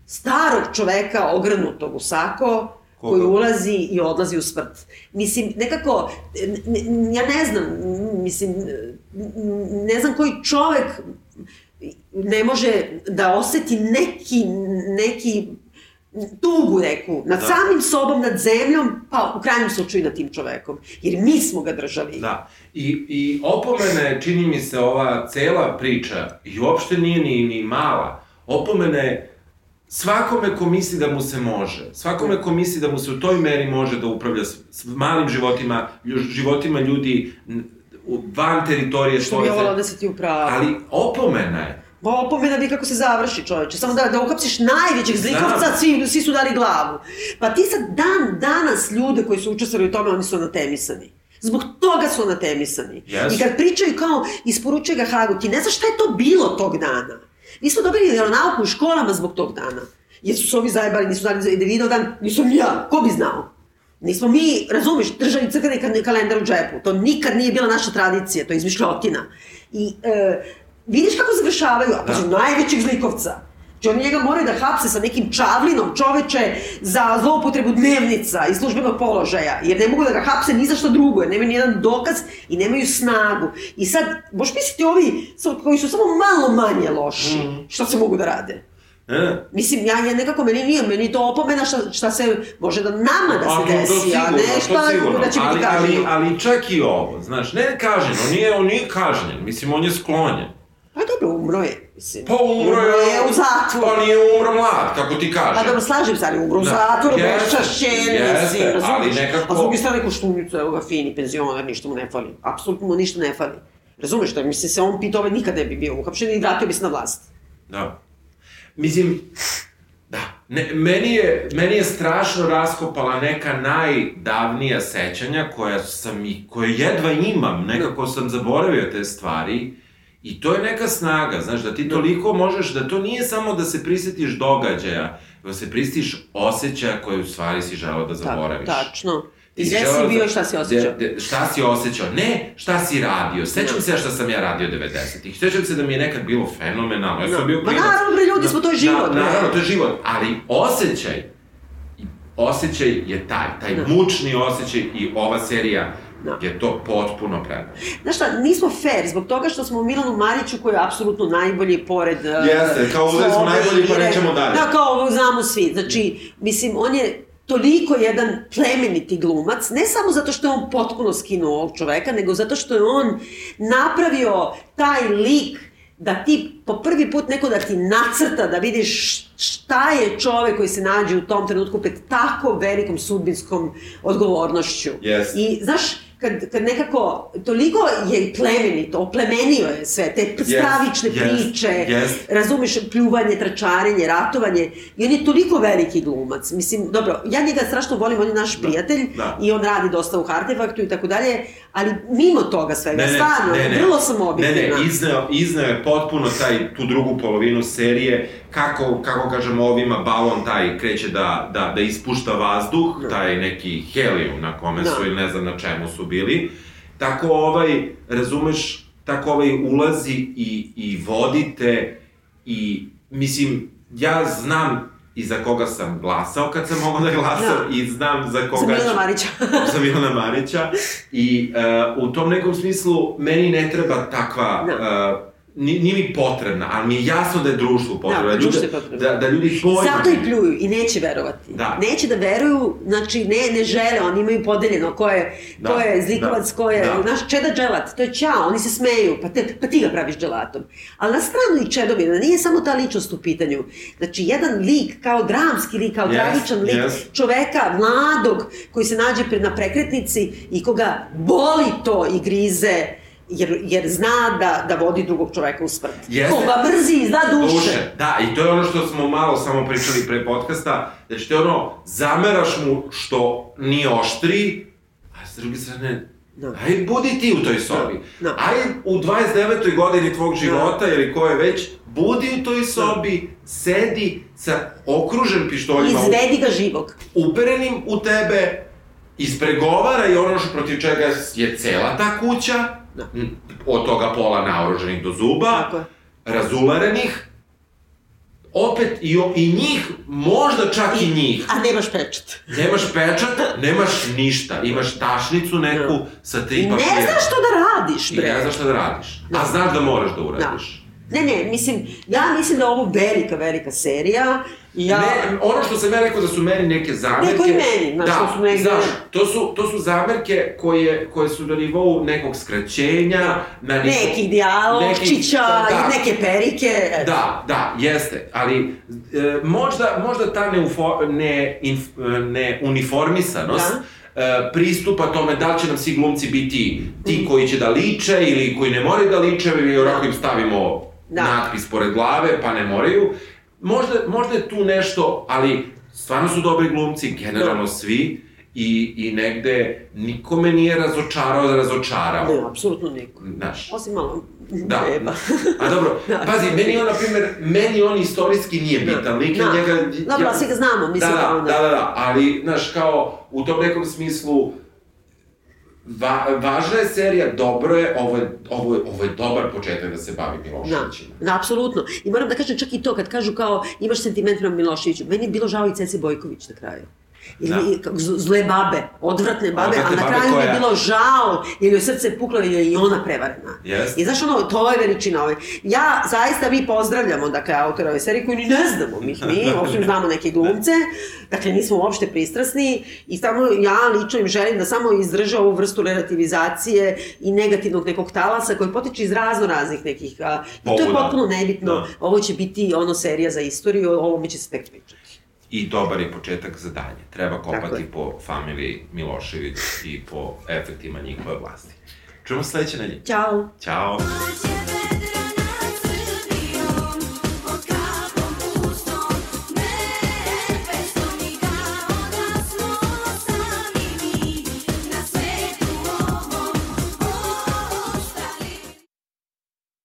Speaker 1: starog čoveka ogrnutog u sako? Koji ulazi i odlazi u smrt. Mislim, nekako, ja ne znam, mislim, ne znam koji čovek ne može da oseti neki, neki tugu neku, nad
Speaker 5: Da.
Speaker 1: samim sobom, nad zemljom, pa u krajnjem slučaju nad tim čovekom. Jer mi smo ga držali.
Speaker 2: Da. I, I opomene, čini mi se, ova cela priča, i uopšte nije ni, ni mala, opomene svakome ko misli da mu se može, svakome ko misli da mu se u toj meri može da upravlja s, s malim životima, životima ljudi van teritorije
Speaker 1: Što je volao da se ti upravo.
Speaker 2: Ali opomena je,
Speaker 1: Pa opomena vi kako se završi čoveče. Samo da, da uhapsiš najvećeg zlikovca, svi, svi su dali glavu. Pa ti sad dan danas ljude koji su učestvovali u tome, oni su anatemisani. Zbog toga su anatemisani.
Speaker 2: Jesu.
Speaker 1: I kad pričaju kao isporučuje ga Hagu, ti ne znaš šta je to bilo tog dana. Mi smo dobili vjeronauku u školama zbog tog dana. Jer su se ovi zajebali, nisu dali za Davidov dan, nisam ja, ko bi znao? Nismo mi, razumeš, držali crkveni ka- kalendar u džepu. To nikad nije bila naša tradicija, to je izmišljotina. I e, vidiš kako završavaju, a pa su najvećeg zlikovca. Znači oni njega moraju da hapse sa nekim čavlinom čoveče za zloupotrebu dnevnica i službenog položaja, jer ne mogu da ga hapse ni za što drugo, jer nemaju nijedan dokaz i nemaju snagu. I sad, boš misliti ovi koji su samo malo manje loši, šta se mogu da rade?
Speaker 2: e,
Speaker 1: Mislim, ja, ja nekako, meni nije, meni to opomena šta, šta se, može da nama da
Speaker 2: A,
Speaker 1: se
Speaker 2: to
Speaker 1: desi, a
Speaker 2: sigurno,
Speaker 1: ne
Speaker 2: to
Speaker 1: šta
Speaker 2: sigurno.
Speaker 1: da će biti
Speaker 2: ali, ali,
Speaker 1: kažnjeno.
Speaker 2: ali čak i ovo, znaš, ne kažnjen, on nije, on nije kažnjen, mislim, on je sklonjen.
Speaker 1: Pa dobro, umro je, mislim.
Speaker 2: Pa umro je...
Speaker 1: u zatvoru.
Speaker 2: Pa nije umro mlad, kako ti kažeš.
Speaker 1: Pa dobro, slažem se, ali umro u
Speaker 2: Da,
Speaker 1: zatvoru,
Speaker 2: jeste,
Speaker 1: beščašćen,
Speaker 2: jeste,
Speaker 1: mislim, razumiješ?
Speaker 2: ali nekako-
Speaker 1: A s druge strane, koštunicu, evo ga, fini penzioner, ništa mu ne fali. Apsolutno mu ništa ne fali. Razumeš to? Mislim, se on pitao, ovaj nikad ne bi bio uhapšen i vratio bi se na vlast.
Speaker 2: Da. Mislim, da, ne, meni, je, meni je strašno raskopala neka najdavnija sećanja koja sam i, koje jedva imam, nekako sam zaboravio te stvari i to je neka snaga, znaš, da ti toliko možeš, da to nije samo da se prisjetiš događaja, da se prisjetiš osjećaja koje u stvari si želeo da zaboraviš.
Speaker 1: Tako, tačno. I gde si
Speaker 2: da-
Speaker 1: bio i šta si osjećao?
Speaker 2: De, de, šta si osjećao? Ne, šta si radio. Sećam se ja šta sam ja radio 90-ih. Sećam se da mi je nekad bilo fenomenalno. Ja sam
Speaker 1: Da.
Speaker 2: bio
Speaker 1: Ma
Speaker 2: klinac.
Speaker 1: naravno, bre, ljudi smo, to je život,
Speaker 2: Da,
Speaker 1: bre.
Speaker 2: naravno, to je život. Ali osjećaj, osjećaj je taj, taj
Speaker 1: Da.
Speaker 2: mučni osjećaj i ova serija
Speaker 1: Da.
Speaker 2: je to potpuno predano.
Speaker 1: Znaš šta, nismo fair zbog toga što smo Milanu Mariću koji je apsolutno najbolji pored...
Speaker 5: Jeste, kao ovde smo najbolji, pa nećemo dalje.
Speaker 1: Da, kao ovo znamo svi. Znači, mislim, on je toliko jedan plemeniti glumac, ne samo zato što je on potpuno skinuo ovog čoveka, nego zato što je on napravio taj lik da ti po prvi put neko da ti nacrta, da vidiš šta je čovek koji se nađe u tom trenutku pred tako velikom sudbinskom odgovornošću.
Speaker 5: Jest.
Speaker 1: I, znaš, kad, kad nekako, toliko je plemenito, oplemenio je sve, te stravične
Speaker 2: yes,
Speaker 1: priče,
Speaker 2: yes.
Speaker 1: razumeš, pljuvanje, tračarenje, ratovanje, i on je toliko veliki glumac, mislim, dobro, ja njega strašno volim, on je naš prijatelj,
Speaker 2: da.
Speaker 1: i on radi dosta u Artefaktu i tako dalje, ali mimo toga svega,
Speaker 2: Ne, ne,
Speaker 1: stvarno,
Speaker 2: ne, ne.
Speaker 1: vrlo sam
Speaker 2: Ne,
Speaker 1: objektivna.
Speaker 2: ne, izneo, izneo je potpuno taj, tu drugu polovinu serije, kako, kako kažemo ovima, balon taj kreće da, da, da ispušta vazduh,
Speaker 1: Da.
Speaker 2: taj neki helijum na kome
Speaker 1: Da.
Speaker 2: su ili ne znam na čemu su bili. Tako ovaj, razumeš, tako ovaj ulazi i, i vodite i, mislim, ja znam i za koga sam glasao kad sam mogao da glasam
Speaker 1: Da.
Speaker 2: i znam za koga
Speaker 1: Za Milana Marića.
Speaker 2: za Milana Marića i uh, u tom nekom smislu meni ne treba takva
Speaker 1: Da.
Speaker 2: uh, ni, nije mi potrebna, ali mi je jasno da je društvu potrebna.
Speaker 1: Da,
Speaker 2: ljude-
Speaker 1: društvu je potrebno.
Speaker 2: Da, da ljudi pojma.
Speaker 1: Zato i pljuju i neće verovati.
Speaker 2: Da.
Speaker 1: Neće da veruju, znači ne, ne žele, oni imaju podeljeno ko je,
Speaker 2: Da,
Speaker 1: ko je zlikovac,
Speaker 2: da,
Speaker 1: ko je,
Speaker 2: da.
Speaker 1: znaš, čeda dželat, to je ćao, oni se smeju, pa, te, pa ti ga praviš dželatom. Ali na stranu i čedomina, nije samo ta ličnost u pitanju. Znači, jedan lik, kao dramski lik, kao
Speaker 2: Yes,
Speaker 1: tragičan lik,
Speaker 2: yes.
Speaker 1: čoveka, mladog, koji se nađe pred na prekretnici i koga boli to i grize, jer, jer zna da, da vodi drugog čoveka u smrt.
Speaker 2: Jeste.
Speaker 1: Koga mrzi iz da duše.
Speaker 2: Duše. Da, i to je ono što smo malo samo pričali pre podcasta, da će te ono, zameraš mu što nije oštri, a s druge strane,
Speaker 1: Da.
Speaker 2: aj budi ti u toj sobi.
Speaker 1: Da, da.
Speaker 2: Aj u 29. godini tvog života ili ko je već, budi u toj sobi, sedi sa okružen pištoljima
Speaker 1: Izvedi ga živog.
Speaker 2: uperenim u tebe, ispregovara i ono što protiv čega je cela ta kuća,
Speaker 1: Da.
Speaker 2: m, od toga pola naoruženih do zuba,
Speaker 1: Tako je.
Speaker 2: razularenih, opet i, o, i njih, možda čak i, njih.
Speaker 1: A nemaš pečat.
Speaker 2: Nemaš pečat, nemaš ništa, imaš tašnicu neku
Speaker 1: Da.
Speaker 2: sa tri
Speaker 1: I ne
Speaker 2: papira.
Speaker 1: znaš što da radiš,
Speaker 2: I
Speaker 1: bre.
Speaker 2: ne znaš šta da radiš.
Speaker 1: Da.
Speaker 2: A znaš da moraš da uradiš.
Speaker 1: Ne, ne, mislim, ja mislim da je ovo velika, velika serija. Ja...
Speaker 2: Ne, ono što sam ja rekao da su meni neke zamerke...
Speaker 1: Neko i meni, znaš,
Speaker 2: da,
Speaker 1: što su negde-
Speaker 2: znaš, to su, to su zamerke koje, koje su na nivou nekog skraćenja, na nivou...
Speaker 1: Neki dijalogčića,
Speaker 2: da,
Speaker 1: i neke perike. eto.
Speaker 2: Da, da, jeste, ali e, možda, možda ta neufo, ne, inf, ne uniformisanost
Speaker 1: Da.
Speaker 2: e, pristupa tome da li će nam svi glumci biti ti koji će da liče ili koji ne moraju da liče ili onako im stavimo
Speaker 1: Da.
Speaker 2: natpis pored glave pa ne moraju. Možda, možda je tu nešto, ali stvarno su dobri glumci, generalno
Speaker 1: Da.
Speaker 2: svi, i, i negde nikome nije razočarao da razočarao.
Speaker 1: Ne, apsolutno niko.
Speaker 2: Znaš.
Speaker 1: Osim malo
Speaker 2: Da.
Speaker 1: beba.
Speaker 2: A dobro,
Speaker 1: Da.
Speaker 2: pazi, meni on, na primer, meni on istorijski nije bitan, lik
Speaker 1: Da.
Speaker 2: njega...
Speaker 1: Dobro, svi ga znamo, mislim,
Speaker 2: da, da,
Speaker 1: da-
Speaker 2: da, da, da, ali, znaš, kao, u tom nekom smislu, va, važna je serija, dobro je, ovo je, ovo je, ovo je dobar početak da se bavi
Speaker 1: Da,
Speaker 2: Miloševićima.
Speaker 1: da, apsolutno. I moram da kažem čak i to, kad kažu kao imaš sentiment prema Miloševiću, meni je bilo žao i Cece Bojković na kraju. Ili,
Speaker 2: Da.
Speaker 1: zle babe, odvratne babe,
Speaker 2: Odvratne
Speaker 1: a na kraju mi je
Speaker 2: koja-
Speaker 1: bilo žao, jer joj srce puklo jer je i ona prevarena.
Speaker 2: Jeste.
Speaker 1: I znaš ono, to je veličina ove. Ja, zaista mi pozdravljamo, dakle, autora ove serije koju ni ne znamo, mi, mi osim znamo neke glumce, dakle, nismo uopšte pristrasni i samo ja lično im želim da samo izdrže ovu vrstu relativizacije i negativnog nekog talasa koji potiče iz razno raznih nekih, a, i to je potpuno nebitno,
Speaker 2: Da.
Speaker 1: ovo će biti ono serija za istoriju, o ovome će se tek pričati.
Speaker 2: I dobar je početak za dalje. Treba kopati po familiji Milošević i po efektima njihove vlasti. Čujemo sledeće nedelje.
Speaker 1: Ćao!
Speaker 2: Ćao!